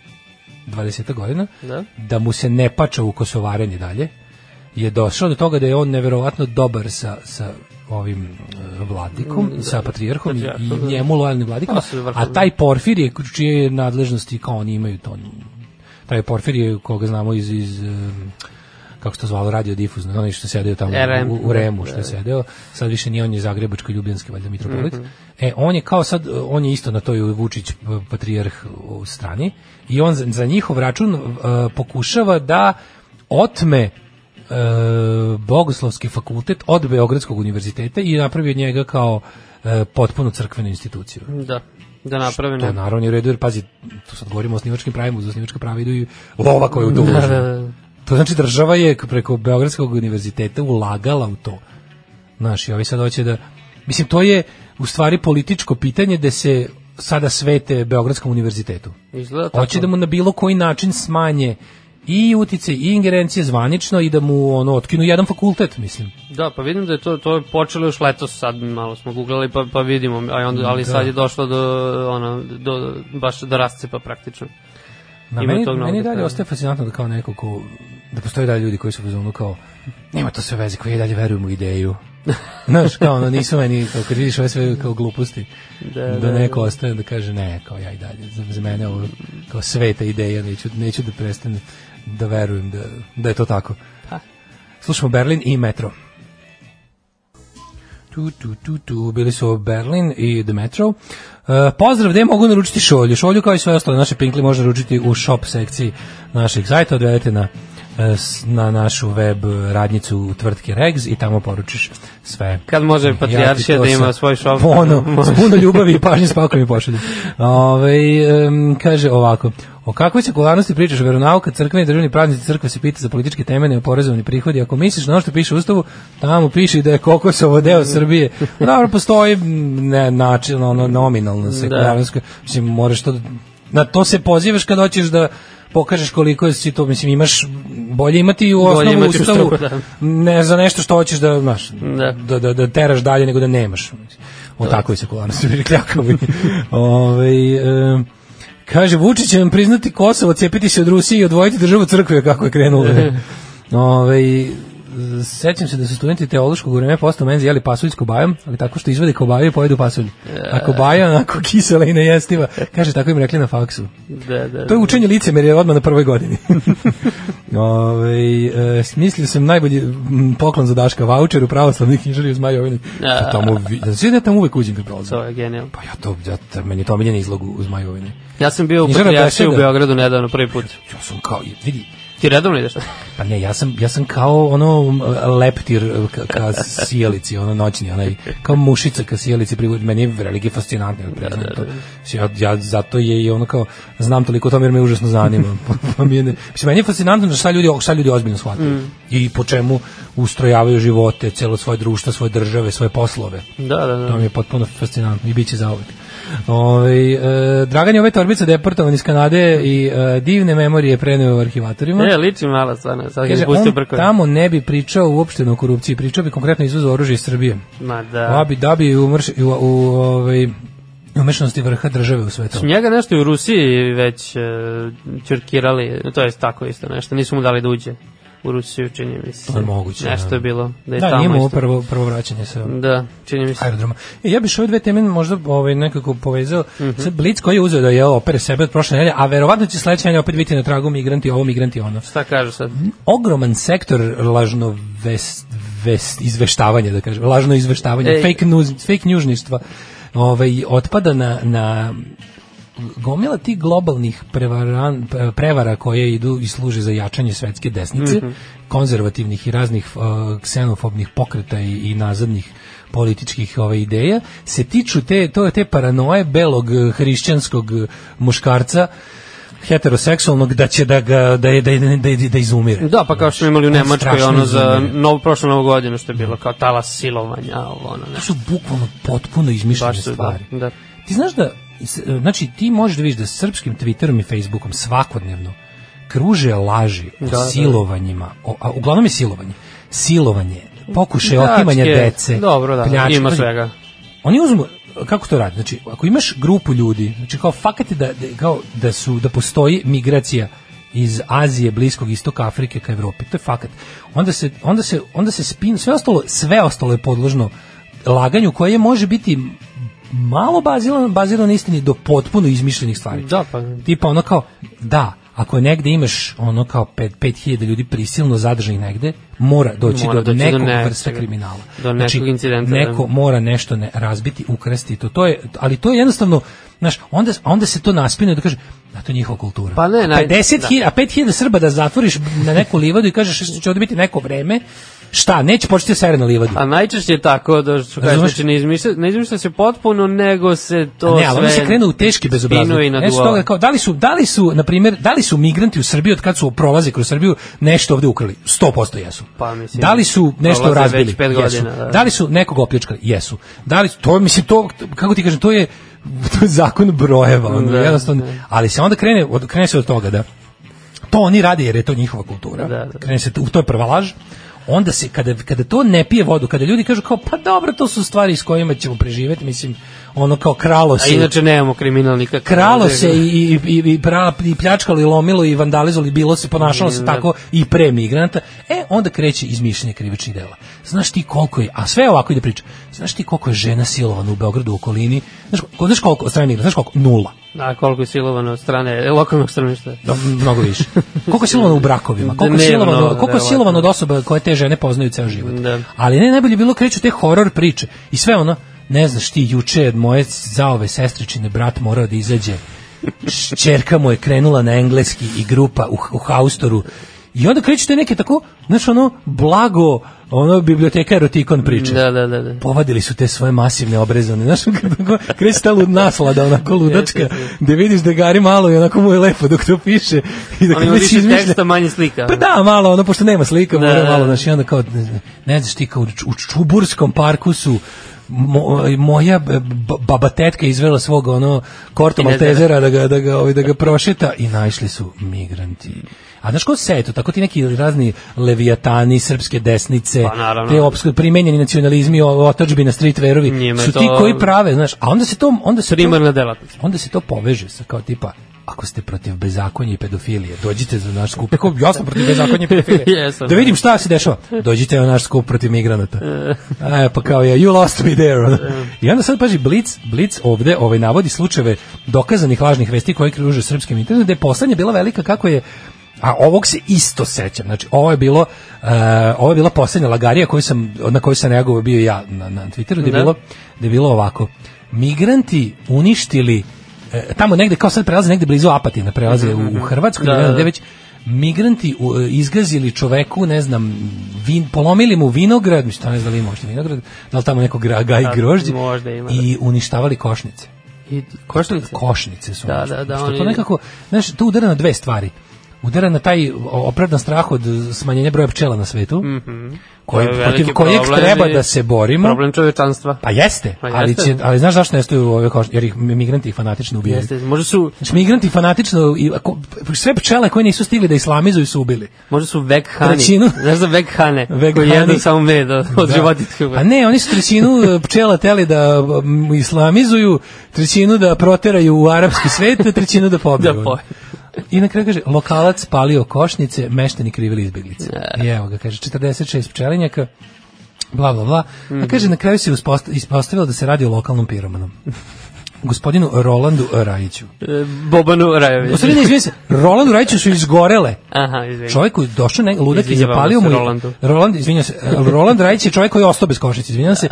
20 godina, Da. da mu se ne pača u kosovarenje dalje, je došao do toga da je on neverovatno dobar sa, sa ovim e, vladikom, sa patrijarhom i, i da. njemu lojalnim vladikom, sve vrhovno. a taj Porfirije, čije nadležnosti kao oni imaju to, taj Porfirije koga znamo iz, iz em, kako se to zvalo, radiodifuzno, onaj što je sedeo tamo RM. u, u Remu, što je sedeo, sad više nije on je Zagrebačko ljubljanski valjda mitropolit. Mhm. E, on je kao sad, on je isto na toj Vučić patrijarh u strani i on za, za njihov račun uh, pokušava da otme uh, Bogoslovski fakultet od Beogradskog univerziteta i napravi od njega kao uh, potpuno crkvenu instituciju. Da, da naprave To je naravno u redu, jer pazi, tu sad govorimo o osnivačkim pravima, uz osnivačka prava idu i lova koja je u to znači država je preko Beogradskog univerziteta ulagala u to. Znaš, i ovi sad hoće da... Mislim, to je u stvari političko pitanje da se sada svete Beogradskom univerzitetu. Izgleda tako. Hoće da mu na bilo koji način smanje i utice i ingerencije zvanično i da mu ono otkinu jedan fakultet, mislim. Da, pa vidim da je to, to je počelo još letos, sad malo smo googlali pa, pa vidimo, a onda, ali Da. sad je došlo do, ono, do, baš do rascepa praktično. Na Ima meni, meni dalje ostaje fascinantno da kao neko ko, da postoje dalje ljudi koji su fazonu kao nema to sve veze, koji dalje verujem u ideju. Znaš, kao ono, nisu meni, kao kad vidiš ove sve kao gluposti, Da, da, da, neko ostaje da kaže ne, kao ja i dalje, za, za mene ovo kao sveta ideja, neću, neću da prestane da verujem da, da je to tako. Pa. Slušamo Berlin i Metro. Tu, tu, tu, tu, bili su Berlin i The Metro. Uh, pozdrav, gde mogu naručiti šolju? Šolju kao i sve ostalo naše pinkli može naručiti u shop sekciji našeg sajta, odvedete na na našu web radnicu tvrtke Regs i tamo poručiš sve. Kad može Ja Patrijaršija to da ima svoj shop? Puno, s puno ljubavi i pažnje spakom mi pošalju. Ove, em, kaže ovako, o kakvoj sekularnosti pričaš veronauka, crkveni državni praznici crkva se pita za političke teme, neoporezovani prihodi. Ako misliš na ono što piše u ustavu, tamo piše i da je Kokosovo deo Srbije. Dobro, postoji ne, način, ono, nominalno sekularnost. Mislim, moraš to, na to se pozivaš kad hoćeš da pokažeš koliko si to, mislim, imaš bolje imati u osnovu imati u ustavu, ustavu, da. ne za nešto što hoćeš da, znaš, Da. da, da, da teraš dalje nego da nemaš. O takvoj sekularnosti, kljakavovi. Ove, e, kaže, Vučić će vam priznati Kosovo, cijepiti se od Rusije i odvojiti državu crkve kako je krenulo. Ove, sećam se da su studenti teološkog vreme posto menze jeli pasulj s kobajom, ali tako što izvade kobaju i pojedu pasulj. A kobaja onako kisela i nejestiva. Kaže, tako im rekli na faksu. Da, da, To je učenje licemerja odmah na prvoj godini. Ove, e, smislio sam najbolji poklon za Daška voucher u pravoslavni knjižari u Zmajovini. A. To tamo, da se ja tamo uvek uđem kad prolazim. To je genijalno. Pa ja to, ja, to- meni je to omiljeni izlog u Zmajovini. Ja sam bio u Patrijaršiji u. Beogradu nedavno prvi put. Ja sam kao, vidi, Ti redovno ideš? Pa ne, ja sam, ja sam kao ono um, leptir uh, ka, ka sjelici, ono noćni, onaj, kao mušica ka sjelici, privodi, meni je veliki fascinantno. Da, da, da. Ja, ja, zato je i ono kao, znam toliko o tome jer me užasno zanima. Pa mi je ne, mislim, meni je fascinantno da šta ljudi, šta ljudi ozbiljno shvataju. I po čemu ustrojavaju živote, celo svoje društvo, svoje države, svoje poslove. Da, da, To da. mi je potpuno fascinantno i bit će zauvek. Ove, e, Dragan je ove torbice deportovan iz Kanade i e, divne memorije preneo u arhivatorima. E, liči malo stvarno, sad Kaže, on brkove. tamo ne bi pričao uopšteno o korupciji, pričao bi konkretno izvozu oružja iz Srbije. Ma Da. da. Abi, da bi umrš, u, u, u ovaj, umešanosti vrha države u sve to. Su njega nešto i u Rusiji već uh, čurkirali, to je tako isto nešto, nisu mu dali da uđe u Rusiju, čini mi se. To je moguće, Nešto je bilo, da je Da, tamo ovo isto. prvo, prvo vraćanje sa Da, čini mi se. aerodroma. E, ja bih ove dve teme možda ovaj, nekako povezao. Mhm. Sad Blic koji je uzeo da je opere sebe od prošle nedelje, a verovatno će sledeće nedelje opet biti na tragu migranti, ovo migranti ono. Šta kažu sad? Ogroman sektor lažno vest, vest, izveštavanja, da kažem, lažno izveštavanje, Ej. fake news, fake newsništva, ovaj, otpada na, na gomila tih globalnih prevaran, prevara koje idu i služe za jačanje svetske desnice, Mhm. konzervativnih i raznih uh, ksenofobnih pokreta i, i nazadnih političkih ove ideja se tiču te to je te paranoje belog eh, hrišćanskog muškarca heteroseksualnog da će da ga da je da da, da izumire. Da, pa kao što smo imali u Nemačkoj ono za novu prošlu novu godinu što je bilo kao talas silovanja, ovo ono To su bukvalno potpuno izmišljene su, stvari. da, da. Ti znaš da, znači ti možeš da vidiš da srpskim Twitterom i Facebookom svakodnevno kruže laži o Da, da. silovanjima, o, a uglavnom je silovanje. Silovanje, pokušaj Pljačke, otimanja dece. Dobro, da, pljačke. ima svega. Oni uzmu kako to radi? Znači, ako imaš grupu ljudi, znači kao fakat je da, da, kao da su da postoji migracija iz Azije, Bliskog istoka, Afrike ka Evropi. To je fakat. Onda se onda se onda se spin sve ostalo sve ostalo je podložno laganju koje može biti malo bazirano bazirano na istini do potpuno izmišljenih stvari. Da, pa Tipa ono kao, da, ako negde imaš ono kao 5 5000 ljudi prisilno zadržanih negde, mora doći Mora do doći do nekog nečega. vrsta kriminala. Do nekog incidenta, da. Neko mora nešto ne razbiti, ukrasti to. To je, ali to je jednostavno, znaš, onda onda se to naspine da kaže, da to je njihova kultura. Pa ne, naj- 50.000, a 5000 Srba da zatvoriš na neku livadu i kažeš što će ovde biti neko vreme, šta, neće početi sere na livadu. A najčešće je tako da što kažeš, znači ne izmišlja, ne izmišlja se potpuno, nego se to ne, ali sve oni se krenu u teški bezobrazluk. spinuje i Ne su toga kao da li su da li su na primjer da li su migranti u Srbiji od kad su prolaze kroz Srbiju nešto ovde ukrali? 100% jesu. Pa, mislim, da li su nešto razbili? pet jesu. godina, da. Da li su nekog opljačkali? Jesu. Da li to mislim to kako ti kažem to je to je zakon brojeva, ono, Da, jednostavno. Ali se onda krene od krene se od toga da to oni rade jer je to njihova kultura. Da, da. Krene se u to je prva laž. Onda se, kada, kada to ne pije vodu, kada ljudi kažu kao, pa dobro, to su stvari s kojima ćemo preživeti, mislim, ono kao kralo A se, inače nemamo kriminal nikakav. kralo se i, i, i, i, pra, i pljačkalo i lomilo i vandalizovalo i bilo se, ponašalo se tako i pre migranta, e, onda kreće izmišljanje krivičnih dela. Znaš ti koliko je, a sve ovako ide priča, znaš ti koliko je žena silovana u Beogradu u okolini, znaš, znaš koliko, od strane migranta, znaš koliko, nula. A koliko je silovano od strane lokalnog stanovništva. Da, mnogo više. Koliko je silovano u brakovima, koliko je silovano, koliko je silovano od osoba koje te žene poznaju ceo život. Da. Ali ne najbolje je bilo kreću te horor priče i sve ono, ne znaš ti juče od moje zaove sestričine brat morao da izađe. Čerka mu je krenula na engleski i grupa u, u haustoru I onda kreću te neke tako, znaš ono, blago, ono, biblioteka erotikon priče. Da, da, da. da. Povadili su te svoje masivne obrezane, znaš, kako kreće ta lud naslada, onako ludačka, gde vidiš da gari malo i onako mu je lepo dok to piše. I da Ali više izmišlja- teksta, manje slika. Pa da, malo, ono, pošto nema slika, Da, mora da, malo, da. znaš, i onda kao, ne, ne znaš ti, kao u Ču- u Čuburskom parku su mo- moja baba tetka izvela svog ono korto I ne zna. maltezera da ga, da ga, ovaj, da ga prošeta i naišli su migranti. A znaš ko se to, tako ti neki razni levijatani, srpske desnice, Pa, naravno. te opsko primenjeni nacionalizmi, o- otačbina, streetwearovi, Njima su to ti koji prave, znaš, a onda se to, onda se Primarna delatnost. onda se to poveže sa kao tipa ako ste protiv bezakonja i pedofilije, dođite za naš skup. Kako ja sam protiv bezakonja i pedofilije. Jesam, da da. vidim šta se dešava. Dođite na naš skup protiv migranata. E, pa kao ja, you lost me there. ono. I onda sad paži Blitz, Blitz ovde ovaj navodi slučajeve dokazanih lažnih vesti koje kruže srpskim internetom, da je poslednja bila velika kako je a ovog se isto sećam. Znači, ovo je bilo uh, ovo je bila poslednja lagarija koju sam na koju sam reagovao bio ja na na Twitteru, da je Da. bilo da je bilo ovako. Migranti uništili e, tamo negde kao sad prelaze negde blizu Apatina, prelaze u, u Hrvatsku, Da, da. gde već migranti u, izgazili čoveku, ne znam, vin, polomili mu vinograd, mislim, ne znam da li uopšte vinograd, da li tamo neko gra, gaj Da, grožđe, možda da. i uništavali košnice. I košnice? Košnice su. Da, da, da, Što to oni- nekako, znaš, to udara na dve stvari. Udara na taj opravdan strah od smanjenja broja pčela na svetu, koji, To je protiv kojeg treba da se borimo. Problem čovečanstva. Pa jeste, Pa ali, jeste. će, ali znaš zašto nestaju ove košnice? Jer ih migranti ih fanatično ubijaju. Jeste, možda su, Znači, migranti fanatično, i, ako, sve pčele koje nisu stigli da islamizuju su ubili. možda su veghani. Trećinu. Znaš za veghane? Veghani. Koji jedu samo med od, od Da. životinskog. A ne, oni su trećinu e, pčela teli da islamizuju, trećinu da proteraju u arapski svet, trećinu da pobiju. Da po- I na kraju kaže, lokalac palio košnice, mešteni krivili izbjeglice. I evo ga, kaže, 46 pčelinjaka, bla, bla, bla. A kaže, na kraju se ispostavilo da se radi o lokalnom piromanom. Gospodinu Rolandu Rajiću. E, Bobanu Rajović. U stvari ne, izvijem se, Rolandu Rajiću su izgorele. Aha, izvini. Čovjek koji došao ne, ludak i zapalio mu Rolandu. Roland, izvinjavam se. Roland Rajić je čovjek koji je ostao bez košnice, izvinjavam se.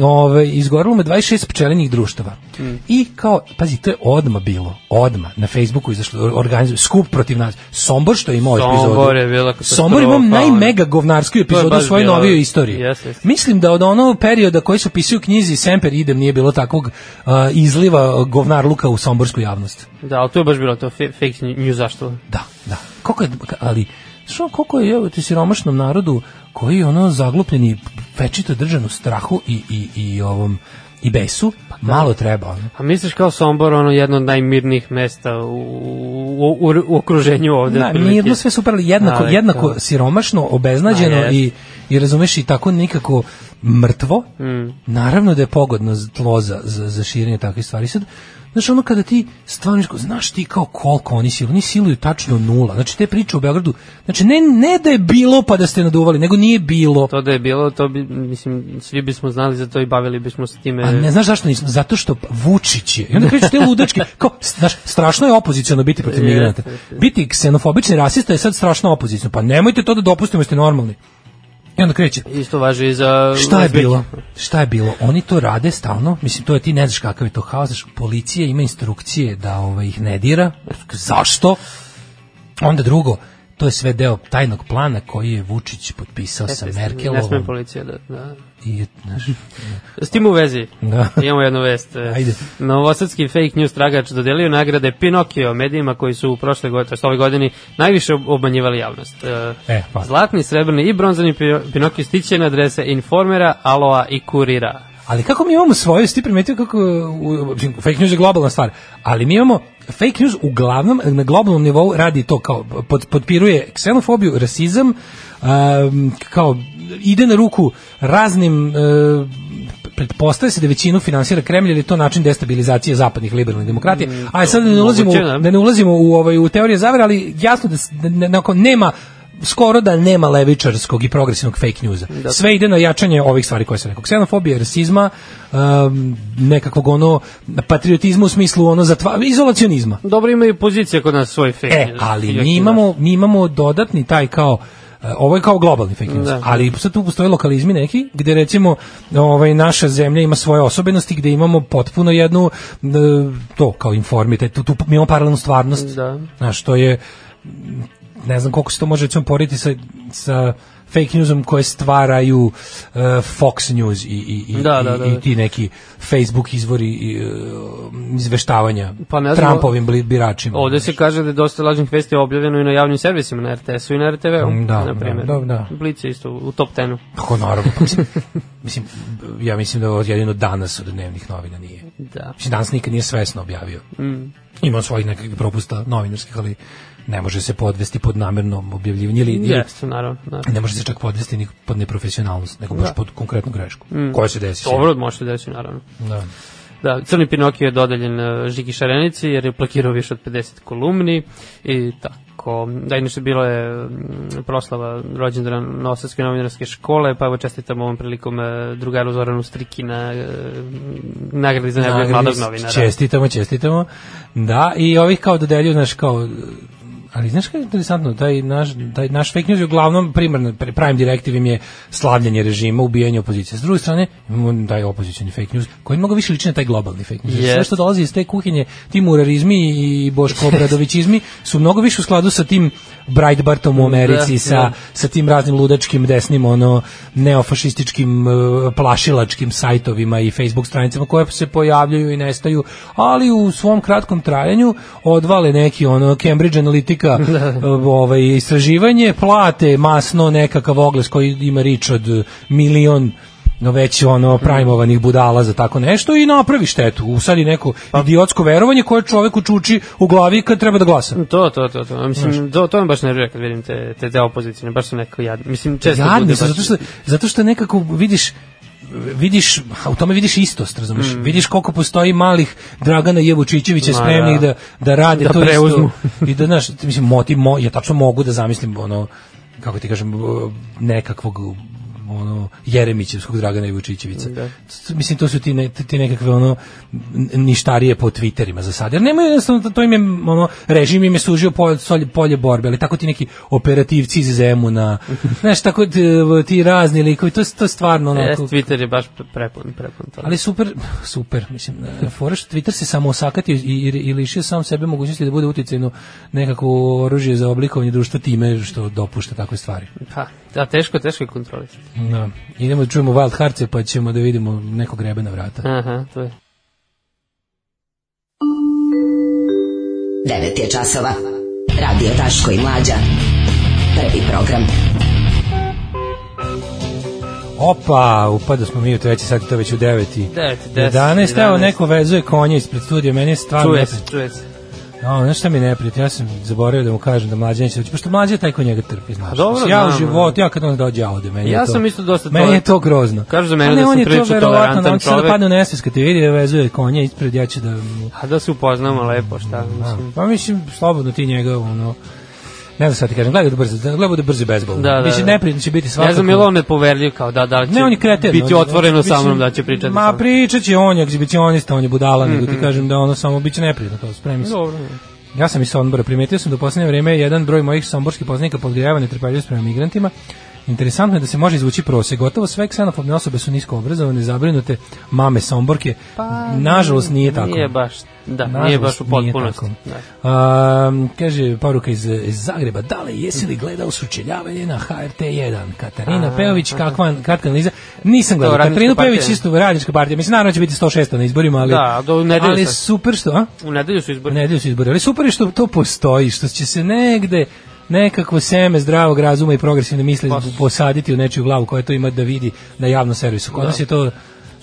Ove izgorelo mu je 26 pčelinih društava. I kao pazi, to je odma bilo. Odma na Facebooku izašlo organizuje skup protiv nas. Sombor što je imao Sombor epizodu. je bila Sombor je imao ono. najmega govnarsku epizodu u svojoj novijoj istoriji. Jeste, jeste. Mislim da od onog perioda koji se opisuje u knjizi Semper idem nije bilo takvog uh, izliva govnarluka u somborsku javnost. Da, ali to je baš bilo to fake news zašto? Da, da. Koliko je, ali, što, koliko je, evo ti siromašnom narodu koji je ono zaglupljeni, večito držan u strahu i, i, i ovom, i besu, malo treba. Ono. A misliš kao Sombor, ono jedno od najmirnijih mesta u, u, u, u okruženju ovde? Da, otprilike? mirno sve super, ali jednako, Ali jednako kao- siromašno, obeznađeno A, i, i razumeš i tako nekako mrtvo, Mm. naravno da je pogodno tlo za, za, za širenje takvih stvari. Sad, znaš, ono kada ti stvarno, znaš, ti kao koliko oni siluju, oni siluju tačno nula. Znači, te priče u Beogradu, znači, ne, ne da je bilo pa da ste naduvali, nego nije bilo. To da je bilo, to bi, mislim, svi bismo znali za to i bavili bismo se time. A ne znaš zašto nismo? Zato što Vučić je. I onda kreću te ludačke, kao, znaš, strašno je opoziciono biti protiv migranata. Biti ksenofobični rasista je sad strašno opoziciono. Pa nemojte to da dopustimo, jeste normalni. I onda kreće. Isto važi i za... Šta je bilo? Šta je bilo? Oni to rade stalno. Mislim, to je ti ne znaš kakav je to haos. Znaš, policija ima instrukcije da ovaj, ih ne dira. Zašto? Onda drugo, to je sve deo tajnog plana koji je Vučić potpisao sa Ne sme Merkelovom. policija da... da. I, S tim u vezi, Da. imamo jednu vest. Ajde. Novosadski fake news tragač dodelio nagrade Pinokio medijima koji su u prošle godine, ove godini, najviše ob- obmanjivali javnost. E, E, hvala. Zlatni, srebrni i bronzani Pinokio stiće na adrese Informera, Aloa i Kurira. Ali kako mi imamo svoje, ti primetio kako u, fake news je globalna stvar, ali mi imamo fake news uglavnom na globalnom nivou radi to kao pod, podpiruje ksenofobiju, rasizam, um, kao ide na ruku raznim uh, pretpostavlja se da većinu finansira Kremlj jer je to način destabilizacije zapadnih liberalnih demokratija. Mm, a sad da ne ulazimo, moguće, da. da ne ulazimo u ovaj u teorije zavere, ali jasno da, da ne- nakon nema skoro da nema levičarskog i progresivnog fake newsa. Da. Sve ide na jačanje ovih stvari koje sam rekao. Ksenofobije, rasizma, um, nekakvog ono patriotizma u smislu ono zatva, izolacionizma. Dobro ima i pozicija kod nas svoj fake E, news. ali mi imamo, mi imamo dodatni taj kao e, ovo je kao globalni fake news, Da. ali sad tu postoje lokalizmi neki gde recimo ovaj naša zemlja ima svoje osobenosti gde imamo potpuno jednu to kao informite, tu, tu imamo paralelnu stvarnost. Da. Znaš, to je ne znam koliko se to može recimo porediti sa, sa fake newsom koje stvaraju e, Fox News i, i, i, Da, da, i- da. i ti neki Facebook izvori i, e, izveštavanja Pa ne znam, Trumpovim biračima. Ovde se kaže da je dosta lažnih vesti objavljeno i na javnim servisima, na RTS-u i na RTV-u, Mm, da, na primjer. da, da, da. Blic je isto u top 10-u. Kako naravno, pa mislim, mislim, ja mislim da ovo jedino danas od dnevnih novina nije. Da. Mislim, danas nikad nije svesno objavio. Mm. Ima svojih nekakvih propusta novinarskih, ali ne može se podvesti pod namerno objavljivanje ili, Jeste, naravno. naravno. ne može se čak podvesti ni pod neprofesionalnost, nego baš Da. pod konkretnu grešku, Mm. koja se desi. Dobro, može se desiti, naravno. Da. Da, Crni Pinokio je dodeljen uh, Žiki Šarenici jer je plakirao više od 50 kolumni i tako. Da, inače bilo je mm, proslava rođendana Novosadske novinarske škole, pa evo čestitam ovom prilikom uh, drugaru Zoranu Strikina uh, nagradi za najboljeg mladog novinara. Čestitamo, čestitamo. Da, i ovih kao dodeljuju, znaš, kao ali znaš kako je interesantno, taj naš, taj naš fake news je uglavnom primarno, pri- prime directive im je slavljanje režima, ubijanje opozicije. S druge strane, imamo taj opozicioni fake news, koji mnogo više liči na taj globalni fake news. Jest. Sve što dolazi iz te kuhinje, ti murarizmi i Boško Obradovićizmi su mnogo više u skladu sa tim Breitbartom u Americi, Da, sa, da. sa tim raznim ludačkim desnim ono neofašističkim e, plašilačkim sajtovima i Facebook stranicama koje se pojavljaju i nestaju, ali u svom kratkom trajanju odvale neki ono Cambridge Analytica e, ovaj istraživanje, plate masno nekakav ogles koji ima rič od milion no već ono prajmovanih budala za tako nešto i napravi štetu. Usadi neko idiotsko verovanje koje čoveku čuči u glavi kad treba da glasa. To, to, to, to. Mislim, to, to me baš nervira kad vidim te, te, te opozicije, baš su nekako jadni. Mislim, često Jadni baš... zato što, zato što nekako vidiš vidiš, u tome vidiš istost, razumeš? Vidiš koliko postoji malih Dragana Jevučićevića Mm. Ma, spremnih da. da, da rade Da to preuzmu. isto. I da, znaš, mislim, moti, mo, ja tačno mogu da zamislim ono, kako ti kažem, nekakvog ono Jeremićevskog Dragana Jevučićevića. Da. To- Mislim to su ti ne, ti nekakve ono ništarije po Twitterima za sad. Jer nemaju jednostavno to im je ono režim im je služio polje, solje- polje borbe, ali tako ti neki operativci iz Zemuna. Znaš tako ti, ti razni likovi, to to stvarno ono Jest, Twitter je baš prepun, prepun toga. ali super, super, mislim, fora što Twitter se samo osakatio i, i, i lišio sam sebe mogućnosti da bude uticajno nekako oružje za oblikovanje društva time što dopušta takve stvari. Pa, da, teško, teško je kontrolisati. Da. Idemo da čujemo Wild Hearts pa ćemo da vidimo nekog grebe na vrata. Aha, to je. 9 je časova. Radio Daško i Mlađa. Prvi program. Opa, upada smo mi u treći sat, to već u 9 i Devet, deset, 11. Evo, 11. neko vezuje konje ispred studija, meni je stvarno... Čuje se, čuje se. O, znaš šta mi je neprijatno? Ja sam zaboravio da mu kažem da mlađe neće doći, pošto mlađe je taj ko njega trpi, znaš. dobro, Mislim, ja u životu, ja kad on dođe, ja ode, meni Ja to, sam isto dosta Meni to- je to grozno. Kažu za mene da sam prilično tolerantan on će sad da padne u nesvijest kad te vidi, vezuje konja ispred, ja ću da... A da se upoznamo lepo, šta, mislim. Pa mislim, slobodno ti njega, ono, ne znam šta ti kažem, gledaj da brzo, gledaj da brzo bezbol. Da, da, Mislim, da. neprijatno će biti svakako. Ne znam, je li on nepoverljiv kao da, da li će Ne, on je kreten. biti otvoreno sa mnom da će pričati. Ma pričat će on, je egzibicionista, on je budala, nego ti kažem da ono samo biće neprijatno to, spremi se. Dobro. Ja sam iz Sombora, primetio sam da u poslednje vreme jedan broj mojih somborskih poznanika podgrijava netrpeljivost prema migrantima. Interesantno je da se može izvući prosek. Gotovo sve ksenofobne osobe su nisko obrazovane, zabrinute mame Somborke. Nažalost nije tako. Pa, Nije baš, da, Nažalost, nije baš u potpunosti. Da. Um, kaže poruka iz, iz Zagreba, dale, jesi li gledao sučeljavanje na HRT 1? Katarina A, Peović, kakva, kratka analiza? Nisam gledao. Katarinu Peović isto radnička partija. Mislim, naravno će biti 106 na izborima, ali, Da, do u ali super što, a? U nedelju su U izbori. nedelju su izbori, ali super što to postoji, što će se negde nekakvo seme zdravog razuma i progresivne misli Pa- posaditi u nečiju glavu koja to ima da vidi na javnom servisu. Kod nas je to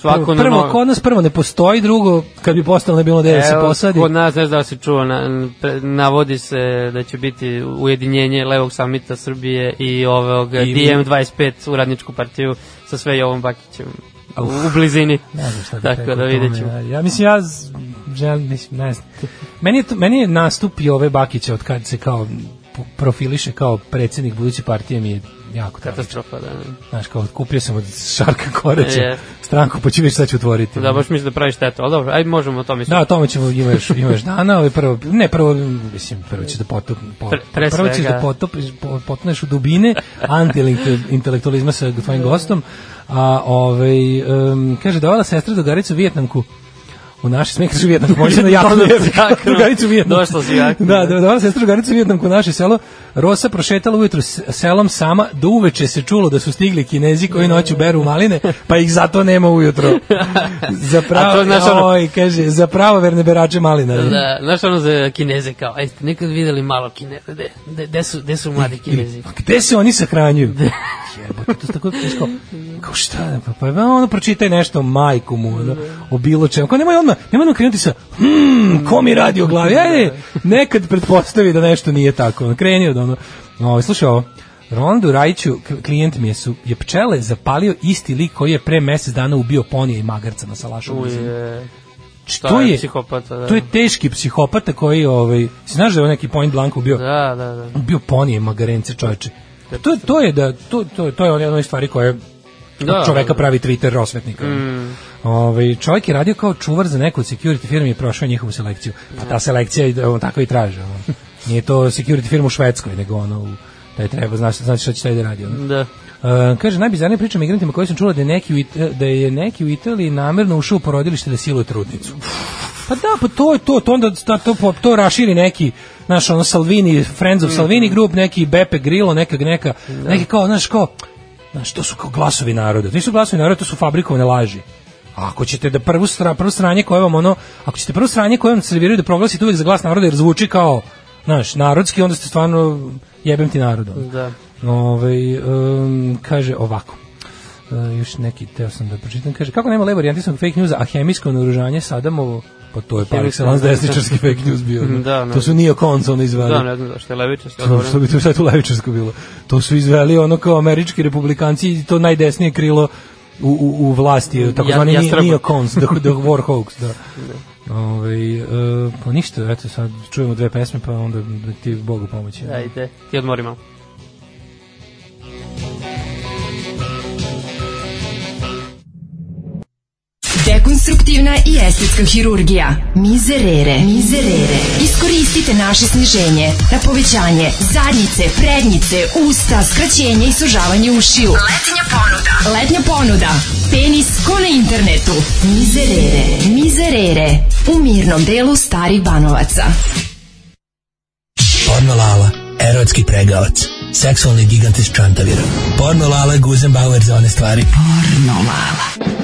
Svako prvo, prvo kod nas prvo ne postoji, drugo, kad bi postalo ne bilo da se posadi. Kod nas, ne znam da si čuo, na, navodi se da će biti ujedinjenje Levog samita Srbije i ovog I- DM25 u radničku partiju sa sve Jovom Bakićem u, u blizini. Ne znam šta bi Tako da vidjet ćemo. Ja, ja mislim, ja želim, mislim, ne znam. Meni je, to, meni je nastup ove Bakića od kad se kao profiliše kao predsjednik buduće partije mi je jako. Katastrofa, da. Znaš, kao kupio sam od Šarka Koreća Je. stranku, pa ću šta ću otvoriti. Da, baš mislim da pravi štetu, ali dobro, ajde možemo o tome. Da, o tome ćemo ima još, ima još dana, ali prvo, ne prvo, mislim, prvo ćeš da potop, po, Pre- pre prvo ćeš da potopiš, po, potneš u dubine anti-intelektualizma sa tvojim gostom, a ovaj, um, kaže, dovala sestra drugaricu Vijetnamku u naše sme kaže Vijetnamku, može na jaknu Došla si jaknu, Da, da. da, sestra drugaricu Vijetnamku u naše selo. Rosa prošetala ujutru selom sama, do uveče se čulo da su stigli kinezi koji noću beru maline, pa ih zato nema ujutro. za A pravo, to, znaš, ono- oj, kaže, za pravo verne berače malina. Da, znaš ono za kineze kao, aj ste nekad videli malo kineze, de, de, de, su, de su mladi kinezi? Gde se oni sahranjuju? Jebote, to je tako znaš, kao, šta, pa, pa ono pročitaj nešto majku mu, ono, o bilo čemu. Kao nemoj odmah, nemoj odmah krenuti sa, hmm, ko mi radi o glavi? Ajde, nekad pretpostavi da nešto nije tako. Kreni od ono, ovo, slušaj ovo, Rolandu Rajiću, klijent mi je, su, je pčele zapalio isti lik koji je pre mesec dana ubio ponija i magarca na salašu. Uje, to je je, psihopata, da. to je teški psihopata koji, ovaj, si znaš da je on neki point blank ubio? Da, da, da. bio ponije magarence čoveče. To, to je da to to to je jedna od stvari koje Da, čoveka da. pravi Twitter rosvetnika. Mm. Ovaj čovjek je radio kao čuvar za neku security firmi i prošao njihovu selekciju. Pa ta selekcija i on tako i traži. Nije to security firma u Švedskoj, nego ono u taj treba znači znači šta će taj da radi ono. Da. Uh, kaže najbizarnija priča o migrantima koji sam čula da je neki u, It- da je neki u Italiji namerno ušao u porodilište da siluje trudnicu. Pa da, pa to je to, to onda to, to, to raširi neki, naš ono Salvini, Friends of Salvini group, neki Beppe Grillo, neka, neka, neki kao, znaš, kao, znaš, to su kao glasovi naroda. To nisu glasovi naroda, to su fabrikovane laži. A ako ćete da prvu stra, prvo stranje koje vam ono, ako ćete prvo stranje koje vam serviraju da proglasite uvek za glas naroda jer zvuči kao, znaš, narodski, onda ste stvarno jebem ti narodom. Da. Ovaj um, kaže ovako. Uh, još neki teo sam da pročitam. Kaže, kako nema levo varijantisnog fake newsa, a hemijsko naoružanje Sadamovo, pa to je par excellence desničarski fake news bio. Da, ne. to su neokons ono izveli. Da, ne znam zašto je levičarski. To, što bi to sad u levičarsko bilo. To su izveli ono kao američki republikanci i to najdesnije krilo u, u, u vlasti, takozvani Ja- ja, jastreba. neokons, the, the war hoax, da. Ove, uh, pa ništa, eto sad čujemo dve pesme, pa onda da ti Bogu pomoći. Ajde, ti odmori malo. Dekonstruktivna i estetska hirurgija. Mizerere. Mizerere. Iskoristite naše sniženje na povećanje zadnjice, prednjice, usta, skraćenje i sužavanje ušiju. Letnja ponuda. Letnja ponuda. Penis ko na internetu. Mizerere. Mizerere. U mirnom delu starih banovaca. Porno Lala, erotski pregavac, seksualni gigant iz Čantavira. Porno Lala, Guzenbauer za one stvari. Porno Lala.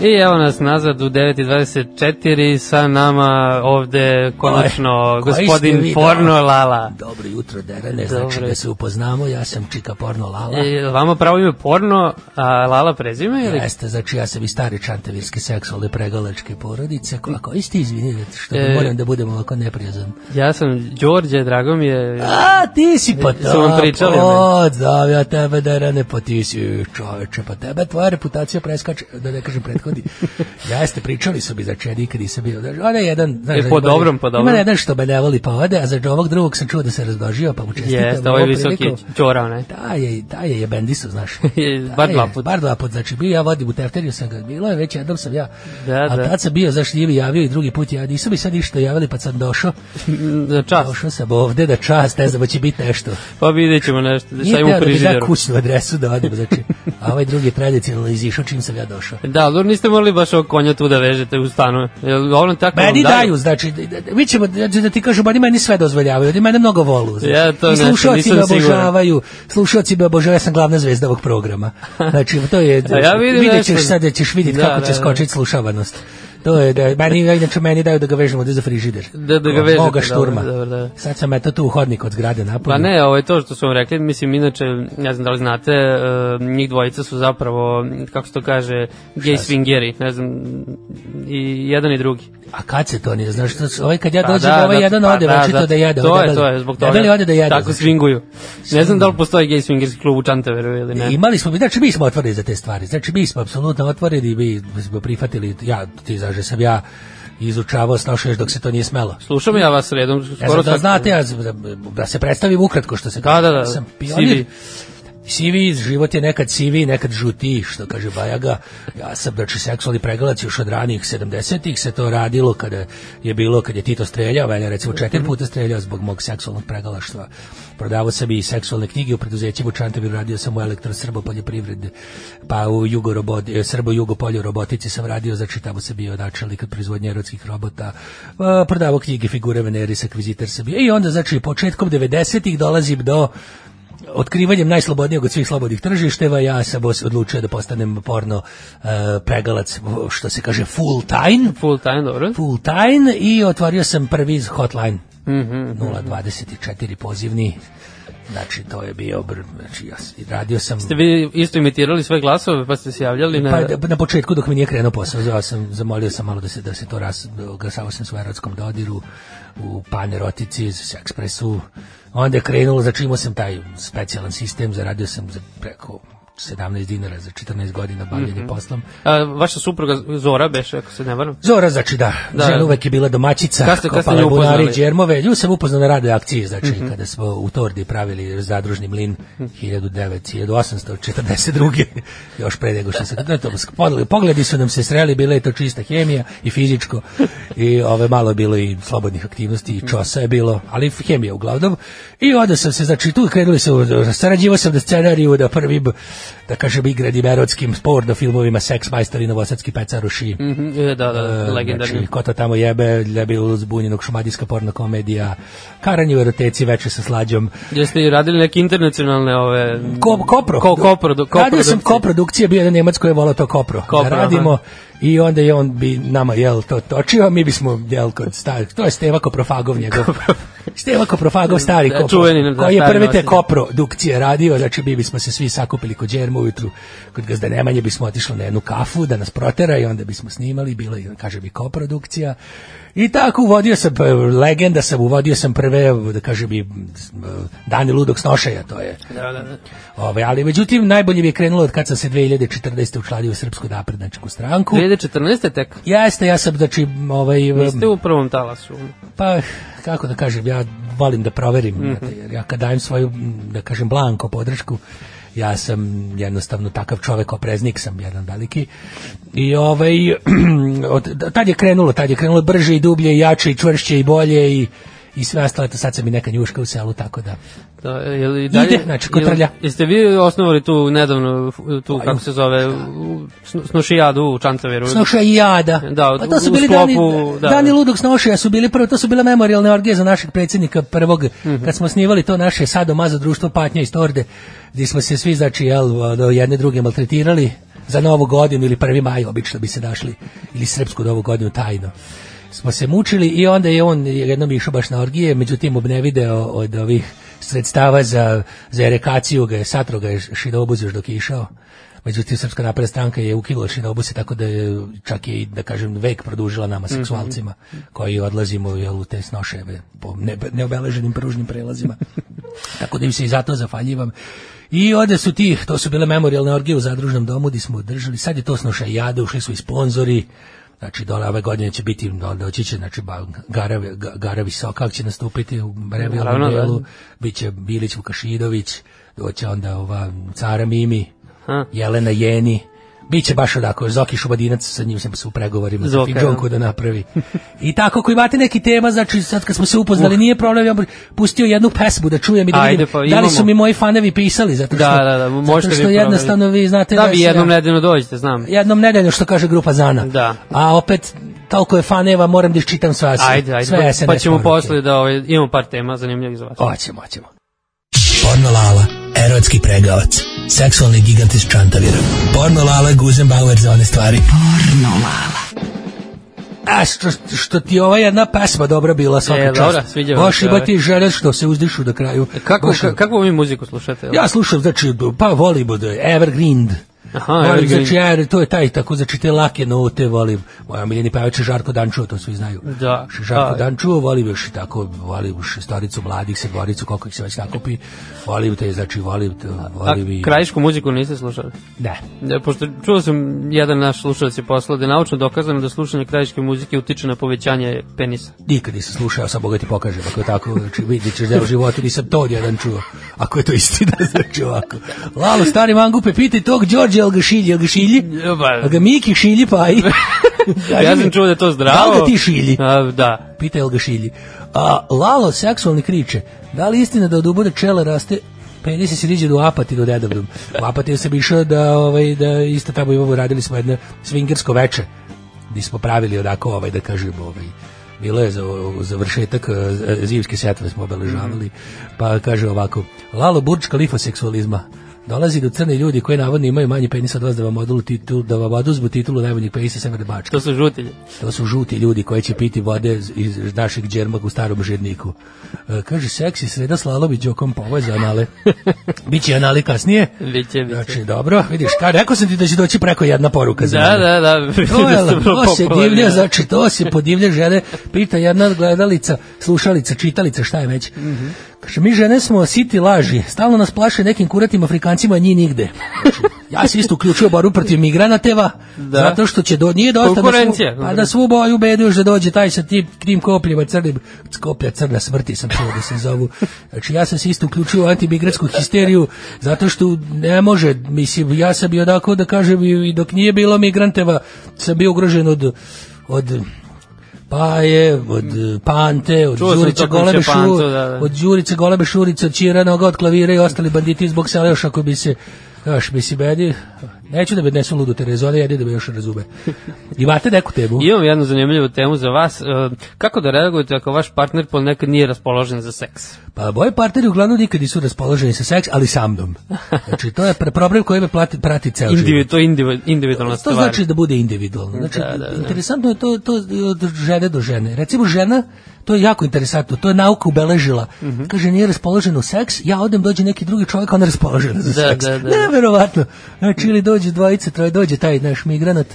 I evo nas nazad u 9.24 sa nama ovde konačno Koji ste gospodin vi, Porno da? Lala. Dobro jutro, Derane, znači da se upoznamo, ja sam Čika Porno Lala. E, vama pravo ime Porno, a Lala prezime ili? Jeste, znači ja sam iz stare čantavirske seksualne pregalačke porodice. A koji ste izvinite što E. moram da budem ovako neprijazan? Ja sam Đorđe, drago mi je. A, ti si pa to. Su vam pričali? O, znam ja tebe, Derane, pa ti si čoveče, pa tebe tvoja reputacija preskače, da ne kažem prethodi. Jeste, pričali su mi, znači ja nikad nisam bio. Znači, on je jedan, znaš, E, da po dobrom, po dobrom. Ima jedan što voli pa ode, a za ovog drugog sam čuo da se razdožio, pa mu čestitam. Jeste, ovaj visoki. Ćora, ne? Da je, da je jebendisu, znaš. Je, Da bar je, dva put. Bar dva put, znači bio ja vodim u tefteriju sam ga, bilo je već jednom sam ja. Da, a da. tad sam bio, znaš, nije mi javio i drugi put ja, nisu mi sad ništa javili, pa sam došao. Za čas. Došao sam ovde da čast, ne znam, će biti nešto. Pa vidjet ćemo nešto. Nije Šta ima u teo da mi da frižideru? kućnu adresu da odem, znači, a ovaj drugi je tradicionalno izišao čim sam ja došao. Da, dobro, niste morali baš ovog konja tu da vežete u stanu. Jel ono tako Meni vam daju, znači, da- da- mi ćemo, znači, da ti kažem, oni meni sve dozvoljavaju, oni mene mnogo volu. Znači. Ja to I nešto slušalci me obožavaju, slušalci me obožavaju, ja sam glavna zvezda ovog programa. Znači, to je, A ja vidim vidjet nešto. ćeš sad da ćeš vidjeti Da, kako da, će da. skočiti slušavanost. To je da meni inače meni daju da ga vežemo da za frižider. Da, da ga vežete, Moga šturma. dobro, dobro, da. Sad sam eto tu u hodnik od zgrade napolju. Pa ne, ovo je to što su vam rekli, mislim, inače, ne znam da li znate, uh, njih dvojica su zapravo, kako se to kaže, gay swingeri, ne znam, i jedan i drugi. A kad se to nije? Znaš, što ovaj kad ja Pa dođem, da, ovaj da, jedan pa ode, da, očito da, da jede. To je, to je, zbog toga. Debeli ode da jede. Tako swinguju. Ne znam da li postoji gay swingerski klub u Čantaveru ili ne. Imali smo, znači mi smo otvoreni za te stvari. Znači mi smo apsolutno otvoreni, mi smo prihvatili, ja, ti znaš da sam ja izučavao snošaš dok se to nije smelo. Slušam ja vas redom, Ja skoro znam da znate, ja, da, da se predstavim ukratko što se Da, da, da, Ja sam pionir. CV. Sivi, život je nekad sivi, nekad žuti, što kaže Bajaga. Ja sam, znači, seksualni pregalac još od ranih 70-ih se to radilo kada je bilo, kad je Tito streljao, mene recimo četiri puta streljao zbog mog seksualnog pregalaštva. Prodavao sam i seksualne knjige u preduzećima u radio sam u elektrosrbo poljoprivrede, pa u jugo roboti, srbo jugo polju robotici sam radio, znači tamo sam bio načelnik od proizvodnje erotskih robota, prodavao knjige figure Veneris, akvizitor sam bio. I onda, znači, početkom 90-ih dolazim do otkrivanjem najslobodnijeg od svih slobodnih tržišteva, ja sam odlučio da postanem porno e, pregalac, što se kaže full time. Full time, dobro. Full time i otvorio sam prvi hotline. Mhm. 024 pozivni. Znači, to je bio, br- znači, ja radio sam... Ste vi isto imitirali sve glasove pa ste se javljali na... Pa da- na početku dok mi nije krenuo posao, zvao sam, zamolio sam malo da se da se to ras, glasavao sam u erotskom dodiru, u panerotici, s ekspresu. Onda je krenulo, imao sam taj specijalan sistem, zaradio sam za preko 17 dinara za 14 godina bavljenja Mhm. poslom. A, vaša supruga Zora beše, ako se ne varam. Zora, znači da, Da. žena uvek je bila domaćica, ste- ste kopala nju bunari, džermove. Nju sam upoznao na radio akciji, znači Mhm. kada smo u Tordi pravili zadružni mlin 1900, 1842. još pre nego što se... da, to, pogledi, pogledi su nam se sreli, bila je to čista hemija i fizičko i ove malo je bilo i slobodnih aktivnosti i čosa je bilo, ali hemija uglavnom. I onda sam se, znači tu krenuli se, sarađivo sam da scenariju, da prvi, da kažem, igradim erotskim porno filmovima Sex Majstor i Novosadski pecaruši. Mhm, e, da, da, E, legendarni. Znači, ko to tamo jebe, ljebi uz bunjenog šumadijska porno komedija, karanje u eroteci veče sa slađom. Jeste i radili neke internacionalne ove... Ko, kopro. Ko, kopro, do, Radio sam koprodukcije, bio jedan Njemac koji je volao to kopro. Kopro, da radimo aha. I onda je on bi nama jel to točio, a mi bismo jel kod stari, to je Steva Koprofagov njegov. Steva Koprofagov stari Da, kopro, čuveni, da, koji je prve te nositelj. koprodukcije radio, znači mi bismo se svi sakupili kod Đerma ujutru, kod Gazda Nemanje bismo otišli na jednu kafu da nas protera i onda bismo snimali, bilo je, kaže mi, koprodukcija. I tako uvodio sam, legenda sam, uvodio sam prve, da kažem dani ludog snošaja, to je Da, da, da. Ove, ali međutim najbolje mi je krenulo od kad sam se 2014. učlanio u Srpsku naprednačku stranku. 2014. tek? Jeste, ja sam znači ovaj Niste u prvom talasu. pa kako da kažem, ja volim da proverim, Mhm. znate, jer ja kad dajem svoju da kažem blanko podršku, ja sam jednostavno takav čovek, opreznik sam jedan veliki. I ovaj od, tad je krenulo, tad je krenulo brže i dublje i jače i čvršće i bolje i i sve ostalo, eto sad sam i neka njuška u selu, tako da Da, je li dalje, Ide, znači, kod jel- trlja. Jeste vi osnovali tu nedavno, tu, kako se zove, u- snu- snušijadu u Čantaveru? Snoša i jada. Da, pa to su bili sklopu, dani, da. dani ludog snošaja su bili prvo, to su bile memorialne orgije za našeg predsjednika prvog, Mhm. kad smo snivali to naše sadomazo društvo Patnja iz Torde, gdje smo se svi, znači, jel, do jedne druge maltretirali za novu godinu ili prvi maj, obično bi se našli, ili srpsku novu godinu tajno smo se mučili i onda je on jednom išao baš na orgije, međutim ne video od ovih sredstava za, za erekaciju ga je satro ga je šinobuz još dok je išao. Međutim, Srpska napredna stranka je ukinula šinobuse, tako da je čak je i, da kažem, vek produžila nama seksualcima, koji odlazimo jel, u te snoševe po ne, neobeleženim pružnim prelazima. tako da im se i zato zafaljivam. I onda su ti, to su bile memorialne orgije u zadružnom domu gdje smo održali, sad je to snoša jade, ušli su i sponzori, Znači, dole ove godine će biti, do- doći će, znači, Gara, Ga- Gara Visoka će nastupiti u revijalnom da. delu, bit će Bilić Vukašidović, doće onda ova Cara Mimi, Ha. Jelena Jeni, Biće baš onako, Zoki Šubadinac, sa njim sam se u pregovorima za Zoka, Fidžonku da napravi. I tako, ako imate neki tema, znači sad kad smo se upoznali, nije problem, ja pustio jednu pesmu da čujem i da Ajde, vidim pa da li su mi moji fanovi pisali, zato što, Da, da, da, možete zato što vi jednostavno vi znate Da, vi jednom ja- nedeljno dođete, znam. jednom nedeljno što kaže grupa Zana. Da. A opet toliko je faneva, moram da iščitam sve. Ajde, ajde, sve pa, SNS pa ćemo poruke. posle da ovaj, imamo par tema zanimljivih za vas. Hoćemo, hoćemo. Porno Lala, erotski pregavac, seksualni gigant iz Čantavira. Porno Lala, Guzenbauer za one stvari. Porno Lala. A što, što ti ova jedna pesma dobra bila svaka E, čast. dobra, sviđa se, ima ti žene što se uzdišu do kraju. Kako, Baš- ka, kakvu vi muziku slušate? Ja slušam, znači, pa volim od Evergreen. Aha, volim, znači, ja, to je taj, tako, znači, te lake note, volim. Moja miljeni pevač je Žarko Dančuo, to svi znaju. Da. Žarko Da. Dančuo, volim još i tako, volim još staricu mladih, sedmoricu, koliko ih se već nakupi. Volim te, znači, volim, te, A volim i... krajišku muziku niste slušali? Ne. Da, pošto čuo sam jedan naš slušalac je poslao da je naučno dokazano da slušanje krajiške muzike utiče na povećanje penisa. Nikad nisam slušao, sam Boga ti pokažem, ako je tako, znači vidit ćeš da u životu nisam to jedan čuo, ako je to istina, znači ovako. Lalo, stari mangupe, pitaj tog Đorđe, jel ga šilji, jel ga šilji? Jel ga Miki šilji, pa i... ja sam čuo da je to zdravo. Da li ga ti šilji? A, da. Pita jel ga šilji. A, Lalo, seksualni kriče, da li je istina da od uboda čela raste Penis se riđe do Apatinu nedavnom. U Apatinu sam išao da, ovaj, da isto tamo imamo, radili smo jedno swingersko veče, gdje smo pravili onako, ovaj, da kažem, ovaj, bilo je za završetak eh, zimske setve smo obeležavali, pa kaže ovako, Lalo Burč kalifa seksualizma, dolazi do crne ljudi koji navodno imaju manji penis od vas da vam odulu titul, da vam oduzmu titulu najboljeg penisa Severne Bačke. To su žutilji. To su žuti ljudi koji će piti vode iz našeg džermaka u starom žedniku. E, kaže, seksi sreda slalovi džokom ovo je za anale. Biće anali kasnije. Biće, biće. Znači, dobro, vidiš, ka, rekao sam ti da će doći preko jedna poruka za Da, mene. da, da. To, je, Da to se divlja, da. znači to se podivlja žene, pita jedna gledalica, slušalica, čitalica, šta je već. Mhm. Kaže, mi žene smo siti laži, stalno nas plaše nekim kuratim Afrikancima, a njih nigde. Znači, ja sam isto uključio boru protiv migranateva, Da. zato što će do, nije dosta da svu, pa da svu boju bedu još da dođe taj sa tim, tim kopljima crnim, koplja crna smrti sam čuo da se zovu. Znači ja sam se isto uključio u antimigratsku histeriju, zato što ne može, mislim, ja sam bio onako da kažem i dok nije bilo migranteva, sam bio ugrožen od, od pa je od eh, Pante, od Čuo tokom Golebe Šepancu, Šu, da, da. od Đurice Golebe Šurica, od Čira Noga, od klavira i ostali banditi zbog sela još ako bi se Još bi si meni, neću da me odnesu ludu Terezu, ali jedi da me još razume. Imate neku temu? Imam jednu zanimljivu temu za vas. E, Kako da reagujete ako vaš partner ponekad nije raspoložen za seks? Pa moji partneri uglavnom nikad nisu raspoloženi sa seks, ali sa mnom. Znači, to je pr- problem koji me plati, prati ceo život. Individu, to je individu- individualna To stvar. znači da bude individualno. Znači, Da, da, da. interesantno je to, to od žene do žene. Recimo žena, to je jako interesantno, to je nauka ubeležila. Mhm. Kaže, nije raspoložen u seks, ja odem, dođe neki drugi čovjek, on je raspoložen za Da, seks. da, da. Neverovatno. Znači, ili dođe dvojice, troje, dođe taj naš migranat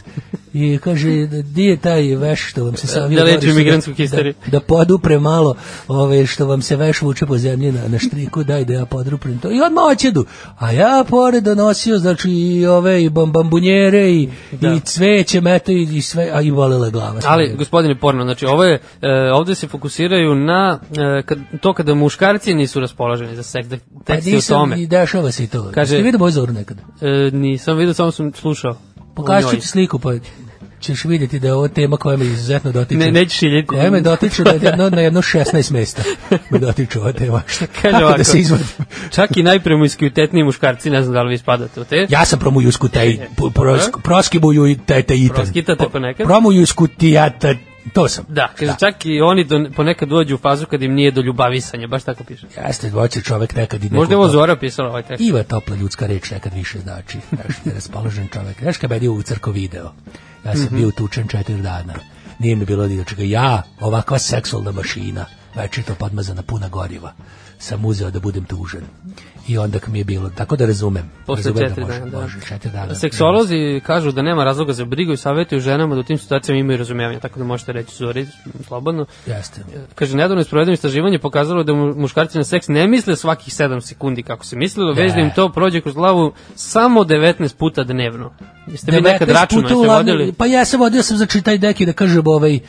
i kaže, di je taj veš što vam se savio Da leči migrantsku histeriju. Da, da podupre malo ove, što vam se veš vuče po zemlji na, na štriku, daj da ja poduprem to. I odmah oćedu. A ja pored donosio, znači, i ove, i bam- bambunjere, i, i cveće, meto, i, i sve, a i volela glava. Ali, gospodine Porno, znači ovo je, e, ovde se fokusiraju na e, kad, to kada muškarci nisu raspoloženi za seks, da pa tekst je o nisam, tome. i dešava se i to. Kaže- Kaže, Ste vidio moj zoru nekad? E, nisam vidio, samo sam slušao. Pokažu ti sliku, pa ćeš vidjeti da je ovo tema koja me izuzetno dotiče. Ne, nećeš šiljiti. Koja me dotiče na jedno, na jedno 16 mesta. Me dotiče ova tema. Šta, Kaže kako ovako, da se izvadim? čak i najpromiskuitetniji muškarci, ne znam da li vi spadate u te. Ja sam promujusku taj, prosk, proskibuju i taj taj itan. Proskitate ponekad? Promujusku tijata, to sam. Da, kaže, čak i oni do, ponekad dođu u fazu kad im nije do ljubavisanja, baš tako piše. Jeste, hoće čovek nekad i nekog... Možda je ovo Zora pisala ovaj tekst. Iva topla ljudska reč nekad više znači. Znaš, da je raspoložen čovek. Znaš kad meni u crko video, ja sam Mhm. bio tučen četiri dana. Nije mi bilo ni čega. Ja, ovakva seksualna mašina, večito podmazana puna goriva, sam uzeo da budem tužen. I onda mi je bilo, tako da razumem. Posle razumem četiri da može, dana, da. Može, četiri dana. Seksolozi kažu da nema razloga za brigu i savjetuju ženama da u tim situacijama imaju razumijevanje, tako da možete reći Zori, slobodno. Jeste. Kaže, nedavno je sprovedeno istraživanje pokazalo da mu- muškarci na seks ne misle svakih 7 sekundi kako se mislilo, već da im to prođe kroz glavu samo 19 puta dnevno. Jeste vi nekad 19 računali, jeste vodili? Pa ja sam vodio sam znači taj neki da kažem ovaj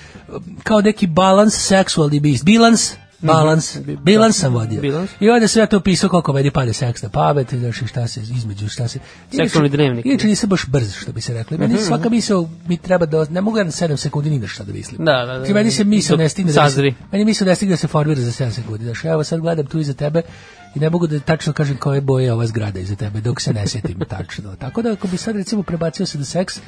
kao neki balans seksualni. Bilans balans, bilans sam vodio. Mhm. Bilans. I onda sam ja to pisao koliko meni pade seks na pamet, i znači šta se između, šta se... Seksualni dnevnik. Inače nisam baš brz, što bi se rekli. Meni Mhm, svaka misao mi treba da, ne mogu ja na 7 sekundi ni na šta da mislim. Da, da, da. Znači, meni se misao ne stigne da sazri. meni misao ne stigne da se formira za 7 sekundi. Znači, evo sad gledam tu iza tebe i ne mogu da tačno kažem koje boje je ova zgrada iza tebe dok se ne sjetim tačno. Tako da ako bi sad recimo prebacio se da seks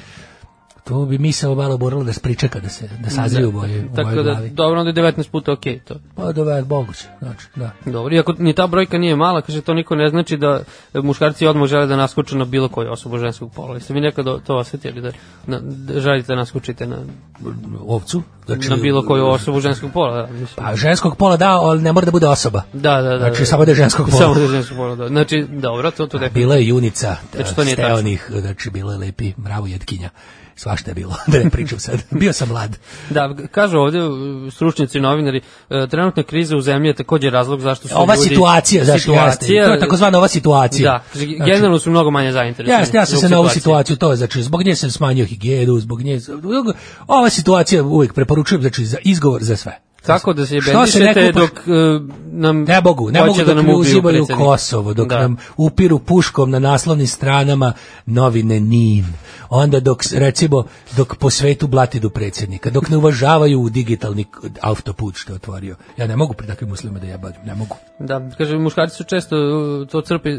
To bi misao malo moralo da spričeka da se da sazri u mojoj u Tako mojoj da, glavi. dobro, onda je 19 puta okej to. Pa da je moguće, znači, da. Dobro, iako ni ta brojka nije mala, kaže, to niko ne znači da muškarci odmah žele da naskoče na bilo koju osobu ženskog pola. Jeste vi nekad to osjetili da, da, da želite da naskočite na, Ovcu? Znači, na bilo koju osobu ženskog pola? Da, mislim. Pa ženskog pola da, ali ne mora da bude osoba. Da, da, da. Znači, da. samo da je ženskog pola. Samo da je ženskog pola, da. Znači, dobro, to, to definitivno. Bila je junica, Znači, to nije tačno. steonih, znači bilo je lepi mravo jetkinja. Svašta je bilo, da ne pričam sad. Bio sam mlad. Da, kažu ovde uh, stručnjaci novinari, uh, trenutna kriza u zemlji je takođe razlog zašto su Ova ljudi... situacija, znači jeste. To je takozvana ova situacija. Da, kaže, generalno su mnogo manje zainteresovani. Jeste, ja sam se na ovu situaciju, to je, znači, zbog nje sam smanjio higijenu, zbog nje, ova situacija uvijek preporučujem, znači, za izgovor za sve. Tako da se Što se bendišete neko- dok uh, nam Ne mogu, ne mogu da nam uzimaju. Kosovo, dok Da. nam upiru puškom na naslovnim stranama novine NIN. Onda dok, recimo, dok po svetu blatidu predsjednika, dok ne uvažavaju digitalni autoput što je otvorio. Ja ne mogu pri takvim muslimima da jebam, ne mogu. Da, kaže, muškarci su često to crpe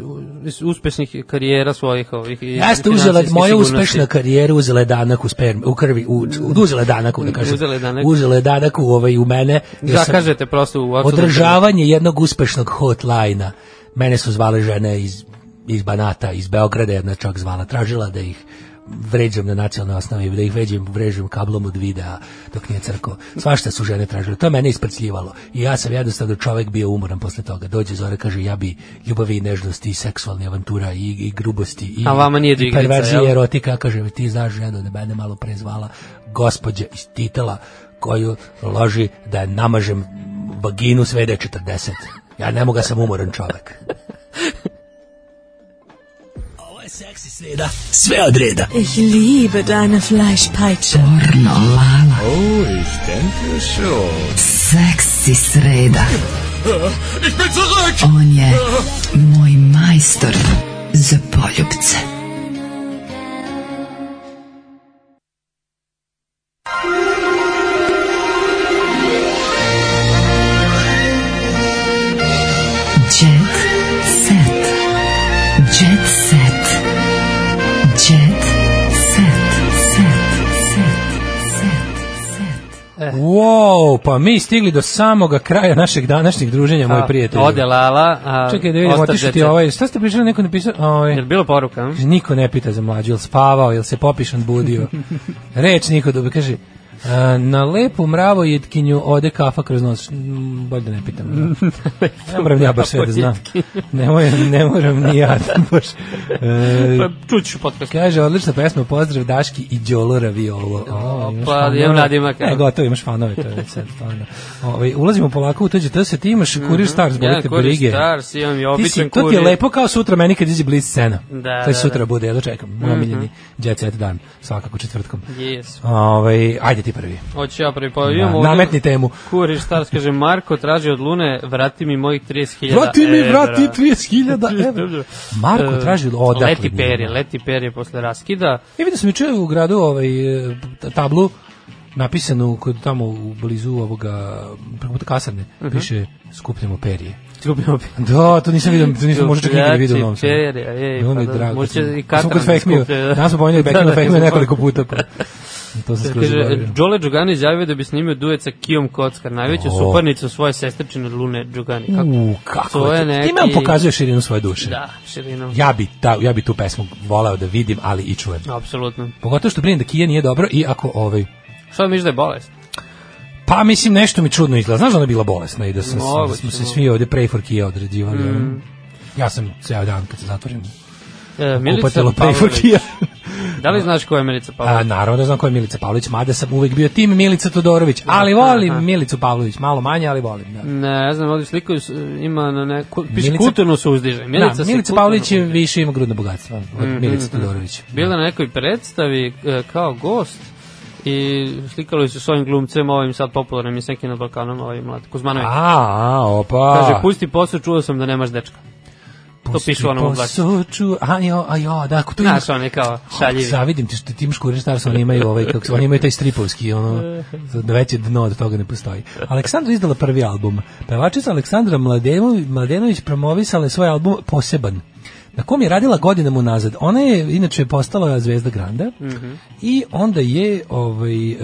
iz uspešnih karijera svojih ovih. i Jeste uzela, moja uspešna karijera uzela danak u spermi, u krvi, u, uzela danak, da kažem. Uzela danak. Uzela danak u, ovaj, u mene. Sam- Zakažete prosto u Održavanje jednog uspešnog hotlajna. Mene su zvale žene iz, iz Banata, iz Beograda, jedna čak zvala, tražila da ih vređam na nacionalnoj osnovi, da ih veđem, vrežem kablom od videa dok nije crko. Svašta su žene tražile. To je mene isprcljivalo. I ja sam jednostavno čovek bio umoran posle toga. Dođe Zora, kaže, ja bi ljubavi i nežnosti i seksualni avantura i, i grubosti i, A vama nije i perverzije erotika. Kaže, ti znaš ženu da mene malo prezvala gospođa iz titela koju loži da namažem vaginu sve da je 40. Ja ne mogu, sam umoran čovek. Ovo je seksi sreda, sve od reda. Ich liebe deine Fleischpeitsche. Pornolala. Oh, ich denke schon. Seksi sreda. Ich bin zurück! On je moj majstor za poljubce. Wow, pa mi stigli do samoga kraja našeg današnjeg druženja, moj prijatelj. Ode Lala, a Čekaj da vidimo, otišao ti ovaj, šta ste pričali, neko napisao? Ovaj, Jel bilo poruka? niko ne pita za mlađu, jel spavao, jel se popišan budio. Reč niko dobi, kaže, na lepu mravo jetkinju ode kafa kroz nos. Mm, Bolje da ne pitam. Da. Ne moram ja baš sve da znam. Ne moram, ne moram ni ja da baš. E, Pa, čuću podcast. kaže, odlična pesma, pozdrav Daški i Đolo Raviolo. O, pa, imam nadimak, Ne, gotovo, imaš fanove, to je već sad stvarno. Ovaj, ulazimo polako u tuđe se ti imaš Kurir Stars, Mhm. Ja, bolite Kurir brige. Stars, imam i običan si, to ti je kurir. lepo kao sutra meni kad izađe Blitz scena. Da, to je da, sutra da. bude, ja dočekam. Moj Mhm. omiljeni jet set dan, svakako četvrtkom. Yes. Ovaj, ajde ti prvi. Hoću ja prvi, pa Da, imamo nametni temu. Kurir Stars kaže, Marko traži od Lune, vrati mi mojih 30.000 Vrati mi, evra. vrati 30.000 evra. Marko E, traži od- odakle Leti peri, leti peri posle raskida. I vidio sam juče u gradu ovaj, e, tablu napisanu kod tamo u blizu ovoga preko kasarne, Mhm. piše skupljamo perije. Skupljamo Da, to nisam vidio, to nisam možda čak nikad vidio u Novom Sadu. Perija, ej, pa da, možda i katran sam kod da. danas smo pomenuli Da, da, smo nekoliko puta, pa to sam skroz Kaže. Đole Đugani izjavio da bi snimio duet sa Kijom Kockar, najveću O. suparnicu svoje sestrčine Lune Đugani. Kako? U, kako To je neki... Time on pokazuje širinu svoje duše. Da, širinom. Ja bi, ta, ja bi tu pesmu voleo da vidim, ali i čujem. Apsolutno. Pogotovo što brinem da Kija nije dobro i ako ovaj... Šta misliš da je bolest? Pa mislim nešto mi čudno izgleda. Znaš da ona je bila bolesna i da, sam, Moguće, da smo se svi ovde pray for Kija određivali. Mm. Ja sam ceo dan kad se zatvorim E, Milica Pavlović. Da li znaš ko je Milica A, Pavlović? naravno da znam ko je Milica Pavlović, mada sam uvek bio tim Milica Todorović, ali volim Milicu Pavlović, malo manje, ali volim. Da. Ne znam, ovdje sliku ima na neku, piše Milica- kulturno se uzdiže. Milica, da, Milica Pavlović je više ima grudno bogatstvo od Mhm, Milice mhm. Todorović. Bila na nekoj predstavi e, kao gost i slikali su s ovim glumcem, ovim sad popularnim iz neki na Balkanom, ovaj mlad Kuzmanović. A, a, opa. Kaže, pusti posao, čuo sam da nemaš dečka. To piše u onom oglasu. Posuču, a jo, a jo, da, ako to ima... Znaš, on je kao šaljivi. Zavidim ti što ti imaš Kurir oni imaju ovaj kako se oni imaju taj stripovski ono da veće dno od toga ne postoji. Aleksandra izdala prvi album. Pevačica Aleksandra Mladenović, Mladenović promovisala je svoj album Poseban. Na kom je radila godinama unazad. Ona je inače postala zvezda Granda Mhm. i onda je ovaj, e,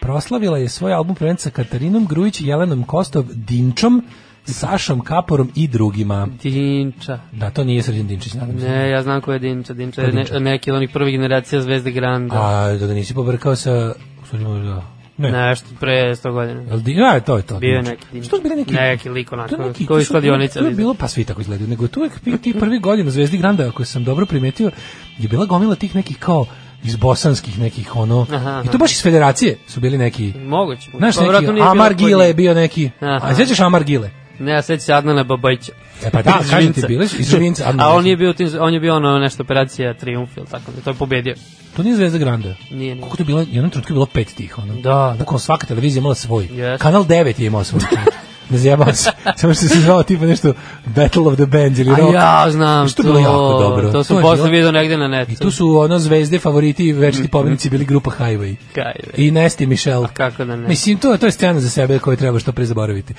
proslavila je svoj album prvenca sa Katarinom Grujić, Jelenom Kostov, Dinčom, Sašom Kaporom i drugima. Dinča. Da, to nije Srđan Dinčić, nadam se. Ne, ja znam ko je Dinča. Dinča je ne, neki od onih prvih generacija Zvezde Granda. A da nisi pobrkao sa... Da. Ne. Nešto pre 100 godina. Jel di, a, to je to. Bio je Dinča. neki. Što je bili neki... Neki lik To je onako, neki, koji to iz su- kladionice. To je bilo, pa svi tako izgledaju, nego je tu uvek ti- prvi godin u Zvezdi Granda, ako sam dobro primetio, je bila gomila tih nekih kao iz bosanskih nekih ono, Aha, i to baš iz federacije su bili neki, Moguće. znaš Pa neki, bilo Amar Gile je bio neki, Aha. a sjećaš Amar Gile? Ne, ja sećam se Adnana Babajića. E pa da, kažem ti, bili su iz Adnan A on je bio, tim, on je bio ono nešto operacija Triumf ili tako, to je pobedio. To nije Zvezda Granda. Nije, nije. Koliko to je bilo, jednom trenutku je bilo pet tih, ono. Da. Bukvalno svaka televizija imala svoj. Jeste. Kanal 9 je imao svoj. Ne zajebam se. Samo što se zvao tipa nešto Battle of the Bands ili A rock. ja znam Što to. je bilo jako dobro. To sam posle vidio negde na netu. I tu su ono zvezde, favoriti i večiti pobednici bili grupa Highway. Highway. I Nesti Michelle. Kako da ne. Mislim, to, to je scena za sebe koju treba što pre zaboraviti. E,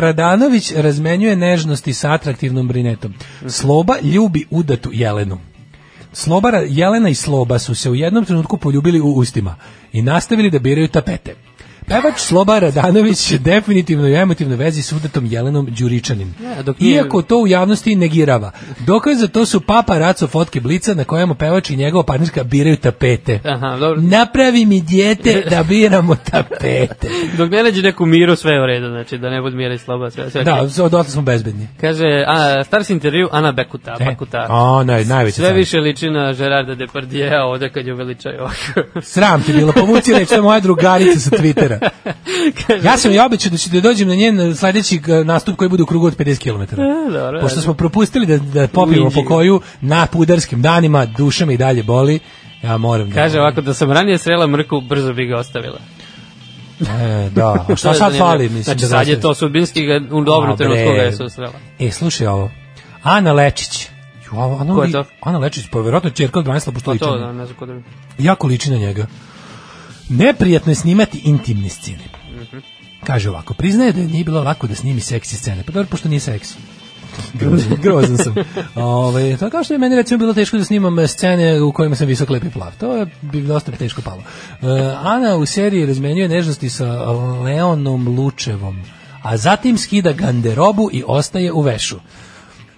Radanović razmenjuje nežnosti sa atraktivnom brinetom. Sloba ljubi udatu Jelenu. Slobara, Jelena i Sloba su se u jednom trenutku poljubili u ustima i nastavili da biraju tapete. Pevač Sloba Radanović je definitivno u emotivnoj vezi s udatom Jelenom Đuričanin. Dok nije- Iako to u javnosti negirava. Dokaz za to su papa raco fotke blica na kojemu pevač i njegova partnerka biraju tapete. Aha, dobro. Napravi mi dijete da biramo tapete. Dok ne nađe neku miru, sve je u redu, znači da ne bude mira i sloba, sve, sve Da, odotle smo bezbedni. Kaže, a, Stars intervju, Ana Bekuta, E, Bekuta. a, naj, najveći Sve fan. više liči na Gerarda Depardieu ovde kad je uveličaju. Sram ti bilo, povuci reći, to je moja drugarica sa Twittera. Ja sam joj obećao da ću da dođem na njen sledeći eh, nastup koji bude u krugu od 50 km. E, dobro, Pošto smo propustili da, da popijemo po koju na pudarskim danima, duša me i dalje boli, ja moram da... Kaže ovako, da sam ranije srela mrku, brzo bi ga ostavila. E, da, a To šta sad fali? Mislim, znači, da sad je to sudbinski u dobru trenutku ga je susrela. E, slušaj ovo. Ana Lečić. Ju, a- Ana, Ko je to? Ana Lečić, pa verovatno čerka od Branislava Pa Poštolića. to, da, ne znam ko mi. jako liči na njega. Neprijatno je snimati intimne scene. Mhm. Kaže ovako, priznaje da je nije bilo lako da snimi seksi scene. Pa dobro, pošto nije seks. Grozan, grozan sam. Ove, to kao što je meni recimo bilo teško da snimam scene u kojima sam visok, lep i plav. To je bi dosta teško palo. E, Ana u seriji razmenjuje nežnosti sa Leonom Lučevom, a zatim skida ganderobu i ostaje u vešu.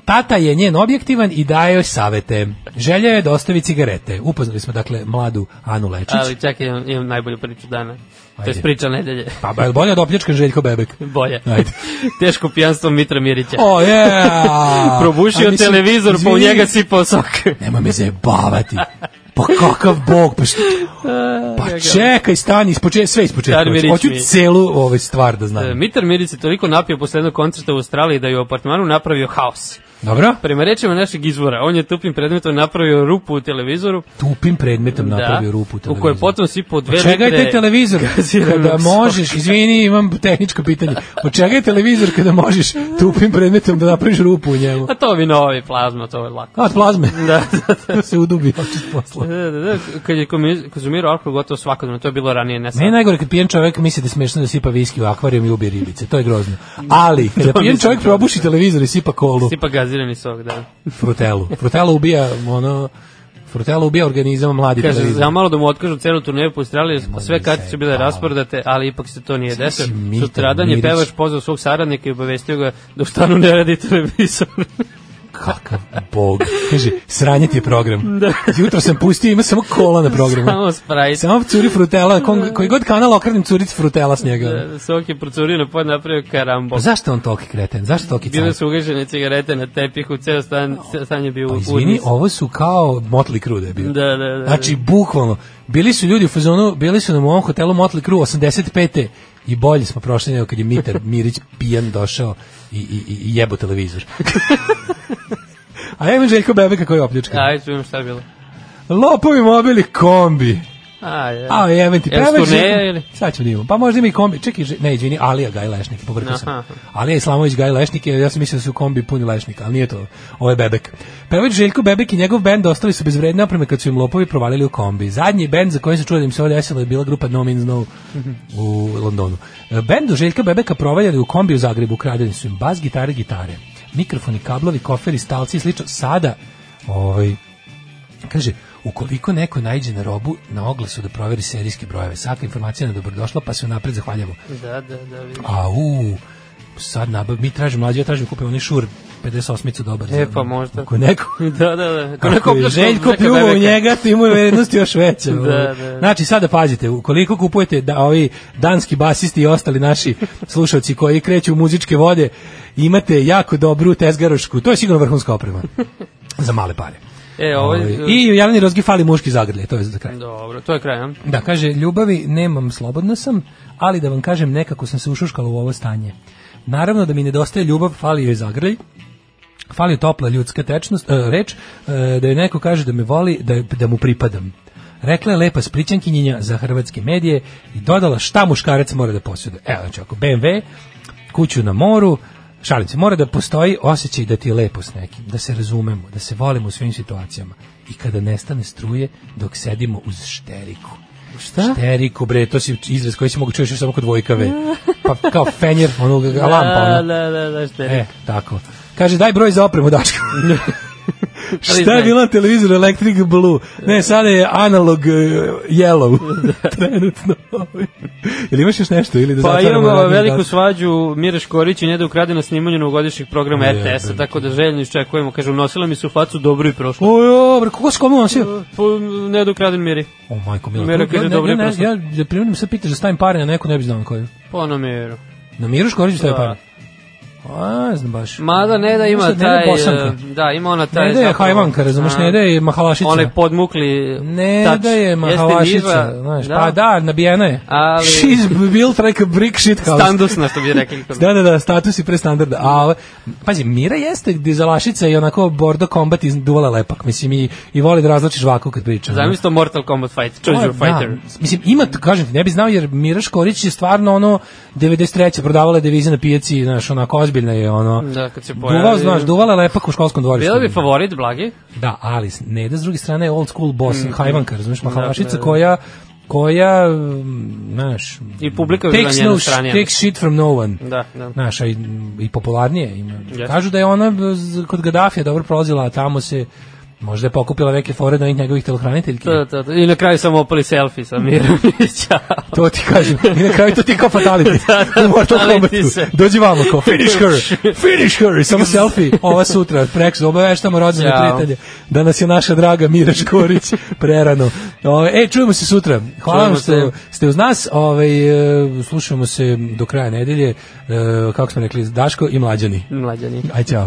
Tata je njen objektivan i daje joj savete. Želja je da ostavi cigarete. Upoznali smo dakle mladu Anu Lečić. Ali čekaj, imam, imam najbolju priču dana. To Ajde. je priča nedelje. Pa ba- bolje od opljačkan Željko Bebek. Bolje. Ajde. Teško pijanstvo Mitra Mirića. O, yeah! Probušio mislim, televizor, pa u izvini. njega sipao sok. Nemoj me zajebavati. Pa kakav bog, pa što... Pa čekaj, stani, ispoče, sve ispočetka. Hoću mi je. celu ovaj stvar da znam. E, Mitar Mirić se toliko napio posle jednog koncerta u Australiji da je u apartmanu napravio haos. Dobro? Prema rečima našeg izvora, on je tupim predmetom napravio rupu u televizoru. Tupim predmetom napravio rupu u U kojoj je televizoru. potom sipao dve Od čega litre televizor? Kada možeš, izvini, imam tehničko pitanje. Od čega je televizor kada možeš tupim predmetom da napraviš rupu u njemu? A to vi novi plazma, to je lako. A, od plazme. Da, da, da. se udubi očist posla. Da, da, da, kad je konzumirao alkohol gotovo svakodnevno, to je bilo ranije, ne sad. Je najgore kad pijen čovjek misli da smešno da sipa viski u akvarijum i ubije ribice. To je grozno. Ali, kada To pijen čovjek čuo. probuši televizor i sipa kolu, Sipa gazirani sok, da. frutelu. Frutela ubija, ono, frutela ubija organizam mladi Kaže, televizor. za malo da mu otkažu celu turneju po Australiji, sve kartice se bile baviti. rasprodate, ali ipak se to nije desilo. Sutradan je pevač pozvao svog saradnika i obavestio ga da u stanu ne radi televizor. Kakav bog. Kaže, sranje ti je program. Da. Jutro sam pustio, ima samo kola na programu. Samo Sprite. Samo curi frutela, kom, koji god kanal okrenem curic frutela s njega. Da, Sok je procurio na pod napravio karambo. Pa zašto on toliki kreten? Zašto toliki Bile su ugašene cigarete na tepihu, ceo stan, ceo stan je bio Pa u izvini, udnis. ovo su kao Motley Crue da je bio. Da, da, da. Znači, bukvalno, bili su ljudi u fazonu, bili su nam u ovom hotelu Motley Crue 85. i bolje smo prošli nego kad je Mitar Mirić pijan došao i, i, i jebo televizor. A ja imam Željko Bebeka koji je opljačkan. Ajde, čujem šta je bilo. Lopovi mobili kombi. A, je. A, jebem ti, prebaš... turneje ili? Sad ćemo da imamo. Pa možda ima i kombi. Čekaj, ne, izvini, Alija Gaj Lešnik, povrkao sam. Alija Islamović Gaj Lešnik, ja sam mislio da su kombi puni Lešnika, ali nije to. Ovo je Bebek. Pevač Željko Bebek i njegov bend ostali su bez vredne opreme kad su im lopovi provalili u kombi. Zadnji bend za koji se čuo da im se ovo desilo je bila grupa No Means No u Londonu. Bendu Željka Bebeka provaljali u kombi u Zagrebu, ukradeni su im bas, gitare, gitare. Mikrofoni, kablovi, koferi, stalci i slično. Sada, ovaj, kaže, ukoliko neko najđe na robu, na oglasu da proveri serijske brojeve, svaka informacija je dobrodošla, pa se unapred zahvaljamo. Da, da, da, vidiš. A u sad nabav, mi tražimo mlađe, ja tražim da kupimo onaj šur 58 dobar. E, pa možda. Ako neko Da, da, da. Ako Ako neko je Željko neka pljuvao u njega, ti mu je vrednost još veća. Da, da. Znači, sada pazite, ukoliko kupujete da ovi danski basisti i ostali naši slušalci koji kreću u muzičke vode, imate jako dobru tezgarošku, to je sigurno vrhunska oprema. za male pare. E, ovaj... I u javni rozgi fali muški zagrlje, to je za kraj. Dobro, to je kraj, a? Da, kaže, ljubavi nemam, slobodna sam, ali da vam kažem, nekako sam se ušuškala u ovo stanje. Naravno da mi nedostaje ljubav, fali joj zagrljaj, fali joj topla ljudska tečnost, e, reč, e, da joj neko kaže da me voli, da, da mu pripadam. Rekla je lepa splićankinjenja za hrvatske medije i dodala šta muškarac mora da posjeduje. Evo, znači, ako BMW, kuću na moru, šalim se, mora da postoji osjećaj da ti je lepo s nekim, da se razumemo, da se volimo u svim situacijama i kada nestane struje dok sedimo uz šteriku. Šta? Šteriku, bre, to si izraz koji si mogu čuješ još samo kod Vojkave. Pa kao fenjer, onog lampa. Da, ono. da, da, da, šta E, tako. Kaže, daj broj za opremu, Daško. Šta je bila na televizoru Electric Blue? Ne, sada je analog uh, yellow. Trenutno. Ili imaš još nešto? Ili da Pa imamo veliku Daško? svađu Mira Škorić i Neda ukrade na snimanju novogodišnjeg programa Jebem RTS-a, tako da željno iščekujemo. Kaže, unosila mi se u facu dobro i prošlo. O, jo, bre, kako se kome nosio? Po Neda ukraden Miri. O, majko, mila. Mira kaže, ja, dobro ja, je ja, prošlo. ja, ja, primjerim se pitaš da stavim pare na neko, ne bi znao na koju. Po na Miru. Na Miru Škoriću stavim Da. pare? A, ne znam baš. Mada Neda ima Mislim, Neda taj... je Bosanka. e, Da, ima ona taj... Neda je zapravo- hajvanka, razumeš, A, Neda je mahalašica. Onaj podmukli Ne tač. da je niža, znaš, pa da, nabijena je. Ali- She's built like a brick shit house. Standusna, što bi rekli. Da, da, da, status i pre standarda. A, pazi, Mira jeste dizalašica i onako bordo combat iz duvala lepak. Mislim, i, i voli da razlači žvaku kad priča. Zamisli to Mortal Kombat fight, choose your Da, fighter. mislim, ima, kažem ti, ne bi znao jer Mira Škorić je stvarno ono 93. prodavala devize na pijaci, znaš, onako ozbiljna je ono. Da, kad se pojavi. znaš, duvala je lepak u školskom dvorištu. Bila bi favorit, Blagi? Da, ali ne da s druge strane je old school boss, Mm. hajvanka, razumiješ, Da, mahalašica da, da. koja koja, mm, znaš, I publika je na njenoj no, strani, takes shit from no one. Da, da. Znaš, i, i popularnije. Ima. Jeste. Kažu da je ona kod Gaddafija dobro prolazila, a tamo se možda je pokupila neke fore na njegovih telohraniteljki. To, to, to. I na kraju samo opali selfie sa Mirom. To ti kažem. I na kraju to ti kao fatality. Da, da, U Mortal Kombatu. se. Dođi vamo kao, finish her, finish her. I samo selfie. Ova sutra, preksu, obaveštamo rođene prijatelje. Da nas je naša draga Mira Škorić prerano. Ove, e, čujemo se sutra. Hvala vam što ste uz nas. Ove, e, slušamo se do kraja nedelje. E, kako smo rekli, Daško i Mlađani. Mlađani. Aj, ćao.